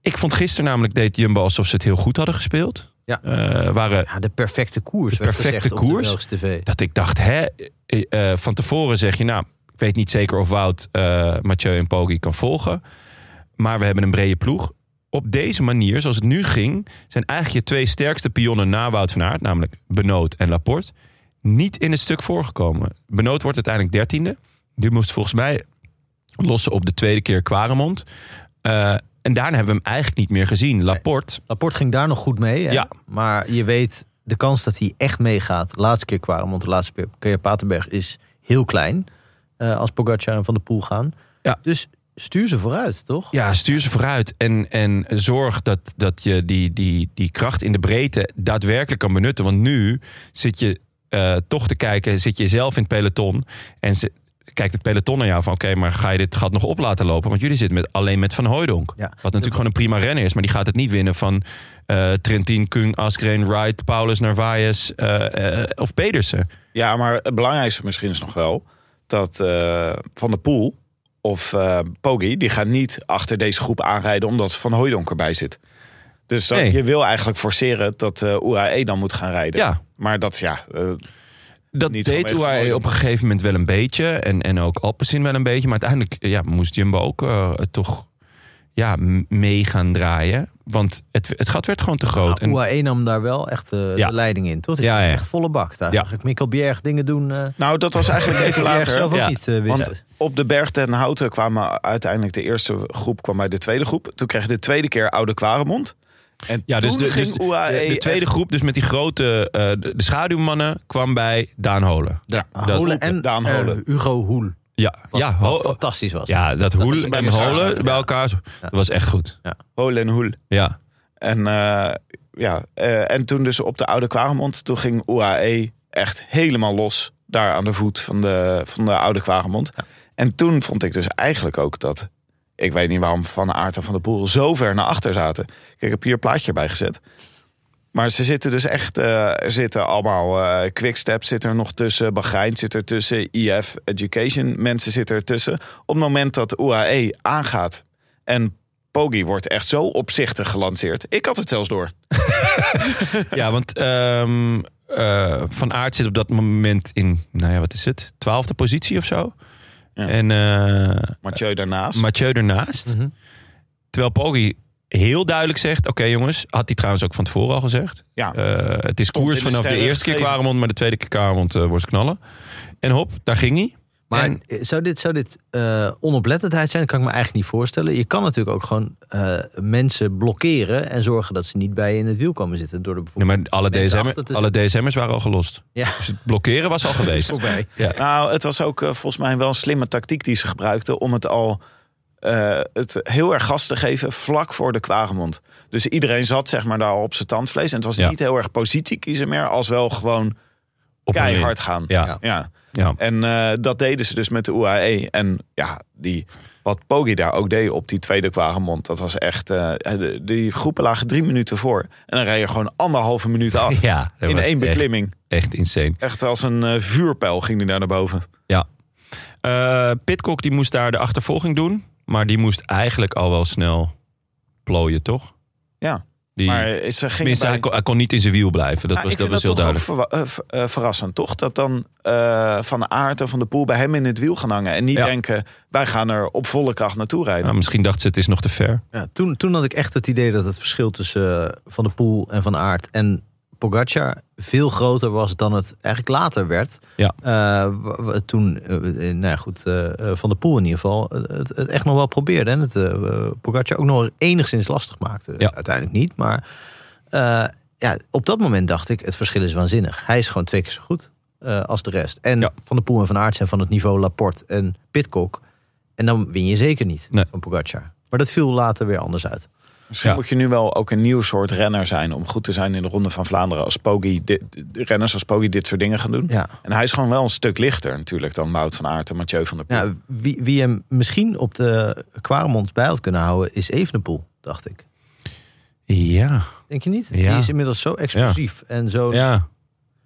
Ik vond gisteren namelijk deed Jumbo alsof ze het heel goed hadden gespeeld. Ja. Eh, waren Ja, de perfecte koers. De werd perfecte gezegd op de koers. Tv. dat ik dacht, hè, eh, eh, van tevoren zeg je, nou, ik weet niet zeker of Wout eh Mathieu en Poggi kan volgen. Maar we hebben een brede ploeg. Op deze manier, zoals het nu ging, zijn eigenlijk je twee sterkste pionnen na Wout van Aert, namelijk Benoot en Laporte, niet in het stuk voorgekomen. Benoot wordt uiteindelijk dertiende. Die moest volgens mij lossen op de tweede keer Quaremont. Eh, en daarna hebben we hem eigenlijk niet meer gezien. Laporte, Laporte ging daar nog goed mee. Hè? Ja. Maar je weet, de kans dat hij echt meegaat... de laatste keer Quaremont, de laatste keer Paterberg... is heel klein eh, als Pogacar en Van der Poel gaan. Ja. Dus stuur ze vooruit, toch? Ja, stuur ze vooruit. En, en zorg dat, dat je die, die, die kracht in de breedte daadwerkelijk kan benutten. Want nu zit je eh, toch te kijken, zit je zelf in het peloton. En ze, kijkt het peloton naar jou van... oké, maar ga je dit gat nog op laten lopen? Want jullie zitten met, alleen met Van Hooijdonk. Ja. Wat natuurlijk gewoon een prima renner is. Maar die gaat het niet winnen van eh Trentin, Kung, Asgreen, Wright... Paulus, Narvaez eh, eh, of Pedersen. Ja, maar het belangrijkste misschien is nog wel dat eh, Van der Poel of Poggi, die gaan niet achter deze groep aanrijden omdat Van Hooijdonk erbij zit. Dus dat, Nee. je wil eigenlijk forceren dat eh UAE dan moet gaan rijden. Ja, Maar dat is ja, eh, Dat Niet deed UAE op een gegeven moment wel een beetje. En, en ook Alpecin wel een beetje. Maar uiteindelijk ja, moest Jumbo ook toch ja, mee gaan draaien. Want het, het gat werd gewoon te groot. Nou, en, UAE nam daar wel echt eh, Ja. de leiding in, toch? Het is Ja, ja. echt volle bak. Daar Ja. zag ik Mikkel Bjerg dingen doen. eh nou dat was eigenlijk even later. zelf ook Ja. niet wist. Want op de berg ten Houten kwamen uiteindelijk de eerste groep kwam bij de tweede groep. Toen kreeg je de tweede keer Oude Kwaremond. En ja, dus toen de, dus ging de, UAE de tweede echt- groep, dus met die grote de, de schaduwmannen, kwam bij Daan Holen. Ja, Holen en Daan Holen. Hugo Hoel. Ja, Wat, ja, wat fantastisch was. ja dat ze Hoel bij en Holen bij ja. elkaar, dat was echt goed. Hol en Hoel. Ja, En, eh, ja, eh, en toen dus op de Oude Kwaremond, toen ging UAE echt helemaal los. Daar aan de voet van de, van de oude Kwaremond. En toen vond ik dus eigenlijk ook dat... Ik weet niet waarom Van Aert en Van de Poel zo ver naar achter zaten. Kijk, ik heb hier een plaatje bij gezet. Maar ze zitten dus echt... eh, er zitten allemaal... eh Quickstep zit er nog tussen. Bahrein zit er tussen. IF Education mensen zitten er tussen. Op het moment dat de UAE aangaat... en Poggi wordt echt zo opzichtig gelanceerd. Ik had het zelfs door. Ja, want ehm, eh, Van Aert zit op dat moment in, nou ja, wat is het? Twaalfde positie of zo. Ja. En eh, Mathieu daarnaast. Mathieu ernaast. Mhm. Terwijl Poggi heel duidelijk zegt... Oké jongens, had hij trouwens ook van tevoren al gezegd. ja. Eh, het is koers de vanaf de eerste keer. Kwaremond... maar de tweede keer Kwaremond eh, wordt knallen. En hop, daar ging hij. Maar En- eh, zou dit, zou dit eh, onoplettendheid zijn? Dat kan ik me eigenlijk niet voorstellen. Je kan natuurlijk ook gewoon eh, mensen blokkeren... en zorgen dat ze niet bij je in het wiel komen zitten. Door de Nee, bijvoorbeeld maar alle, DSM, alle DSM'ers waren al gelost. Ja. Dus het blokkeren was al geweest. voorbij. Ja. Nou, het was ook volgens mij wel een slimme tactiek die ze gebruikten om het al eh, het heel erg gas te geven vlak voor de Kwaremond. Dus iedereen zat zeg maar daar op zijn tandvlees. En het was Ja. niet heel erg positie kiezen meer, als wel gewoon Op keihard gaan. Ja. ja. Ja. En eh, dat deden ze dus met de UAE. En ja, die, wat Poggi daar ook deed op die tweede Kwaremond, dat was echt. eh, de- die groepen lagen drie minuten voor. En dan rij je gewoon anderhalve minuut af. Ja, in één beklimming. Echt insane. Echt als een vuurpijl ging die daar naar boven. Ja. Eh Pitcock die moest daar de achtervolging doen. Maar die moest eigenlijk al wel snel plooien, toch? Ja. Die, Maar ze gingen tenminste, bij... hij, kon, hij kon niet in zijn wiel blijven. Dat Ja, was, ik dat vind was heel dat duidelijk. eh, eh, verrassend, toch? Dat dan eh, Van de Aert en Van de Poel bij hem in het wiel gaan hangen. En niet Ja. denken, wij gaan er op volle kracht naartoe rijden. Nou, misschien dacht ze het is nog te ver. Ja, toen, toen had ik echt het idee dat het verschil tussen Van der Poel en Van Aert en Pogacar veel groter was dan het eigenlijk later werd. Ja. W- toen, eh, eh, nou ja, goed, Van der Poel in ieder geval het, het echt nog wel probeerde. En het Pogacar ook nog enigszins lastig maakte. Ja. Uiteindelijk niet, maar ja, op dat moment dacht ik, het verschil is waanzinnig. Hij is gewoon twee keer zo goed als de rest. En Ja. Van der Poel en Van Aert zijn van het niveau Laporte en Pitcock. En dan win je zeker niet Nee. van Pogacar. Maar dat viel later weer anders uit. Misschien Ja. moet je nu wel ook een nieuw soort renner zijn... om goed te zijn in de Ronde van Vlaanderen. Als Poggi dit, de renners als Poggi dit soort dingen gaan doen. Ja. En hij is gewoon wel een stuk lichter natuurlijk... dan Wout van Aert en Mathieu van der Poel. Ja, wie, wie hem misschien op de Kwaremond bij had kunnen houden, is Evenepoel, dacht ik. Ja. Denk je niet? Ja. Die is inmiddels zo explosief. En zo Ja.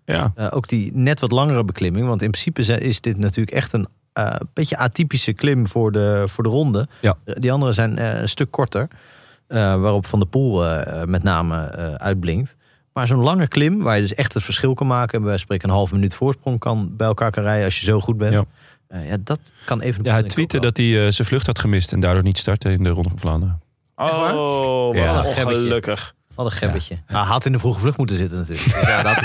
Ja. eh, ook die net wat langere beklimming. Want in principe is dit natuurlijk echt een eh, beetje atypische klim voor de, voor de ronde. Ja. Die andere zijn eh, een stuk korter. Eh, waarop Van der Poel eh, met name eh, uitblinkt. Maar zo'n lange klim, waar je dus echt het verschil kan maken. En bij spreken een halve minuut voorsprong kan, bij elkaar kan rijden als je zo goed bent. Ja. Eh, ja, dat kan even. Ja, hij tweette dat hij eh, zijn vlucht had gemist en daardoor niet startte in de Ronde van Vlaanderen. Oh, wat Ja. ongelukkig. Wat een gebbetje. Nou, hij had in de vroege vlucht moeten zitten natuurlijk. Dus ja, dat.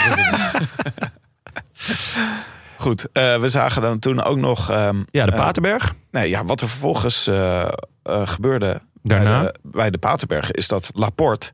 Goed, eh, we zagen dan toen ook nog... ehm, Ja, de Paterberg. nee, ja, wat er vervolgens gebeurde Daarna bij de, bij de Paterberg... is dat Laporte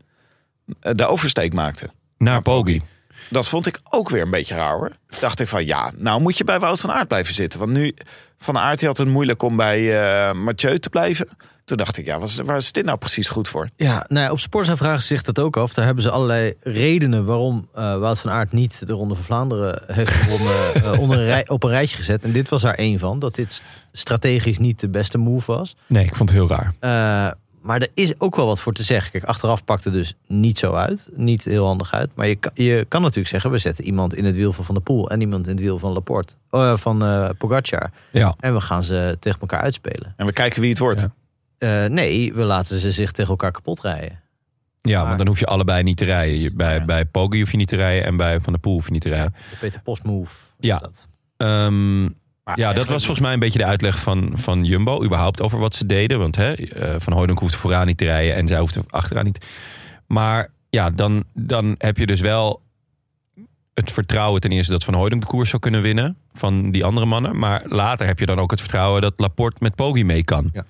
eh, de oversteek maakte. naar Poggi. Dat vond ik ook weer een beetje raar hoor. Dacht ik van ja, nou moet je bij Wout van Aert blijven zitten. Want nu, Van Aert had het moeilijk om bij eh Mathieu te blijven. Toen dacht ik, ja, was, waar is dit nou precies goed voor? Ja, nou ja, op Sporza vragen ze zich dat ook af. Daar hebben ze allerlei redenen waarom eh, Wout van Aert niet de Ronde van Vlaanderen heeft gewonnen, eh, onder een rij, op een rijtje gezet. En dit was daar één van. Dat dit strategisch niet de beste move was. Nee, ik vond het heel raar. Eh, maar er is ook wel wat voor te zeggen. Kijk, achteraf pakte dus niet zo uit. Niet heel handig uit. Maar je kan, je kan natuurlijk zeggen, we zetten iemand in het wiel van Van der Poel... en iemand in het wiel van Laporte. van eh Pogacar. Ja. En we gaan ze tegen elkaar uitspelen. En we kijken wie het wordt. Ja. Eh, nee, we laten ze zich tegen elkaar kapot rijden. Ja, Maar- want dan hoef je allebei niet te rijden. Je- bij, Ja. bij Poggi hoef je niet te rijden en bij Van der Poel hoef je niet te rijden. De Peter Post move. is Ja. Dat. Ehm, ja, dat was volgens mij een beetje de uitleg van, van Jumbo. überhaupt over wat ze deden. Want hè, eh, Van Hooydonk hoefde vooraan niet te rijden en zij hoefde achteraan niet. Maar ja, dan, dan heb je dus wel het vertrouwen ten eerste dat Van Hooydonk de koers zou kunnen winnen van die andere mannen. Maar later heb je dan ook het vertrouwen dat Laporte met Poggi mee kan. Ja.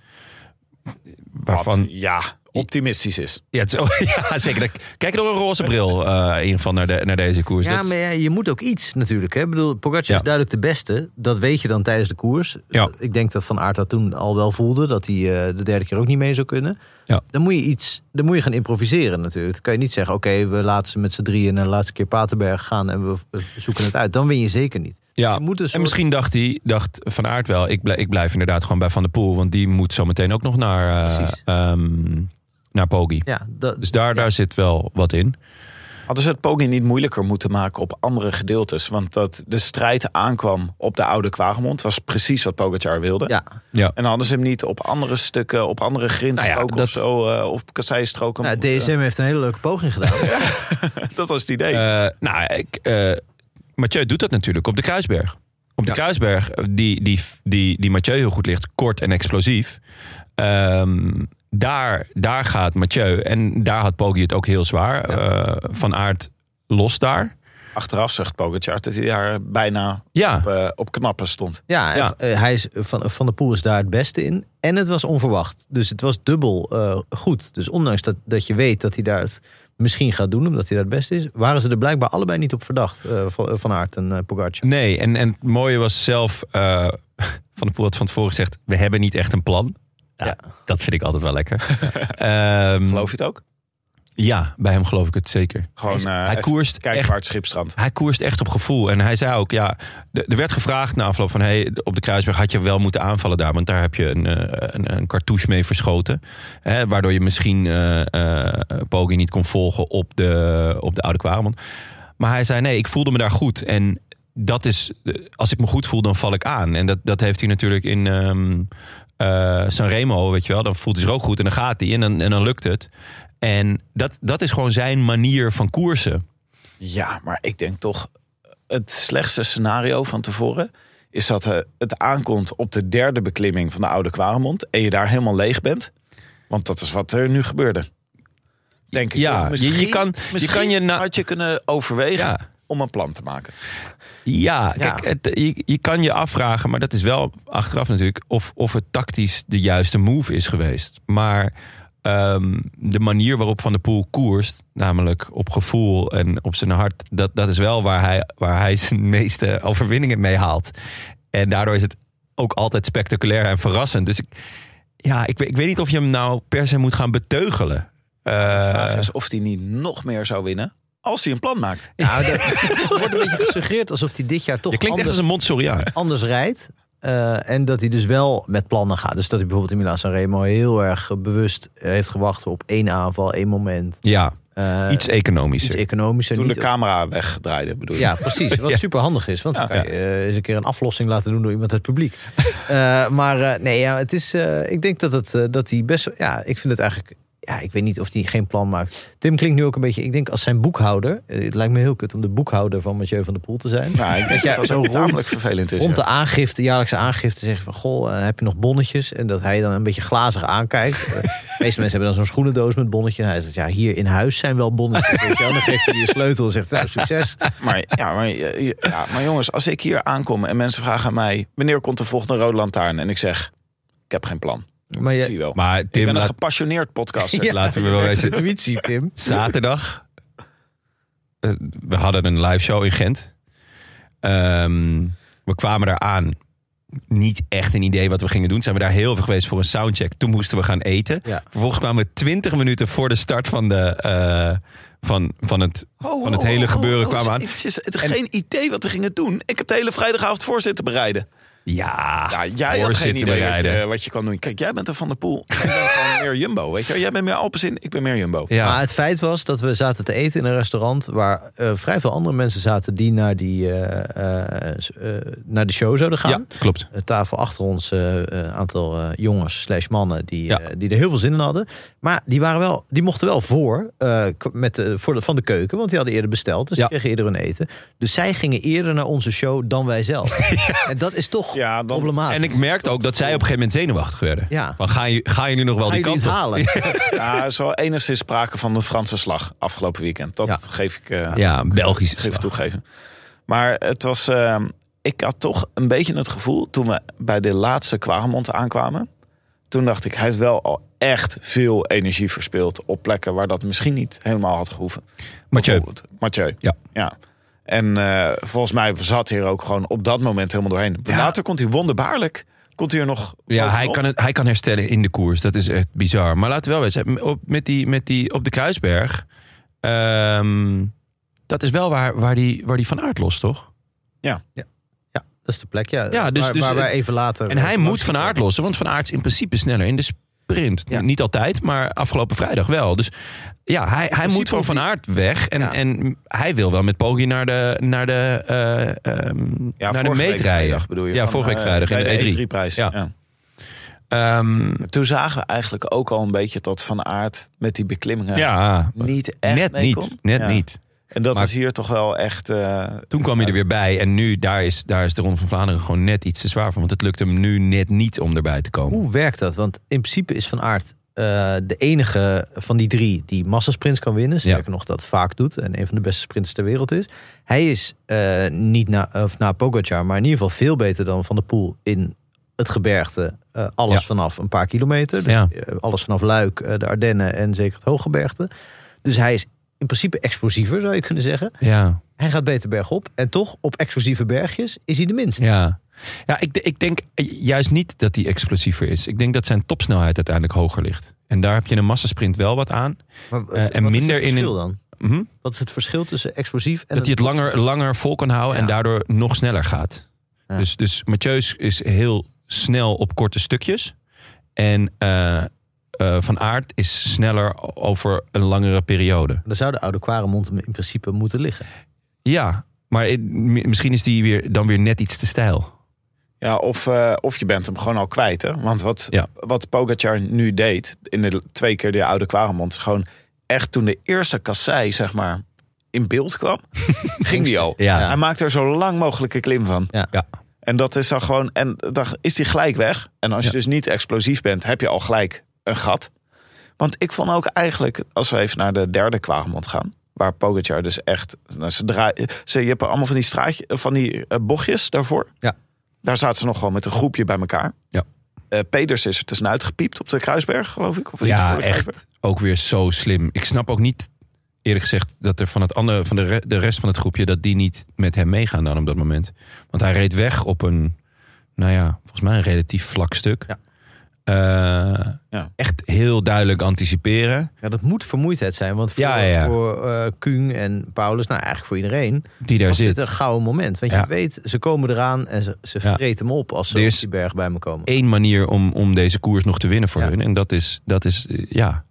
Waarvan, Wat, ja, optimistisch is. ja, het is, oh, ja, zeker. Kijk door een roze bril eh, in ieder geval naar, de, naar deze koers. Ja, Dat- maar ja, je moet ook iets natuurlijk. Hè? Ik bedoel, Pogacar Ja. is duidelijk de beste. Dat weet je dan tijdens de koers. Ja. Ik denk dat Van Aert dat toen al wel voelde. Dat hij eh, de derde keer ook niet mee zou kunnen. Ja. Dan moet je iets, dan moet je gaan improviseren natuurlijk. Dan kan je niet zeggen, oké, we laten ze met z'n drieën naar de laatste keer Paterberg gaan en we, we zoeken het uit. Dan win je zeker niet. Ja, Dus een en misschien dacht hij, dacht Van Aert wel, ik blijf, ik blijf inderdaad gewoon bij Van der Poel. Want die moet zo meteen ook nog naar, ehm, naar Poggi. Ja, dat, Dus daar, daar zit wel wat in. Hadden ze het Poggi niet moeilijker moeten maken op andere gedeeltes? Want dat de strijd aankwam op de oude Kwagemond was precies wat Pogacar wilde. ja. Ja. En hadden ze hem niet op andere stukken, op andere grindstroken Nou ja, of zo, eh, of kasseistroken. Nou, DSM heeft een hele leuke poging gedaan. dat was het idee. Eh, nou, ik, eh, Mathieu doet dat natuurlijk op de Kruisberg. Op de Kruisberg, die, die, die, die Mathieu heel goed ligt, kort en explosief. Ehm, daar, daar gaat Mathieu. En daar had Poggi het ook heel zwaar. Eh, van Aert los daar. Achteraf zegt Pogacar dat hij daar bijna Ja, op, eh, op knappen stond. Ja, eh, hij is, van, van der Poel is daar het beste in. En het was onverwacht. Dus het was dubbel eh, goed. Dus ondanks dat, dat je weet dat hij daar het misschien gaat doen... omdat hij daar het beste is... waren ze er blijkbaar allebei niet op verdacht. eh, van, Aert en Pogacar. nee. En, en het mooie was zelf, eh, Van de Poel had van tevoren gezegd, we hebben niet echt een plan. Ja. Dat vind ik altijd wel lekker. Ehm, Geloof je het ook? Ja, bij hem geloof ik het zeker. Gewoon eh, hij koerst kijken echt waar het schip strandt. Hij koerst echt op gevoel. En hij zei ook, ja, er werd gevraagd na afloop van... Hey, op de Kruisberg had je wel moeten aanvallen daar... want daar heb je een, eh, een, een cartouche mee verschoten. Hè, waardoor je misschien Poggi niet kon volgen op de, op de Oude Kwaremond. Maar hij zei, nee, ik voelde me daar goed. En dat is, als ik me goed voel, dan val ik aan. En dat, dat heeft hij natuurlijk in ehm eh, Sanremo, weet je wel. Dan voelt hij zich ook goed en dan gaat hij en dan, en dan lukt het. En dat, dat is gewoon zijn manier van koersen. Ja, maar ik denk toch het slechtste scenario van tevoren is dat het aankomt op de derde beklimming van de Oude Kwaremond en je daar helemaal leeg bent. Want dat is wat er nu gebeurde. Denk ik Ja, toch? je- Misschien, je kan- je misschien kan je na- had je kunnen overwegen Ja. Om een plan te maken. Ja, Ja. kijk, het, je, je kan je afvragen, maar dat is wel achteraf natuurlijk, of, of het tactisch de juiste move is geweest. Maar ehm, de manier waarop Van der Poel koerst, namelijk op gevoel en op zijn hart, dat, dat is wel waar hij, waar hij zijn meeste overwinningen mee haalt. En daardoor is het ook altijd spectaculair en verrassend. Dus ik, ja, ik, weet- ik weet niet of je hem nou per se moet gaan beteugelen. De vraag is of hij niet nog meer zou winnen als hij een plan maakt. Nou, er wordt een beetje gesuggereerd alsof hij dit jaar toch je klinkt echt anders, als een Montsoriaan. anders rijdt. Eh, en dat hij dus wel met plannen gaat. Dus dat hij bijvoorbeeld in Milaan Sanremo heel erg bewust heeft gewacht op één aanval, één moment. Ja, Eh, iets economischer. iets economischer. Toen de camera wegdraaide, bedoel je? Ja, precies. Wat Ja. super handig is. Want dan Ja. kan je eh, eens een keer een aflossing laten doen door iemand uit het publiek. Eh, maar eh, nee, ja, het is. eh, ik denk dat, het, eh, dat hij best. Ja, ik vind het eigenlijk. Ja, ik weet niet of hij geen plan maakt. Tim klinkt nu ook een beetje. Ik denk als zijn boekhouder. eh, Het lijkt me heel kut om de boekhouder van Mathieu van der Poel te zijn. Nou, ik denk jij dat dat zo tamelijk vervelend is. Rond ja. de aangifte, jaarlijkse aangifte, zeggen van goh, eh, heb je nog bonnetjes? En dat hij dan een beetje glazig aankijkt. Eh, De meeste mensen hebben dan zo'n schoenendoos met bonnetjes. Hij zegt, ja, hier in huis zijn wel bonnetjes. Weet je wel. Dan geeft hij je sleutel en zegt, nou, succes. Maar, ja, maar, ja, maar jongens, als ik hier aankom en mensen vragen aan mij... wanneer komt de volgende rode lantaarn? En ik zeg, ik heb geen plan. Maar Ik je, zie wel. Maar ik Tim, ben een laat- gepassioneerd podcaster. Ja. laten we wel wezen. intuïtie, Tim. zaterdag. eh, we hadden een live show in Gent. Ehm, we kwamen daar aan. Niet echt een idee wat we gingen doen. Zijn we daar heel veel geweest voor een soundcheck. Toen moesten we gaan eten. Ja. Vervolgens kwamen we 20 minuten voor de start van, de, eh, van, van het, Oh, van het oh, hele oh, gebeuren oh, kwamen aan. Eventjes, het, En- geen idee wat we gingen doen. Ik heb de hele vrijdagavond voor zitten bereiden. Ja, Ja, jij had geen idee wat je, wat je kan doen. Kijk, jij bent er van de pool. Ik ben gewoon meer Jumbo, weet je. Jij bent meer Alpecin, ik ben meer Jumbo. Ja. Maar het feit was dat we zaten te eten in een restaurant... waar eh, vrij veel andere mensen zaten die naar, die, eh, eh, eh, naar de show zouden gaan. ja, klopt. Tafel achter ons, een aantal eh, jongens slash mannen die, Ja. eh, die er heel veel zin in hadden. Maar die, waren wel, die mochten wel voor, eh, met de, voor de, van de keuken, want die hadden eerder besteld. Dus Ja. die kregen eerder hun eten. Dus zij gingen eerder naar onze show dan wij zelf. En dat is toch Ja, dan- problematisch. En ik merkte ook dat zij op een gegeven moment zenuwachtig werden. Ja. Van, ga, je, ga je nu nog wel Ga die kant op? halen? Ja, er is wel enigszins sprake van de Franse slag afgelopen weekend. Dat Ja. geef ik eh, Ja, Belgisch. geef ik toegeven. Maar het was... eh, ik had toch een beetje het gevoel, toen we bij de laatste Kwaremond aankwamen... toen dacht ik, hij heeft wel al echt veel energie verspeeld... op plekken waar dat misschien niet helemaal had gehoeven. Mathieu. Mathieu. Ja. ja. En eh, volgens mij zat hij er ook gewoon op dat moment helemaal doorheen. Ja. Later komt hij wonderbaarlijk Komt hij er nog Ja, hij kan, het, hij kan herstellen in de koers. Dat is echt bizar. Maar laten we wel weten, op, met die, met die, op de Kruisberg... ehm, dat is wel waar, waar, die, waar die van aard lost, toch? Ja, dat is de plek. Ja, Ja, dus- waar, dus- waar wij even later... En hij moet van aard lossen, want van aard is in principe sneller in de sprint. Ja. Niet altijd, maar afgelopen vrijdag wel. Dus ja, hij, hij moet van hoeft van aard weg. En, Ja. en hij wil wel met Poggi naar de, naar de, eh, ehm, Ja, naar de meet rijden. bedoel je? Ja, van, vorige week eh, vrijdag in de E3. E3-prijs. Ja. Ja. Ehm, Toen zagen we eigenlijk ook al een beetje dat Van Aert met die beklimmingen ja, niet echt net niet. Net niet. En dat Maar- is hier toch wel echt... eh, Toen kwam hij er weer bij. En nu, daar is, daar is de Ronde van Vlaanderen gewoon net iets te zwaar voor. Want het lukt hem nu net niet om erbij te komen. Hoe werkt dat? Want in principe is Van Aert eh, de enige van die drie die massasprints kan winnen. Sterker nog, dat vaak doet. En een van de beste sprinters ter wereld is. Hij is eh, niet na, of na Pogacar, maar in ieder geval veel beter dan Van der Poel in het gebergte. Eh, alles Ja. vanaf een paar kilometer. Dus, Ja. alles vanaf Luik, eh, de Ardennen en zeker het hooggebergte. Dus hij is in principe explosiever, zou je kunnen zeggen. Ja, Hij gaat beter bergop. En toch, op explosieve bergjes is hij de minste. ja. Ja, ik, ik denk juist niet dat hij explosiever is. Ik denk dat zijn topsnelheid uiteindelijk hoger ligt. En daar heb je een massasprint wel wat aan. Maar, Eh, en wat is minder het in verschil een- dan? Mhm. Wat is het verschil tussen explosief en dat hij het langer, langer vol kan houden en daardoor nog sneller gaat. Ja. Dus, dus Mathieu is heel snel op korte stukjes. En eh, eh, Van Aert is sneller over een langere periode. Dan zou de oude Quaremont hem in principe moeten liggen. Ja, maar misschien is die weer, dan weer net iets te stijl. Ja, of, eh, of je bent hem gewoon al kwijt. Hè? Want wat, Ja. wat Pogacar nu deed, in de twee keer de oude Quaremont, is gewoon echt toen de eerste kassei, zeg maar, in beeld kwam, ging die al. Ja. Hij maakt er zo lang mogelijke klim van. Ja. Ja. En dat is dan gewoon, en dan is hij gelijk weg. En als je Ja. dus niet explosief bent, heb je al gelijk een gat. Want ik vond ook eigenlijk, als we even naar de derde Quaremont gaan, waar Pogacar dus echt, nou, ze draaien, ze, je hebt allemaal van die straatje, van die eh, bochtjes daarvoor. Ja. Daar zaten ze nog gewoon met een groepje bij elkaar. Ja. Eh, Peders is er tussenuit gepiept op de Kruisberg, geloof ik. Of Ja, echt. Kruisberg. Ook weer zo slim. Ik snap ook niet, eerlijk gezegd, dat er van, het andere, van de, re- de rest van het groepje... dat die niet met hem meegaan dan op dat moment. Want hij reed weg op een, nou ja, volgens mij een relatief vlak stuk. Ja. Eh, Ja. Echt heel duidelijk anticiperen. Ja, dat moet vermoeidheid zijn. Want voor, Ja, ja, ja. voor eh Kuhn en Paulus, nou eigenlijk voor iedereen, Die daar was zit. dit een gouden moment. Want Ja. je weet, ze komen eraan en ze, ze Ja. vreten hem op als ze op die berg bij me komen. Eén manier om, om deze koers nog te winnen voor Ja. hun. En dat is, dat is eh, ja,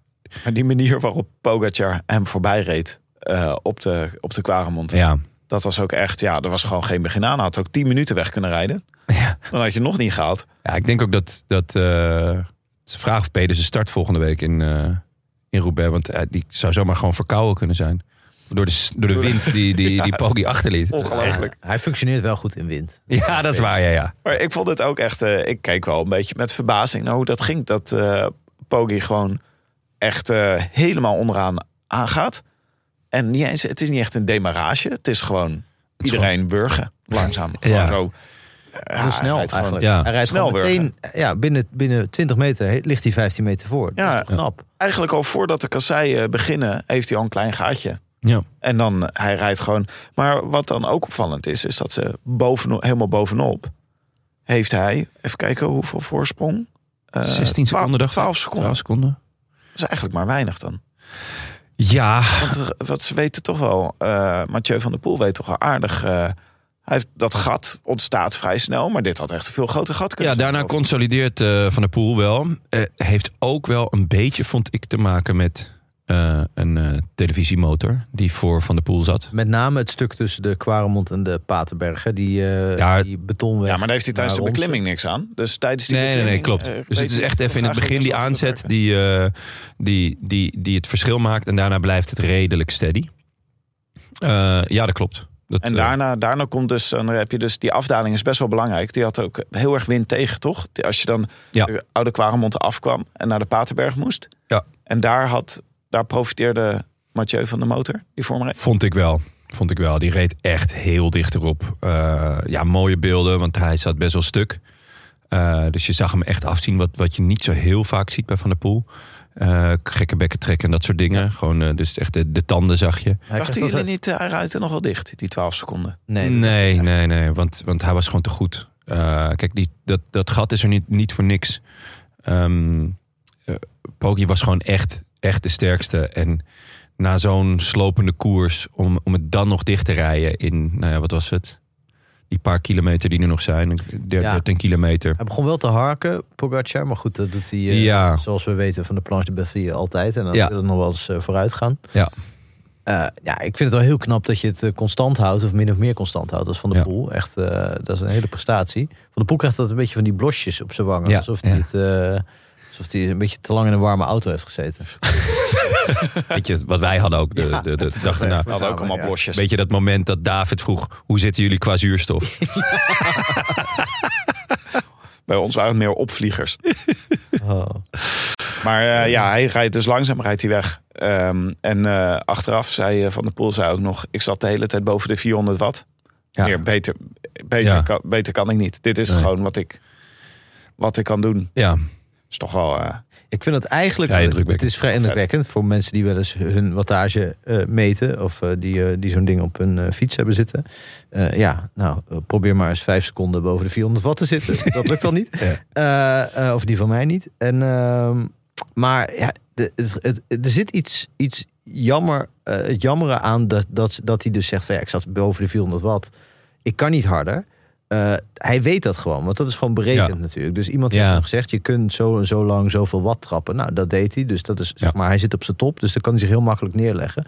Maar die manier waarop Pogacar hem voorbij reed eh, op de, op de Quaremont. ja. Dat was ook echt, ja, er was gewoon geen begin aan. Hij had ook 10 minuten weg kunnen rijden. Ja. Dan had je nog niet gehaald. Ja, ik denk ook dat, dat eh, ze vragen of Pedersen start volgende week in, eh in Roubaix. Want eh, die zou zomaar gewoon verkouden kunnen zijn. Door de, door de wind die, die, die Poggi achterliet. Ongelooflijk. Hij functioneert wel goed in wind. Ja, dat is waar, ja, ja. Maar ik vond het ook echt, eh, ik keek wel een beetje met verbazing naar hoe dat ging. Dat eh Poggi gewoon echt helemaal onderaan aangaat. En niet eens, het is niet echt een demarage. Het is gewoon iedereen burgen. Langzaam. Gewoon Ja. zo. Ja, Heel snel hij rijdt gewoon- eigenlijk. Ja. Hij rijdt Snel gewoon meteen, ja, binnen, binnen 20 meter ligt hij 15 meter voor. Dat Ja. is toch knap. Eigenlijk al voordat de kasseien beginnen, heeft hij al een klein gaatje. ja. En dan, eh, hij rijdt gewoon. Maar wat dan ook opvallend is, is dat ze bovenop, helemaal bovenop heeft hij, even kijken hoeveel voorsprong. Eh, 16 seconden, dacht ik. 12 seconden. 12 seconden. Dat is eigenlijk maar weinig dan. Ja, Want wat ze weten toch wel, eh Mathieu van der Poel weet toch wel aardig. eh, hij heeft, dat gat ontstaat vrij snel, maar dit had echt een veel groter gat kunnen ja daarna consolideert eh, Van der Poel wel. Heeft ook wel een beetje, vond ik, te maken met eh, een eh, televisiemotor die voor Van der Poel zat. Met name het stuk tussen de Quaremont en de Paterberg. hè, Die, eh Ja, die betonweg. Ja, maar daar heeft hij tijdens de beklimming niks aan. Dus tijdens die Nee, nee, nee, klopt. dus het is echt even in het begin die aanzet die, eh, die, die, die het verschil maakt. En daarna blijft het redelijk steady. Eh, ja, dat klopt. Dat, En daarna, daarna komt dus, dan heb je dus, die afdaling is best wel belangrijk. Die had ook heel erg wind tegen, toch? Als je dan Ja. de Oude Quaremont afkwam en naar de Paterberg moest. Ja. En daar, had, daar profiteerde Mathieu van de motor, die voor me reed. Vond ik wel. Vond ik wel. Die reed echt heel dicht erop. Eh, ja, mooie beelden, want hij zat best wel stuk. Eh, dus je zag hem echt afzien, wat, wat je niet zo heel vaak ziet bij Van der Poel. Eh, gekke bekken trekken en dat soort dingen. Gewoon, dus echt de, de tanden zag je. Hij Dachten jullie niet, eh, hij er nog wel dicht, die 12 seconden? Nee, Nee, nee, nee, want, want hij was gewoon te goed. Eh, kijk, die, dat, dat gat is er niet, niet voor niks. Poggi was gewoon echt, echt de sterkste. En na zo'n slopende koers, om, om het dan nog dicht te rijden in, nou ja, wat was het? Die paar kilometer die er nog zijn, der- Ja. 13 kilometer. Hij begon wel te harken, Pogacar. Maar goed, dat doet hij, eh, Ja. zoals we weten, van de Planche de Belfië altijd. En dan Ja. wil het nog wel eens eh, vooruit gaan. Ja. Eh, ja, ik vind het wel heel knap dat je het constant houdt, of min of meer constant houdt als Van de Ja. Poel. Echt, dat is een hele prestatie. Van de Poel krijgt dat een beetje van die blosjes op zijn wangen. Ja, Alsof hij ja. het, alsof hij een beetje te lang in een warme auto heeft gezeten. Weet je, wat wij hadden ook de, Ja, de, dag daarna. We hadden ook allemaal Ja. blosjes. Weet je dat moment dat David vroeg, hoe zitten jullie qua zuurstof? Bij ons waren het meer opvliegers. Oh. Maar eh, ja, hij rijdt dus langzaam rijdt hij weg. Ehm, en eh, achteraf zei eh, Van der Poel zei ook nog... ik zat de hele tijd boven de 400 watt. Ja. Meer, beter, beter, Ja. kan, beter kan ik niet. Dit is Nee. gewoon wat ik, wat ik kan doen. Ja, is toch wel... eh, Ik vind het eigenlijk. Het is vrij indrukwekkend voor mensen die wel eens hun wattage eh, meten. Of eh, die, die zo'n ding op hun fiets hebben zitten. Ja, nou, probeer maar eens vijf seconden boven de 400 watt te zitten. Dat lukt al niet. Ja. Of die van mij niet. En, ehm, maar ja, de, het, het- er zit iets, iets jammer, het jammere aan dat, dat, dat hij dus zegt: van ja, ik zat boven de 400 watt. Ik kan niet harder. Eh, hij weet dat gewoon, want dat is gewoon berekend Ja. natuurlijk. Dus iemand Ja. heeft hem gezegd: je kunt zo en zo lang zoveel watt trappen. Nou, dat deed hij. Dus dat is zeg Ja. maar, hij zit op zijn top, dus dan kan hij zich heel makkelijk neerleggen.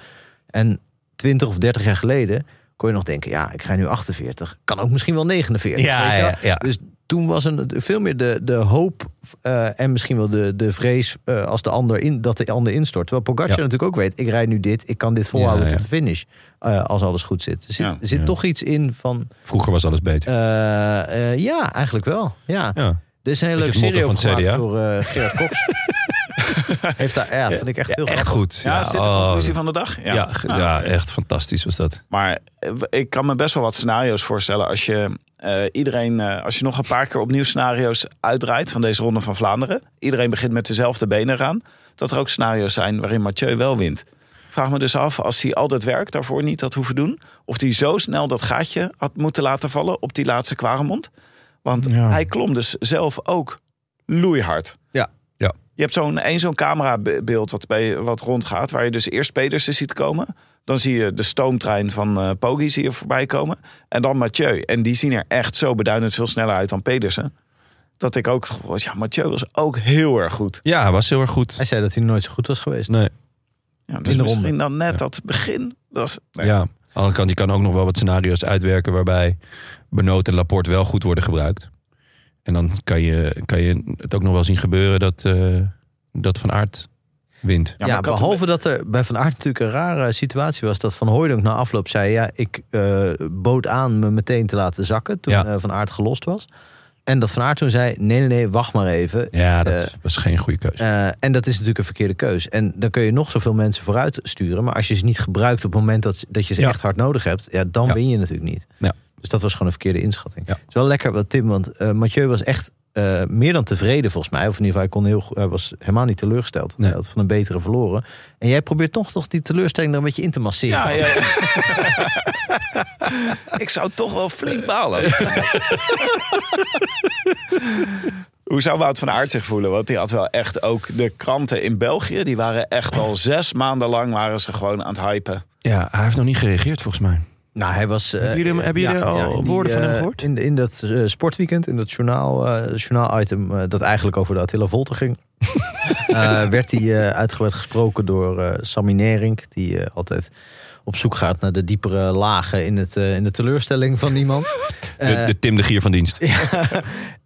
En 20 of 30 jaar geleden kon je nog denken: ja, ik ga nu 48, kan ook misschien wel 49. Ja, weet je wel? ja, ja. Dus toen was een, veel meer de, de hoop eh, en misschien wel de, de vrees eh, als de ander in, dat de ander instort. Terwijl Pogacar Ja. natuurlijk ook weet, ik rijd nu dit, ik kan dit volhouden Ja, ja. tot de finish. eh, als alles goed zit. Er zit, Ja. zit Ja. toch iets in van, vroeger was alles beter. eh, eh, ja, eigenlijk wel. Ja. ja. Er is een hele leuke serie van gemaakt door Gerard Cox. Heeft daar, ja, vind ik echt heel echt goed. ja, is dit de oh. conclusie van de dag? Ja, ja, Nou, echt fantastisch was dat. Maar ik kan me best wel wat scenario's voorstellen als je eh, iedereen, eh, als je nog een paar keer opnieuw scenario's uitdraait van deze ronde van Vlaanderen. Iedereen begint met dezelfde benen eraan. Dat er ook scenario's zijn waarin Mathieu wel wint. Ik vraag me dus af, als hij altijd werkt, daarvoor niet had hoeven doen. Of hij zo snel dat gaatje had moeten laten vallen op die laatste Kwaremond. Want Ja. hij klom dus zelf ook loeihard. Ja. Ja. Je hebt zo'n één zo'n camerabeeld wat, bij, wat rondgaat, waar je dus eerst Pedersen ziet komen. Dan zie je de stoomtrein van eh Poggi zie je voorbij komen. En dan Mathieu. En die zien er echt zo beduidend veel sneller uit dan Pedersen. Dat ik ook het gevoel was, ja, Mathieu was ook heel erg goed. Ja, hij was heel erg goed. Hij zei dat hij nooit zo goed was geweest. Nee. Ja, dus de misschien ronde. dan net Ja. dat begin. Dat was, nee. Ja. Aan de andere kant, je kan ook nog wel wat scenario's uitwerken waarbij Benoot en Laporte wel goed worden gebruikt. En dan kan je, kan je het ook nog wel zien gebeuren dat, eh, dat Van Aert wint. Ja, behalve dat er bij Van Aert natuurlijk een rare situatie was. Dat Van Hooydonk na afloop zei... ja, ik eh, bood aan me meteen te laten zakken toen Ja. eh, Van Aert gelost was. En dat Van Aert toen zei... nee, nee, nee, wacht maar even. Ja, dat Eh, was geen goede keuze. Eh, en dat is natuurlijk een verkeerde keus. En dan kun je nog zoveel mensen vooruit sturen. Maar als je ze niet gebruikt op het moment dat, dat je ze Ja. echt hard nodig hebt... Ja, dan Ja. win je natuurlijk niet. Ja. Dus dat was gewoon een verkeerde inschatting. Ja. Het is wel lekker wat Tim, want eh Mathieu was echt eh, meer dan tevreden volgens mij. Of in ieder geval, hij, kon heel, hij was helemaal niet teleurgesteld. Nee. Hij had van een betere verloren. En jij probeert toch, toch die teleurstelling er een beetje in te masseren. Ja, ja, ik zou toch wel flink balen. Hoe zou Wout van Aert zich voelen? Want die had wel echt ook de kranten in België. Die waren echt al zes maanden lang waren ze gewoon aan het hypen. Ja, hij heeft nog niet gereageerd volgens mij. Nou, hij was. eh, Hebben jullie hem- hebben jullie al woorden van hem eh, gehoord? In, in dat eh, sportweekend, in dat journaal, eh journaal-item dat eigenlijk over de Attila Volter ging, werd hij uitgebreid gesproken door Sammy Nering, die altijd op zoek gaat naar de diepere lagen in, het, in de teleurstelling van iemand. De, de Tim de Gier van dienst. ja.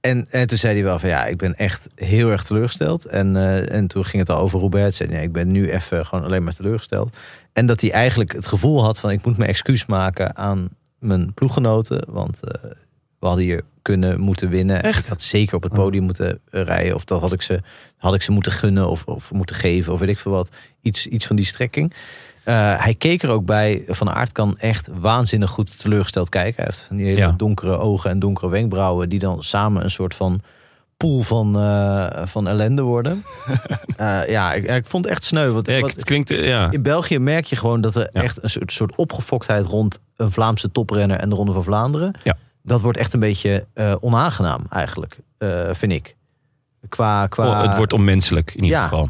en, en toen zei hij wel van ja, ik ben echt heel erg teleurgesteld. En, en toen ging het al over Robert. Zei, nee, ik ben nu even gewoon alleen maar teleurgesteld. En dat hij eigenlijk het gevoel had van ik moet mijn excuus maken aan mijn ploeggenoten. Want eh, we hadden hier kunnen moeten winnen. Echt? Ik had zeker op het podium moeten eh, rijden. Of dat had ik ze, had ik ze moeten gunnen of, of moeten geven. Of weet ik veel wat. Iets, iets van die strekking. Eh, hij keek er ook bij. Van Aert kan echt waanzinnig goed teleurgesteld kijken. Hij heeft van die hele Ja. donkere ogen en donkere wenkbrauwen. Die dan samen een soort van pool van, eh, van ellende worden. Eh, ja, ik, ik vond het echt sneu. Ja, wat- het klinkt, eh, ja. in België merk je gewoon dat er Ja. echt een soort, soort opgefoktheid rond een Vlaamse toprenner en de Ronde van Vlaanderen. Ja. dat wordt echt een beetje onaangenaam eigenlijk, vind ik. Qua, qua... Oh, het wordt onmenselijk in ieder Ja. geval.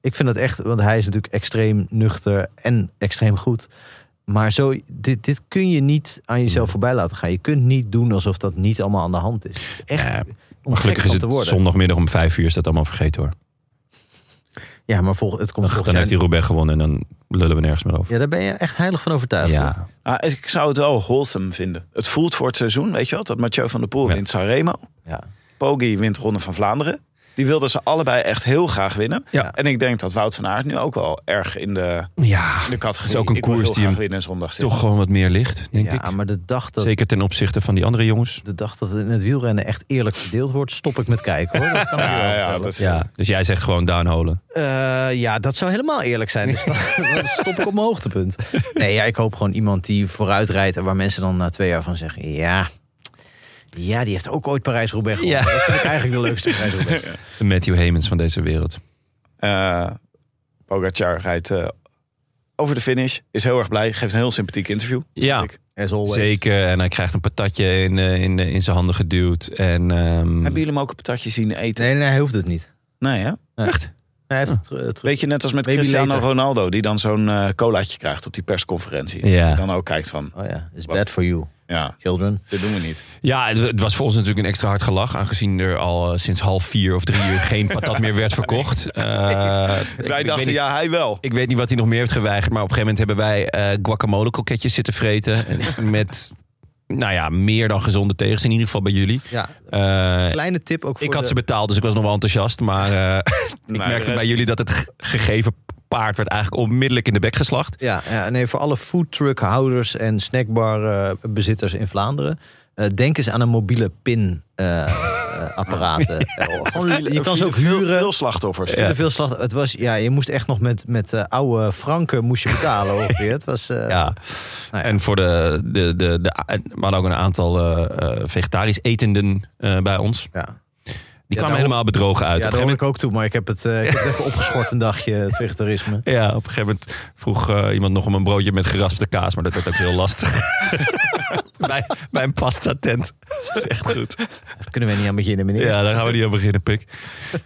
Ik vind het echt, want hij is natuurlijk extreem nuchter en extreem goed. Maar zo, dit, dit kun je niet aan jezelf voorbij laten gaan. Je kunt niet doen alsof dat niet allemaal aan de hand is. Het is echt Ja, om Maar gelukkig is te het worden. zondagmiddag om vijf uur is dat allemaal vergeten hoor. Ja, maar vol, het komt Dan, heeft hij Roubaix gewonnen en dan lullen we nergens meer over. Ja, daar ben je echt heilig van overtuigd. Ja, Ah, ik zou het wel wholesome vinden. Het voelt voor het seizoen, weet je wel? Dat Mathieu van der Poel Ja. wint Sanremo. Ja. Poggi wint Ronde van Vlaanderen. Die wilden ze allebei echt heel graag winnen. Ja. En ik denk dat Wout van Aert nu ook wel erg in de, ja in de categorie... Is ook een ik koers die hem winnen zondag zit. toch gewoon wat meer ligt, denk Ja, ik. maar de dag, dat, Zeker ten opzichte van die andere jongens. de dag dat het in het wielrennen echt eerlijk verdeeld wordt, stop ik met kijken hoor. Dat kan ik je wel Ja, ja, dat is, Ja, dus jij zegt gewoon downholen. Eh, ja, dat zou helemaal eerlijk zijn. Dus dan, dan stop ik op mijn hoogtepunt. Nee, ja, ik hoop gewoon iemand die vooruit rijdt... en waar mensen dan na twee jaar van zeggen... ja, ja die heeft ook ooit Parijs-Roubaix gewonnen. Ja. Dat vind ik eigenlijk de leukste Parijs-Roubaix. De Matthew Hemens van deze wereld. Eh, Pogacar rijdt eh, over de finish. Is heel erg blij. Geeft een heel sympathiek interview. Ja, zeker. En hij krijgt een patatje in, eh, in, in zijn handen geduwd. En, ehm, Hebben jullie hem ook een patatje zien eten? Nee, nee, hij hoeft het niet. Nee, hè? Echt? Hij heeft het terug. Weet je, net als met Baby Cristiano later. Ronaldo... die dan zo'n colaatje krijgt op die persconferentie. Ja. Dat hij dan ook kijkt van... Oh ja, it's Wat? bad for you, ja, children. dit doen we niet. Ja, het- was voor ons natuurlijk een extra hard gelach. Aangezien er al eh, sinds half vier of drie uur geen patat meer werd verkocht. Eh, Wij ik dachten, ja, hij wel. Ik weet niet wat hij nog meer heeft geweigerd. Maar op een gegeven moment hebben wij eh, guacamole kroketjes zitten vreten. En Met, nou ja, meer dan gezonde tegens. In ieder geval bij jullie. Ja, Eh, kleine tip ook voor ik had de- ze betaald, dus ik was nog wel enthousiast. Maar eh, ik merkte rest bij jullie dat het ge- gegeven paard werd eigenlijk onmiddellijk in de bek geslacht. Ja, ja, nee, voor alle foodtruckhouders en snackbar-bezitters in Vlaanderen. eh, denk eens aan een mobiele pin-apparaten. je kan ze ook huren. Veel slachtoffers. De veel slag, het was, ja, je moest echt nog met, met eh, oude franken moest je betalen ongeveer. Het was, eh, Ja. nou ja. En voor de, de, de, de, we hadden ook een aantal eh, eh, vegetarisch etenden eh, bij ons. ja. Die kwamen daar helemaal bedrogen uit. ja, op, daar gegeven ik ook toe, maar ik heb het, eh, ik heb het even opgeschort een dagje, het vegetarisme. moment, ja, op een gegeven moment vroeg eh, iemand nog om een broodje met geraspte kaas. Maar dat werd ook heel lastig. bij, bij een pasta tent. Dat is echt goed. Daar kunnen we niet aan beginnen, meneer. Ja, daar gaan we niet aan beginnen, Pik.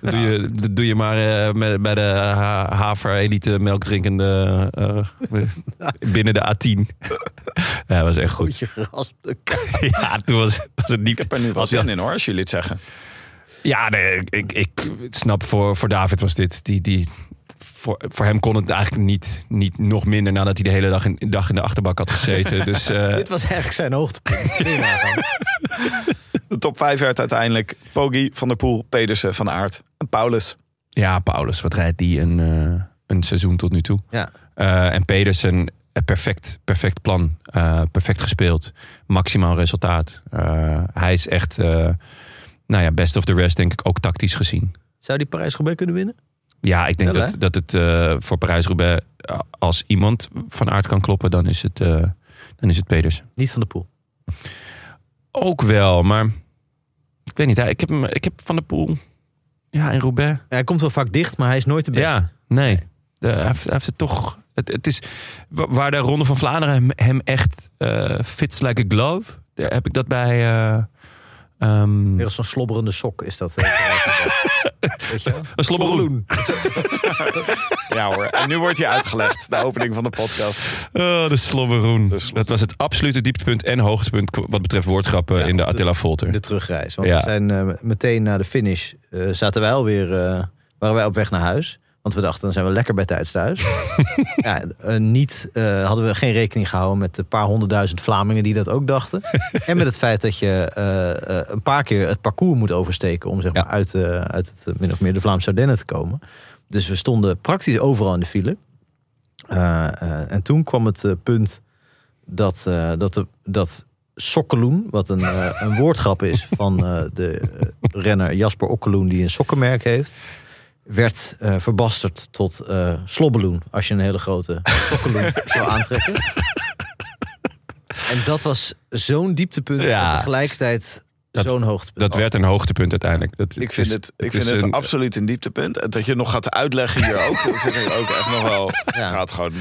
Dat doe je, dat doe je maar eh, met, bij de ha- haver-elite melkdrinkende eh, binnen de A10. Ja, dat was echt goed. Goedje geraspte kaas. Ja, toen was, was het niet... Ik heb er nu wel zin in hoor, als jullie het zeggen. Ja, nee, ik, ik, ik snap voor, voor David was dit. Die, die, voor, voor hem kon het eigenlijk niet, niet nog minder nadat hij de hele dag in, dag in de achterbak had gezeten. Dus eh, Dit was eigenlijk zijn hoogtepunt. De top 5 werd uiteindelijk Poggi, Van der Poel, Pedersen, Van Aert en Paulus. ja, Paulus, wat rijdt die een, eh, een seizoen tot nu toe? Ja. Eh, en Pedersen, perfect, perfect plan. Eh, perfect gespeeld. Maximaal resultaat. Eh, hij is echt, eh, nou ja, best of the rest denk ik ook tactisch gezien. Zou die Parijs-Roubaix kunnen winnen? Ja, ik denk Wel, dat, dat het eh, voor Parijs-Roubaix, eh, als iemand van aard kan kloppen, dan is het, eh, dan is het Pedersen. Niet van de Poel. Ook wel, maar ik weet niet. Ik heb, hem, ik heb Van der Poel, ja, in Roubaix. Hij komt wel vaak dicht, maar hij is nooit de beste. Ja, nee. De- hij, heeft, hij heeft het toch. Het, het is wa- waar de Ronde van Vlaanderen hem, hem echt fits like a glove. Daar heb ik dat bij. Eh, ehm, Weer zo'n slobberende sok is dat. eh. Weet je een slobberoen. Ja hoor, en nu wordt hij uitgelegd, de opening van de podcast. Oh, de slobberoen. Dat was het absolute dieptepunt en hoogtepunt wat betreft woordgrappen Ja, in de Attila Volter. De terugreis. Want Ja. we zijn eh, meteen na de finish eh, zaten wij alweer, eh, waren wij op weg naar huis. Want we dachten, dan zijn we lekker bij tijds thuis. ja, eh, niet eh, hadden we geen rekening gehouden met de paar honderdduizend Vlamingen die dat ook dachten. en met het feit dat je eh, een paar keer het parcours moet oversteken om zeg maar, Ja. uit, uit het min of meer de Vlaamse Ardennen te komen. Dus we stonden praktisch overal in de file. En toen kwam het punt dat, dat, de, dat Sokkeloen, wat een, een woordgrap is van de renner Jasper Okkeloen, die een sokkenmerk heeft, werd eh, verbasterd tot eh slobbeloen, als je een hele grote sokkeloen zou aantrekken. En dat was zo'n dieptepunt Ja. en tegelijkertijd zo'n hoogtepunt. Dat werd een hoogtepunt uiteindelijk. Dat, Ik vind is- het, ik vind het een- absoluut een dieptepunt. En dat je nog gaat uitleggen hier ook. Vind ik ook echt nog wel. Ja. Gaat gewoon.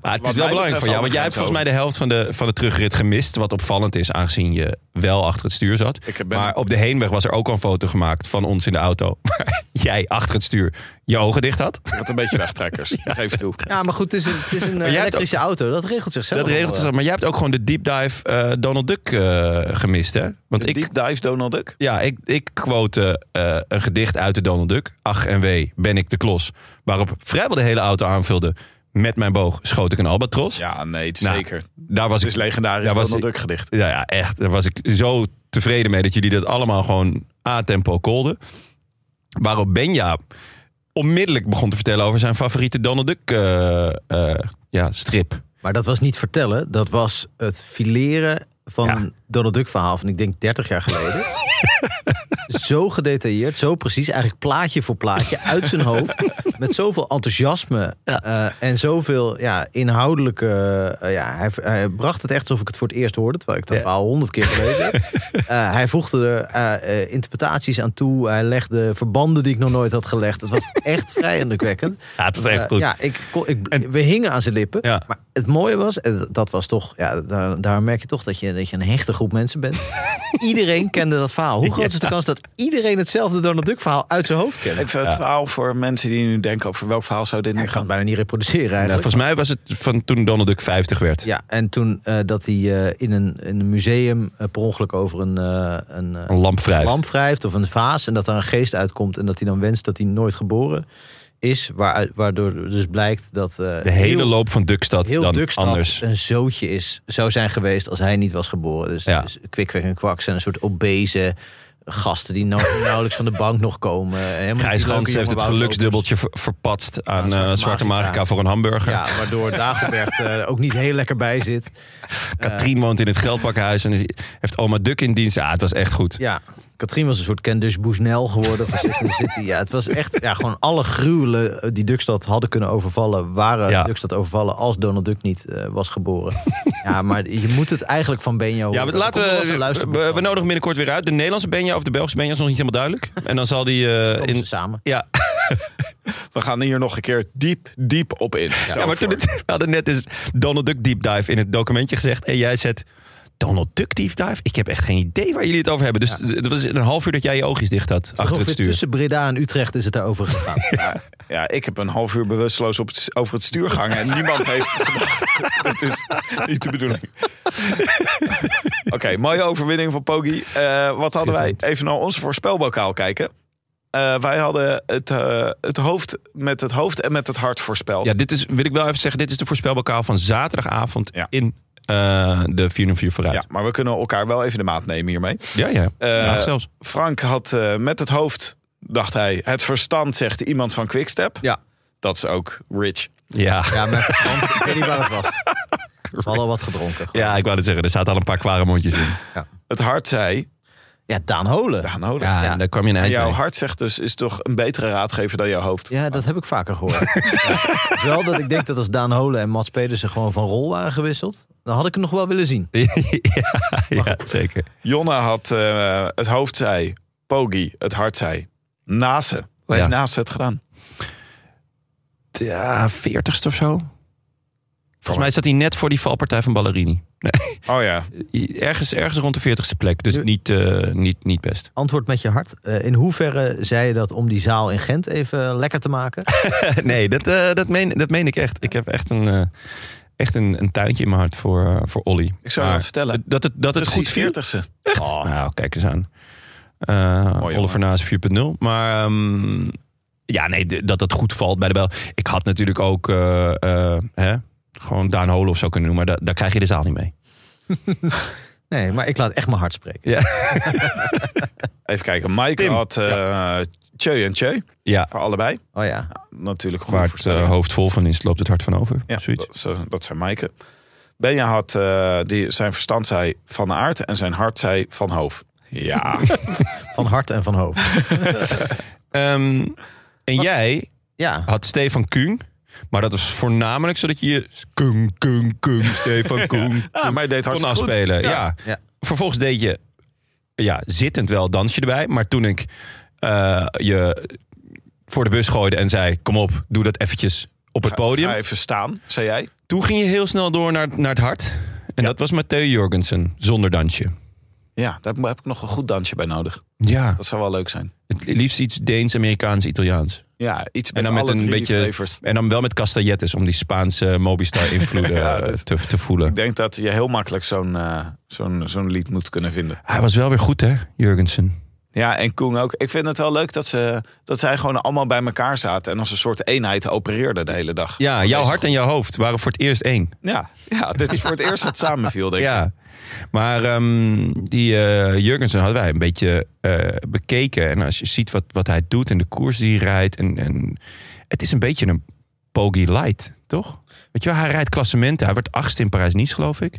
Maar het is wel belangrijk voor jou, want jij hebt volgens mij de helft van de, van de terugrit gemist. Wat opvallend is, aangezien je wel achter het stuur zat. Maar op de heenweg was er ook al een foto gemaakt van ons in de auto. Jij achter het stuur je ogen dicht had. Met een beetje wegtrekkers. Geef toe. Ja, maar goed, het is een, het is een eh, elektrische auto. Dat regelt zichzelf. Dat regelt wel, zich. Maar jij hebt ook gewoon de deep dive eh, Donald Duck eh, gemist, hè? Want De ik, deep dive Donald Duck. ja, ik, ik quote eh, een gedicht uit de Donald Duck. Ach en wee, ben ik de klos. Waarop vrijwel de hele auto aanvulde. Met mijn boog schoot ik een albatros. Ja, nee, het is Nou, zeker. Daar was Het ik is legendarisch Ja, was Donald ik- Duck gedicht. Ja, ja, echt. Daar was ik zo tevreden mee dat jullie dat allemaal gewoon A-tempo kolden. Waarop Benja onmiddellijk begon te vertellen over zijn favoriete Donald Duck eh, eh, ja, strip. Maar dat was niet vertellen. Dat was het fileren van Ja. een Donald Duck verhaal van ik denk 30 jaar geleden. zo gedetailleerd, zo precies. Eigenlijk plaatje voor plaatje uit zijn hoofd. Met zoveel enthousiasme eh, en zoveel ja, inhoudelijke... eh, ja, hij, hij bracht het echt alsof ik het voor het eerst hoorde. Terwijl ik dat Ja. verhaal honderd keer gelezen heb. Eh, hij voegde er interpretaties aan toe. Hij legde verbanden die ik nog nooit had gelegd. Het was echt vrij indrukwekkend. Ja, het was echt goed. ja, ik, ik, En- we hingen aan zijn lippen. Ja. Maar het mooie was, en dat was toch, ja, daar, daar merk je toch dat je, dat je een hechte groep mensen bent. iedereen kende dat verhaal. Hoe groot is de kans dat iedereen hetzelfde Donald Duck verhaal uit zijn hoofd kent? Even het verhaal voor mensen die nu denken over welk verhaal zou dit nu Ik kan gaan. het bijna niet reproduceren eigenlijk. volgens mij was het van toen Donald Duck 50 werd. Ja, en toen eh, dat hij eh, in, een, in een museum eh, per ongeluk over een, een, Een lamp wrijft. lamp wrijft of een vaas. En dat er een geest uitkomt en dat hij dan wenst dat hij nooit geboren is. Waaruit, waardoor dus blijkt dat De hele heel- loop van Duckstad heel dan Dukstad anders. een zootje is, zou zijn geweest als hij niet was geboren. Dus, Ja. dus Kwikweg en Kwak zijn een soort obese gasten die nou, nauwelijks van de bank nog komen. Gijs Gans heeft het geluksdubbeltje ver- verpatst aan eh, zwarte zwarte magica. magica voor een hamburger. Ja, waardoor Dagobert eh, ook niet heel lekker bij zit. Katrien woont in het geldpakkenhuis en is- heeft oma Duck in dienst. Ja, het was echt goed. Ja, Katrien was een soort Candice Busnel geworden van Sex and the City. Ja, het was echt ja, gewoon alle gruwelen eh, die Duckstad hadden kunnen overvallen... waren Ja. Duckstad overvallen als Donald Duck niet eh, was geboren. ja, maar je moet het eigenlijk van Benjo Ja, horen. laten we, we, nodigen binnenkort weer uit. De Nederlandse Benja of de Belgische Benja is nog niet helemaal duidelijk. En dan zal die eh, Komen ze in... samen. Ja, We gaan hier nog een keer diep, diep op in. Ja, maar toen het, we hadden net dus Donald Duck Deep Dive in het documentje gezegd. En jij zet Donald Duck Deep Dive? Ik heb echt geen idee waar jullie het over hebben. Dus het was een half uur dat jij je oogjes dicht had achter het stuur. Tussen Breda en Utrecht is het daarover gegaan. Ja, ja, ik heb een half uur bewusteloos op het, over het stuur gehangen en niemand heeft gedacht. Dat is niet de bedoeling. Oké, mooie overwinning van Pogi. Eh, wat hadden wij? Even naar onze voorspelbokaal kijken. Eh, wij hadden het, eh, het hoofd met het hoofd en met het hart voorspeld. Ja, dit is, wil ik wel even zeggen, dit is de voorspelbokaal van zaterdagavond Ja. in eh, de 4 4 vooruit. Ja, maar we kunnen elkaar wel even de maat nemen hiermee. Ja, ja. Eh, zelfs. Frank had eh, met het hoofd, dacht hij, het verstand zegt iemand van Quickstep. Ja. Dat is ook rich. Ja. Ja, mijn verstand, ik weet niet waar het was. We hadden al wat gedronken. gewoon. ja, ik wou het zeggen. Er zaten al een paar kware mondjes in. Het hart zei, Ja, Daan Holen. Daan Holen. Ja, daar kwam je eind jouw mee. hart zegt dus, is toch een betere raadgever dan jouw hoofd. Ja, dat heb ik vaker gehoord. ja. Wel dat ik denk dat als Daan Holen en Mats Pedersen gewoon van rol waren gewisseld... dan had ik het nog wel willen zien. ja, ja, zeker. Jonne had eh, het hoofd zei, Pogi, het hart zei, Nase. Hoe heeft Ja. Nase het gedaan? Ja, veertigste of zo. Volgens mij zat hij net voor die valpartij van Ballerini. Oh ja, ergens, ergens rond de veertigste plek. Dus niet, eh, niet, niet best. Antwoord met je hart. Eh, in hoeverre zei je dat om die zaal in Gent even lekker te maken? nee, dat, eh, dat, meen, dat meen ik echt. Ik heb echt een, eh, echt een, een tuintje in mijn hart voor, eh, voor Olly. ik zou Maar wat vertellen. Dat het, dat het Precies goed viel. 40ste. Oh. Nou, kijk eens aan. Eh Mooi, Oliver Naas 4.0. Maar ehm, ja, nee, dat het goed valt bij de bel. Ik had natuurlijk ook eh, eh, hè, gewoon Daan Holen of zo kunnen doen. Maar da- daar krijg je de zaal niet mee. Nee, maar ik laat echt mijn hart spreken. Ja, Even kijken, Mike Tim. had eh Tjeu en Tjeu, ja. voor allebei. Oh ja. Natuurlijk goed waar het eh, hoofd vol van is, loopt het hart van over. Ja, Zoiets. dat, eh, dat zijn Maaike. Benja had eh, die, zijn verstand zei van aard en zijn hart zei van hoofd. Ja, Van hart en van hoofd. Ehm, en jij Ja. had Stefan Kuhn. Maar dat was voornamelijk zodat je je Kung, Kung, Kung, Stefan Koen ja maar hij deed kon afspelen. Ja. Ja. Vervolgens deed je ja, zittend wel dansje erbij. Maar toen ik eh, je voor de bus gooide en zei... kom op, doe dat eventjes op het podium. Ga even staan, zei jij. Toen ging je heel snel door naar, naar het hart. En dat was Matteo Jorgensen, zonder dansje. Ja, daar heb ik nog een goed dansje bij nodig. Ja, Dat zou wel leuk zijn. het liefst iets Deens, Amerikaans, Italiaans. Ja, iets En met dan met alle een beetje. flavors. En dan wel met castaillettes om die Spaanse Mobistar-invloeden Ja, eh, te, te voelen. Ik denk dat je heel makkelijk zo'n eh, zo'n zo'n lied moet kunnen vinden. Hij was wel weer goed, hè, Jurgensen? Ja, en Koen ook. Ik vind het wel leuk dat, ze, dat zij gewoon allemaal bij elkaar zaten... en als een soort eenheid opereerden de hele dag. Ja, jouw hart en jouw hoofd waren voor het eerst één. Ja, ja dit is voor het eerst dat het samenviel, denk ik. Ja. Maar ehm, die eh Jurgensen hadden wij een beetje eh, bekeken. En als je ziet wat, wat hij doet en de koers die hij rijdt. En, en het is een beetje een Poggi light, toch? Weet je wel, hij rijdt klassementen. Hij wordt achtste in Parijs-Nice, geloof ik.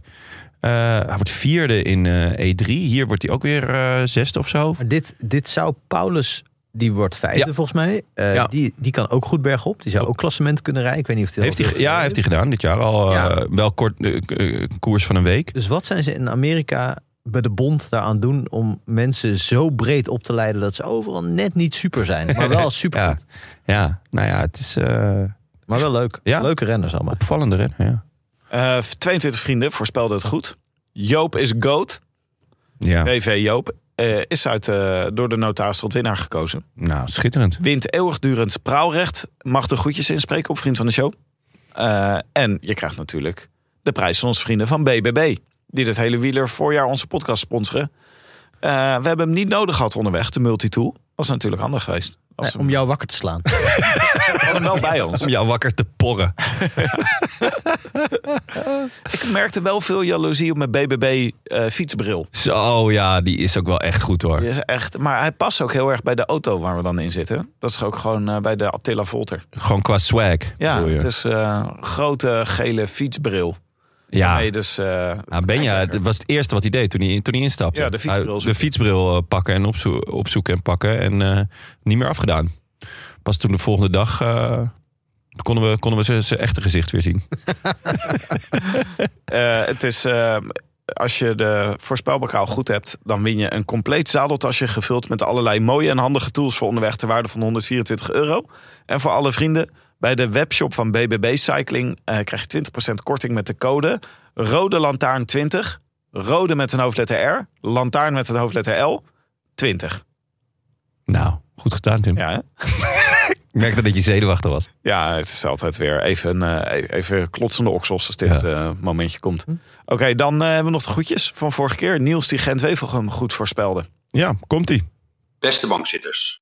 Eh, hij wordt vierde in eh, E3. Hier wordt hij ook weer zesde of zo. Maar dit, dit zou Paulus, die wordt vijfde Ja. volgens mij. Eh, Ja. die, die kan ook goed bergop. Die zou ook klassement kunnen rijden. Ik weet niet of hij Heeft dat hij, ja, heeft hij gedaan dit jaar al. Ja. eh, wel kort eh, koers van een week. Dus wat zijn ze in Amerika bij de bond daaraan doen om mensen zo breed op te leiden dat ze overal net niet super zijn, maar wel super goed. Ja, nou ja, het is eh Maar wel leuk. Ja. Leuke renners allemaal. opvallende rennen. Ja. Eh, 22 vrienden voorspelden het goed. Joop is GOAT. ja. PV Joop eh, is uit, eh, door de notaris tot winnaar gekozen. Nou, schitterend. Wint eeuwigdurend praalrecht. Mag de groetjes inspreken op Vriend van de Show. Eh, en je krijgt natuurlijk de prijs van onze vrienden van BBB. Die dit hele wieler voorjaar onze podcast sponsoren. Eh, we hebben hem niet nodig gehad onderweg, de multitool. Was natuurlijk handig geweest. Als Nee, we om jou wakker te slaan. wel bij ons. Om jou wakker te porren. Ik merkte wel veel jaloezie op mijn BBB eh, fietsbril. Zo, ja, die is ook wel echt goed hoor. Die is echt, maar hij past ook heel erg bij de auto waar we dan in zitten. Dat is ook gewoon eh, bij de Attila Volter. Gewoon qua swag. Ja, het is een grote gele fietsbril. ja. Nee, dus, Ja, het Benja, het was het eerste wat hij deed toen hij, toen hij instapte. Ja, de fietsbril de fietsbril pakken en opzo- opzoeken en pakken. En niet meer afgedaan. Pas toen de volgende dag eh, konden we, konden we zijn- echte gezicht weer zien. Eh, het is, eh, als je de voorspelbokaal goed hebt, dan win je een compleet zadeltasje gevuld met allerlei mooie en handige tools voor onderweg ter waarde van 124 euro. En voor alle vrienden, bij de webshop van BBB Cycling krijg je 20% korting met de code Rode Lantaarn 20. Rode met een hoofdletter R, lantaarn met een hoofdletter L, 20. Nou, goed gedaan Tim. Ja? Ik merkte dat je zenuwachtig was. Ja, het is altijd weer even, eh, even klotsende oksels als dit Ja. eh, momentje komt. Oké, dan eh, hebben we nog de groetjes van vorige keer. Niels die Gent Wevelgem goed voorspelde. Ja, komt-ie. Beste bankzitters.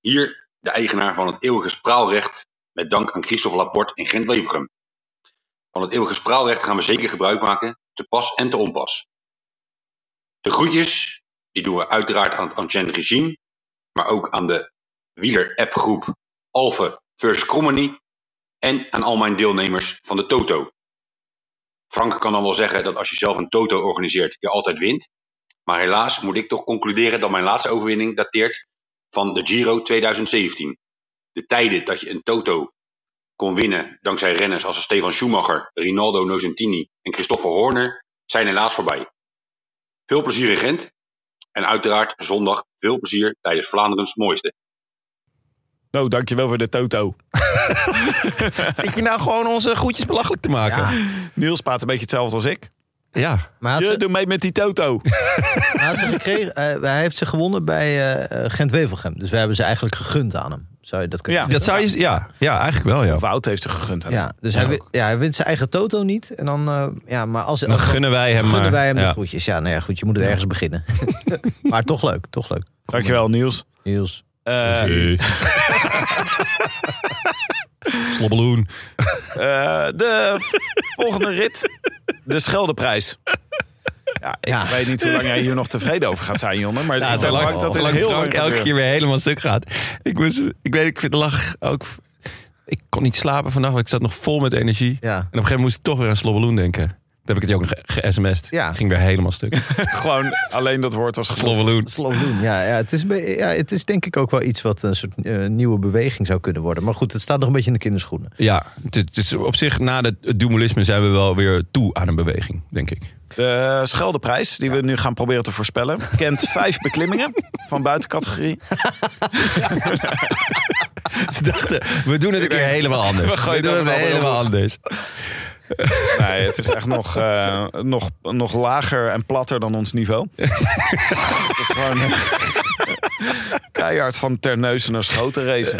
Hier de eigenaar van het eeuwige spraalrecht met dank aan Christophe Laporte in Gent-Wevergem. Van het eeuwige spraalrecht gaan we zeker gebruik maken, te pas en te onpas. De groetjes, die doen we uiteraard aan het Ancien Regime, maar ook aan de wieler-appgroep Alphe versus Krommenie en aan al mijn deelnemers van de Toto. Frank kan dan wel zeggen dat als je zelf een Toto organiseert, je altijd wint. Maar helaas moet ik toch concluderen dat mijn laatste overwinning dateert van de Giro 2017. De tijden dat je een Toto kon winnen dankzij renners als Stefan Schumacher, Rinaldo Nocentini en Christopher Horner zijn helaas voorbij. Veel plezier in Gent en uiteraard zondag veel plezier tijdens Vlaanderens mooiste. Nou, dankjewel voor de Toto. Zit je nou gewoon onze groetjes belachelijk te maken? Ja, Niels praat een beetje hetzelfde als ik. Ja. maar had, Je ze, doe mee met die Toto. hij had ze gekregen, eh, hij heeft ze gewonnen bij eh, Gent-Wevelgem. Dus wij hebben ze eigenlijk gegund aan hem. Zou je dat kunnen Ja. Dat zou je... Ja, ja eigenlijk wel, ja. Wout heeft ze gegund. aan hem. Ja, dus hij, ja, hij wint zijn eigen toto niet. En dan, eh, ja, maar als, Dan gunnen wij hem... gunnen maar- wij hem de ja. groetjes. Ja, nou ja, goed, je moet het ergens beginnen. maar toch leuk, toch leuk. Dankjewel Niels. Niels. Eh, Hey. Slobbeloen. eh, de volgende rit. De Scheldeprijs. Ja, ik Ja. weet niet hoe lang jij hier nog tevreden over gaat zijn, Jonne. Maar Ja, ik ben zolang, bang dat dit heel Frank lang elke gebeurt. keer weer helemaal stuk gaat. Ik, moest, ik weet, ik vind de lach ook... Ik kon niet slapen vannacht, want ik zat nog vol met energie. Ja. En op een gegeven moment moest ik toch weer aan Slobbeloen denken. Toen heb ik het je ook nog ge-sms'd. Ja. Ging weer helemaal stuk. Gewoon alleen dat woord was gelopen. Slobbeloen. Slowdoen. Ja, ja, het is, ja, het is denk ik ook wel iets wat een soort eh, nieuwe beweging zou kunnen worden. Maar goed, het staat nog een beetje in de kinderschoenen. Ja, het, het is op zich na het dualisme zijn we wel weer toe aan een beweging, denk ik. De Scheldeprijs, die we nu gaan proberen te voorspellen, kent vijf beklimmingen van buitencategorie. Ze dachten, we doen het een keer helemaal anders. We gooien doen het helemaal anders. Nee, het is echt nog, eh, nog, nog lager en platter dan ons niveau. het is gewoon keihard van Terneuzen naar Schoten racen.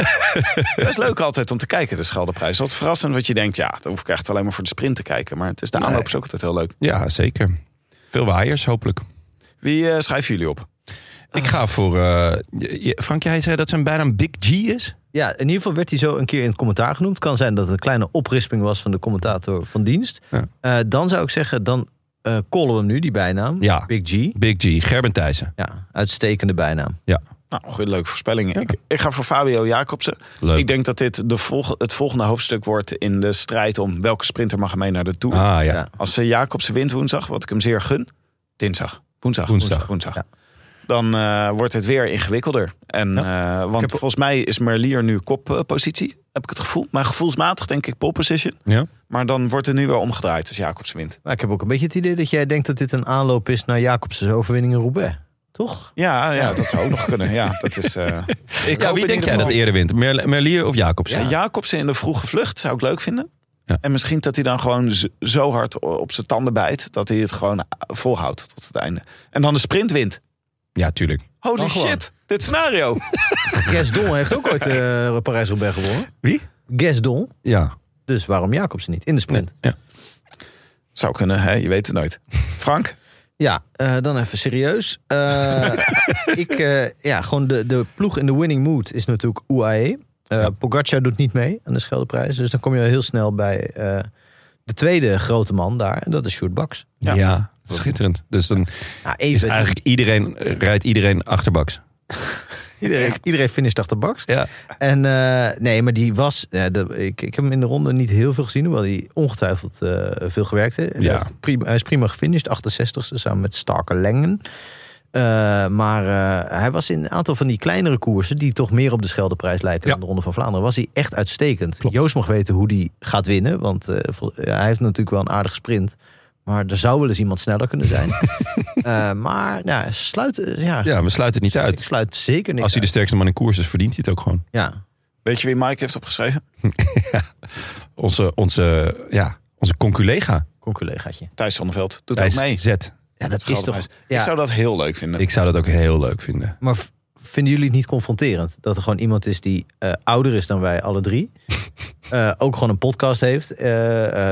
Dat is leuk altijd om te kijken, de Scheldeprijs. Wat verrassend wat je denkt, ja, dan hoef ik echt alleen maar voor de sprint te kijken. Maar het is de Nee. aanloop is ook altijd heel leuk. Ja, zeker. Veel waaiers, hopelijk. Wie eh, schrijven jullie op? Ik ga voor... eh, Frank, jij zei dat zijn bijnaam Big G is? Ja, in ieder geval werd hij zo een keer in het commentaar genoemd. Kan zijn dat het een kleine oprisping was van de commentator van dienst. Ja. Eh, dan zou ik zeggen, dan eh callen we hem nu, die bijnaam. Ja. Big G. Big G, Gerben Thijssen. Ja, uitstekende bijnaam. Nou, goede leuke voorspelling. Ik, ik ga voor Fabio Jacobsen. Leuk. Ik denk dat dit de volg- het volgende hoofdstuk wordt in de strijd om welke sprinter mag er mee naar de Tour. Ah ja. Ja. Als uh, Jacobsen wint woensdag, wat ik hem zeer gun. Dinsdag. Woensdag. Woensdag. woensdag. Ja. Dan eh, wordt het weer ingewikkelder. En, eh, want heb- volgens mij is Merlier nu koppositie. heb ik het gevoel. Maar gevoelsmatig denk ik pole position. ja. Maar dan wordt het nu weer omgedraaid als Jacobsen wint. Maar ik heb ook een beetje het idee dat jij denkt dat dit een aanloop is naar Jacobs's overwinning in Roubaix. Toch? Ja, ja, dat zou ook nog kunnen. Ja, dat is, eh, ik Ja, hoop wie denk jij dat eerder wint? Mer Merlier of Jacobsen? Ja, Jacobsen in de vroege vlucht zou ik leuk vinden. Ja. En misschien dat hij dan gewoon zo hard op zijn tanden bijt... dat hij het gewoon volhoudt tot het einde. En dan de sprint wint. Ja, tuurlijk. Holy Dan gewoon. shit, dit scenario. Gasdon heeft ook ooit eh Parijs-Roubaix gewonnen. Wie? Gasdon. Ja. Dus waarom Jacobsen niet? In de sprint. ja. Zou kunnen, hè? je weet het nooit. Frank? Ja, eh, dan even serieus. Eh, ik, eh, ja, gewoon de, de ploeg in de winning mood is natuurlijk UAE. Eh Ja. Pogacar doet niet mee aan de Scheldeprijs. Dus dan kom je al heel snel bij eh, de tweede grote man daar. En dat is Sjoerd Baks. Ja. Schitterend. Dus dan Nou, is eigenlijk iedereen, rijdt iedereen achterbaks. iedereen, iedereen finisht achter Baks. Ja. En eh, nee, maar die was... ja, ik, ik heb hem in de ronde niet heel veel gezien. Hoewel hij ongetwijfeld eh, veel gewerkt heeft. Hij Ja. prima, hij is prima gefinished. 68ste samen met Starke Lengen. Eh, maar hij was in een aantal van die kleinere koersen... die toch meer op de Scheldeprijs lijken Ja. dan de Ronde van Vlaanderen... was hij echt uitstekend. Klopt. Joost mag weten hoe die gaat winnen. Want hij heeft natuurlijk wel een aardige sprint. Maar er zou wel eens iemand sneller kunnen zijn. Eh, maar ja, sluit, eh, ja, Ja, we sluiten het niet ik uit. sluit zeker niks Als hij de sterkste man in koers is, verdient hij het ook gewoon. Ja, Weet je wie Mike heeft opgeschreven? Onze, onze, ja, onze conculega. conculegaatje. Thijs Zonneveld. Doet Thijs ook mee. Z. Ja, dat is toch... Ja, Ik zou dat heel leuk vinden. Ik zou dat ook heel leuk vinden. Maar vinden jullie het niet confronterend? Dat er gewoon iemand is die eh, ouder is dan wij alle drie. Eh, ook gewoon een podcast heeft. eh,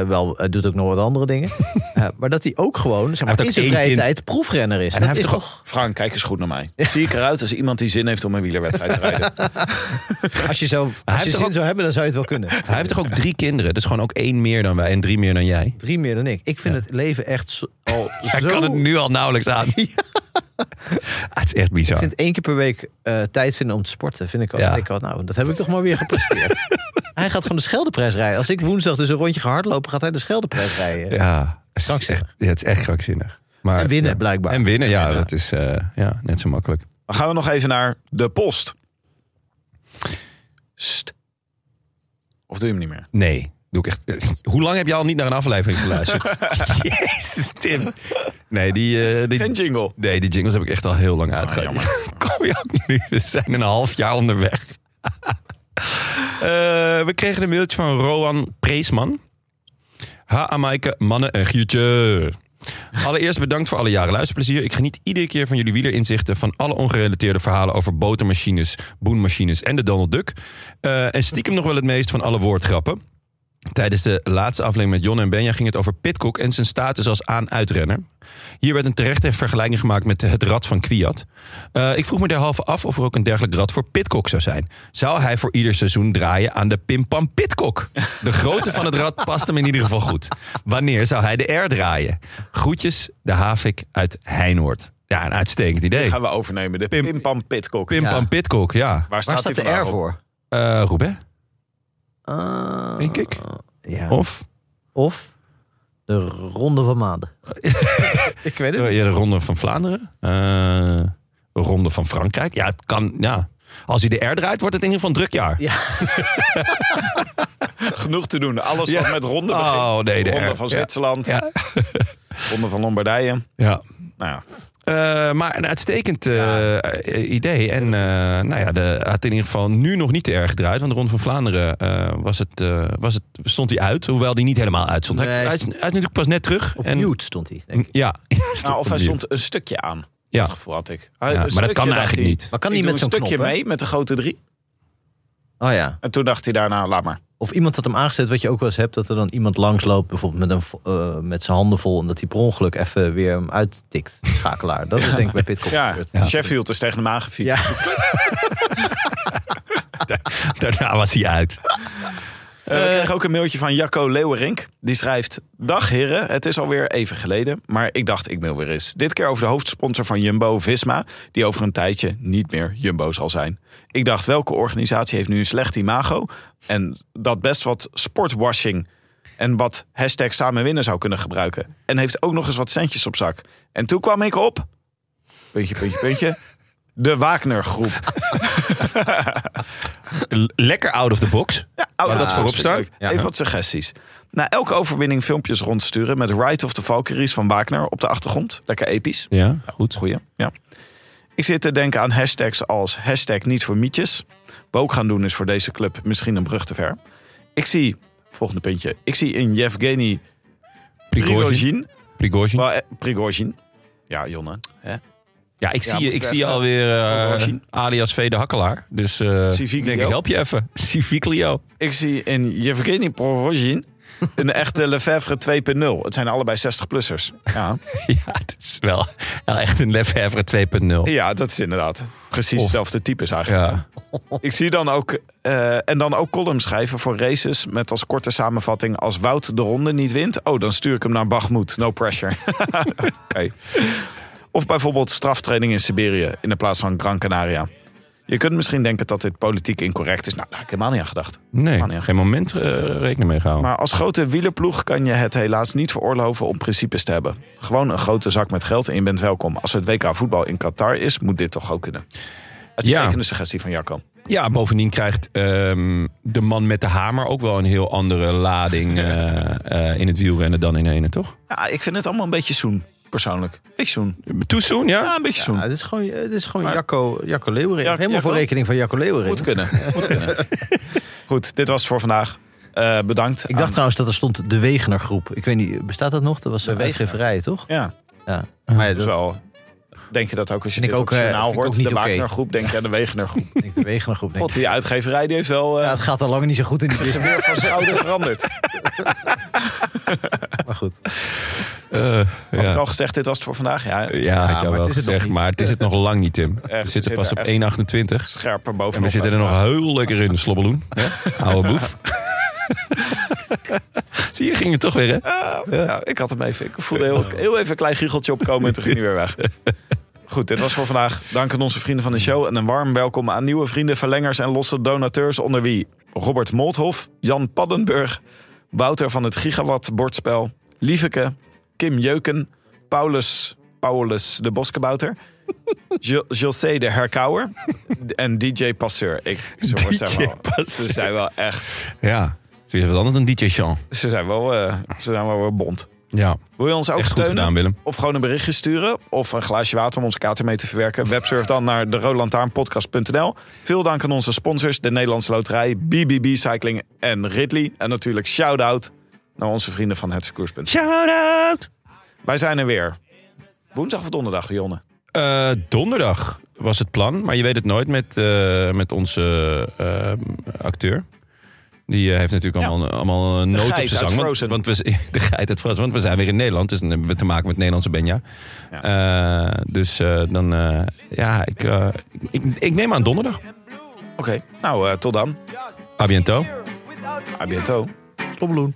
wel, hij doet ook nog wat andere dingen. Maar dat hij ook gewoon zeg maar, in zijn vrije kind. tijd proefrenner is. En dat hij is toch, Frank, kijk eens goed naar mij. Zie ik eruit als iemand die zin heeft om een wielerwedstrijd te rijden? als je, zo, als je zin ook- zou hebben, dan zou je het wel kunnen. Hij heeft toch ook drie kinderen? Dus gewoon ook één meer dan wij en drie meer dan jij. Drie meer dan ik. Ik vind het leven echt zo, al Hij zo... kan het nu al nauwelijks aan. Het is echt Ik bizar. vind één keer per week eh, tijd vinden om te sporten. Vind ik al, Ja. ik al, nou, dat heb ik toch maar weer gepresteerd. hij gaat gewoon de Scheldeprijs rijden. Als ik woensdag dus een rondje ga hardlopen, gaat hij de Scheldeprijs rijden. Ja, het is echt, ja, het is echt krankzinnig. Maar, En winnen, ja. blijkbaar. En winnen, ja, Ja. dat is eh, ja, net zo makkelijk. Dan gaan we nog even naar de post. St. Of doe je hem niet meer? Nee, doe ik echt. Hoe lang heb je al niet naar een aflevering geluisterd? Jezus, Tim. Nee, die, eh, die, Geen jingle. nee, die jingles heb ik echt al heel lang uitgehaald. Kom je ook nu? We zijn een half jaar onderweg. Eh, we kregen een mailtje van Roan Preesman. Ha, Amaike, mannen en Gietje. Allereerst bedankt voor alle jaren luisterplezier. Ik geniet iedere keer van jullie wielerinzichten... van alle ongerelateerde verhalen over botermachines, boenmachines en de Donald Duck. Eh, en stiekem nog wel het meest van alle woordgrappen. Tijdens de laatste aflevering met Jon en Benja ging het over Pitcock en zijn status als aan-uitrenner. Hier werd een terechte vergelijking gemaakt met het rad van Kwiat. Eh, ik vroeg me derhalve af of er ook een dergelijk rad voor Pitcock zou zijn. Zou hij voor ieder seizoen draaien aan de Pimpam Pitcock? De grootte van het rad past hem in ieder geval goed. Wanneer zou hij de R draaien? Groetjes, de Havik uit Heinoord. Ja, een uitstekend idee. gaan we overnemen. De Pim- Pimpam Pitcock. Pimpam Ja. Pitcock, ja. Waar Waar staat, staat die de R voor? Eh Roubaix, Ah, denk ik. Ja. Of Of de Ronde van Maanden. ik weet het niet. ja, de Ronde van Vlaanderen. Eh, de Ronde van Frankrijk. Ja, het kan. Ja. Als hij de R draait, wordt het in ieder geval een druk jaar. Ja. genoeg te doen. Alles Ja. wat met ronde begint. Oh, nee, de ronde van. Zwitserland, Ja. ronde van Lombardije. ja. Nou Eh, maar een uitstekend eh, eh, idee. En eh, nou ja, de, had in ieder geval nu nog niet te erg gedraaid. Want de Ronde van Vlaanderen eh, was het, eh, was het, stond hij uit. Hoewel die niet helemaal uit stond. Hij, Nee, hij hij, is, hij is natuurlijk pas net terug. Op en, mute stond hij. denk ik. Ja. nou, of hij stond een stukje aan. Ja. Dat gevoel had ik. Hij- Ja, maar dat kan eigenlijk hij, niet. Maar kan doe met een zo'n stukje mee met de grote drie. Oh ja. En toen dacht hij daarna, laat maar. Of iemand had hem aangezet, wat je ook wel eens hebt, dat er dan iemand langsloopt, bijvoorbeeld met, een, eh, met zijn handen vol, en dat hij per ongeluk even weer hem uittikt, schakelaar. Dat is denk ik bij Pitcock Ja, gebeurd. Sheffield is tegen hem aangefietst. Ja. Daarna was hij uit. Eh, we kregen ook een mailtje van Jacco Leeuwerink. Die schrijft... Dag heren, het is alweer even geleden. Maar ik dacht, ik mail weer eens. Dit keer over de hoofdsponsor van Jumbo, Visma. Die over een tijdje niet meer Jumbo zal zijn. Ik dacht, welke organisatie heeft nu een slecht imago? En dat best wat sportwashing... En wat hashtag samen winnen zou kunnen gebruiken. En heeft ook nog eens wat centjes op zak. En toen kwam ik op... Puntje, puntje, puntje... De Wagner groep. L- Lekker out of the box. Ja, dat is voorop staan? leuk. Ja. Even wat suggesties. Na elke overwinning filmpjes rondsturen met Ride of the Valkyries van Wagner op de achtergrond. Lekker episch. Ja, goed. Goeie, ja. Ik zit te denken aan hashtags als hashtag niet voor mietjes. We ook gaan doen is voor deze club misschien een brug te ver. Ik zie, volgende puntje. Ik zie in Yevgeny Prigozhin. Prigozhin. Prigozhin. Eh, Prigozhin. Ja, Jonne. Hè? Ja, ik Ja, zie, moet ik je zie even- alweer Prigozhin. alias V de Hakkelaar. Dus eh ik denk, ik help je even. Civiglio. Ik zie in Yevgeny Prigozhin een echte Lefebvre 2.0. Het zijn allebei 60-plussers. Ja. Ja, het is wel, wel echt een Lefebvre 2.0. Ja, dat is inderdaad precies Of- hetzelfde type is eigenlijk. Ja. Ik zie dan ook, en dan ook columns schrijven voor races met als korte samenvatting: als Wout de ronde niet wint, oh, dan stuur ik hem naar Bagmoed. No pressure. Oké. Of bijvoorbeeld straftraining in Siberië in de plaats van Gran Canaria. Je kunt misschien denken dat dit politiek incorrect is. Nou, daar heb ik helemaal niet aan gedacht. Nee, nee. geen moment eh, rekening mee gehouden. Maar als grote wielerploeg kan je het helaas niet veroorloven om principes te hebben. Gewoon een grote zak met geld en je bent welkom. Als het WK voetbal in Qatar is, moet dit toch ook kunnen. Uitstekende suggestie van Jacco. Ja, bovendien krijgt ehm, de man met de hamer ook wel een heel andere lading eh, eh, in het wielrennen dan in ene, toch? Ja, ik vind het allemaal een beetje zoen, persoonlijk. Beetje zoen. Too soon, ja? Ja, een beetje zoen. Ja, dit is gewoon, dit is gewoon Maar- Jacco, Jacco Leeuwering. Ja, Helemaal Jacco? voor rekening van Jacco Leeuwering. Moet kunnen. Moet kunnen. Goed, dit was het voor vandaag. Eh, bedankt. Ik dacht aan- trouwens dat er stond de Wegener groep. Ik weet niet, bestaat dat nog? Dat was een Wegener. uitgeverij, toch? Ja, Ja. Maar ja, dus dat wel. Denk je dat ook als je Dus Vind dit ik op ook, het eh, journaal vind ik ook hoort? niet De oké. Wagner groep, denk je aan de Wegener groep. denk ik de Wegener groep. Denk God, ik. die uitgeverij die heeft wel eh, Ja, het gaat al lang niet zo goed in die business. weer van schouder veranderd. Maar goed. Eh, Had ik ja. al gezegd, dit was het voor vandaag? Ja, maar wel het is het gezegd, maar het is het nog lang niet, Tim. we we zitten pas op zitten echt 1,28. scherper bovenop. En we zitten er nog heel lekker in, de slobbeloen. Ja? Oude boef. Zie je, ging het toch weer, hè? Ja, ik had hem even. Ik voelde heel, heel even een klein giecheltje opkomen en toen ging hij weer weg. Goed, dit was voor vandaag. Dank aan onze vrienden van de show. En een warm welkom aan nieuwe vrienden, verlengers en losse donateurs. Onder wie Robert Molthof, Jan Paddenburg, Wouter van het Gigawatt bordspel, Lieveke, Kim Jeuken, Paulus, Paulus de Boskebouter, Jo- José de Herkauwer en DJ Passeur. Ik, ze, DJ zijn wel, Passeur. ze zijn wel echt. Ja, het is wat anders dan DJ Sean. Ze zijn wel, eh, ze zijn wel weer bond. Ja, Wil je ons ook echt steunen? gedaan, Willem. Of gewoon een berichtje sturen. Of een glaasje water om onze kater mee te verwerken. Websurf dan naar de roodlantaarnpodcast.nl. Veel dank aan onze sponsors. De Nederlandse Loterij, BBB Cycling en Ridley. En natuurlijk shout-out naar onze vrienden van het Secours.nl. Shout-out! Wij zijn er weer. Woensdag of donderdag, Jonne? Eh, donderdag was het plan, maar je weet het nooit met, eh, met onze eh, acteur. Die heeft natuurlijk Ja. allemaal, allemaal een nood op zijn zang. Want, we, de geit uit Frozen. Want we zijn weer in Nederland, dus dan hebben we te maken met Nederlandse Benja. Eh, dus eh, dan, eh, ja, ik, eh, ik, ik neem aan donderdag. Oké, nou eh, tot dan. A biento. A. Slobbeloen.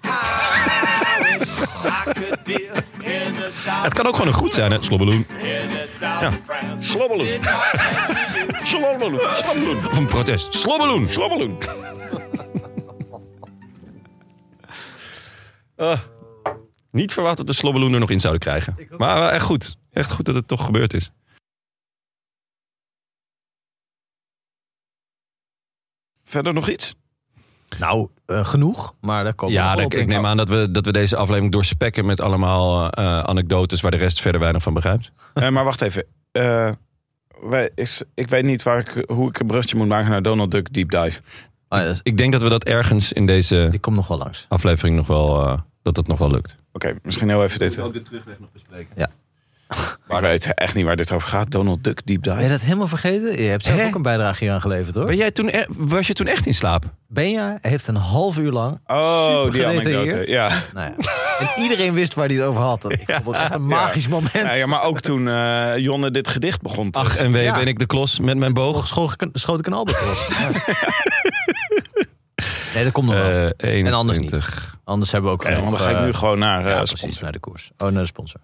Het kan ook gewoon een goed zijn, hè? Slobbeloen. Slobbeloen. Slobbeloen. Slobbeloen. Of een protest. Slobbeloen. Slobbeloen. Niet verwacht dat de Slobbeloen er nog in zouden krijgen. Maar wel echt goed. Echt goed dat het toch gebeurd is. Verder nog iets? Nou, eh, genoeg, maar daar komen we Ja, nog wel dat- op, ik denk neem aan dat we, dat we deze aflevering doorspekken met allemaal eh, anekdotes waar de rest verder weinig van begrijpt. Maar wacht even. Eh, wij, is, ik weet niet waar ik, hoe ik een brugje moet maken naar Donald Duck Deep Dive. Ah, ja, Ik denk dat we dat ergens in deze die komt nog wel langs. aflevering nog wel, eh, dat dat nog wel lukt. Oké, misschien heel even dit. de terugweg nog bespreken. Ik weet echt niet waar dit over gaat. Donald Duck Deep Ben je Dive. dat helemaal vergeten? Je hebt zelf Hè? ook een bijdrage hier aan geleverd, hoor. Ben jij toen, e- was je toen echt in slaap? Benja heeft een half uur lang Oh, super die gedetailleerd. anekdote. Ja. Nou ja. En iedereen wist waar hij het over had. Ik vond het echt een magisch moment. Ja, ja, maar ook toen eh, Jonne dit gedicht begon te Ach en wee Ja. ben ik de klos met mijn boog. Schoot ik een, schoot ik een albatros. Ja. Nee, dat komt nog wel. Eh, En anders 21. Anders hebben we ook Oké, want dan ga ik eh, nu gewoon naar eh ja, precies, sponsor. naar de koers. Oh, naar de sponsor.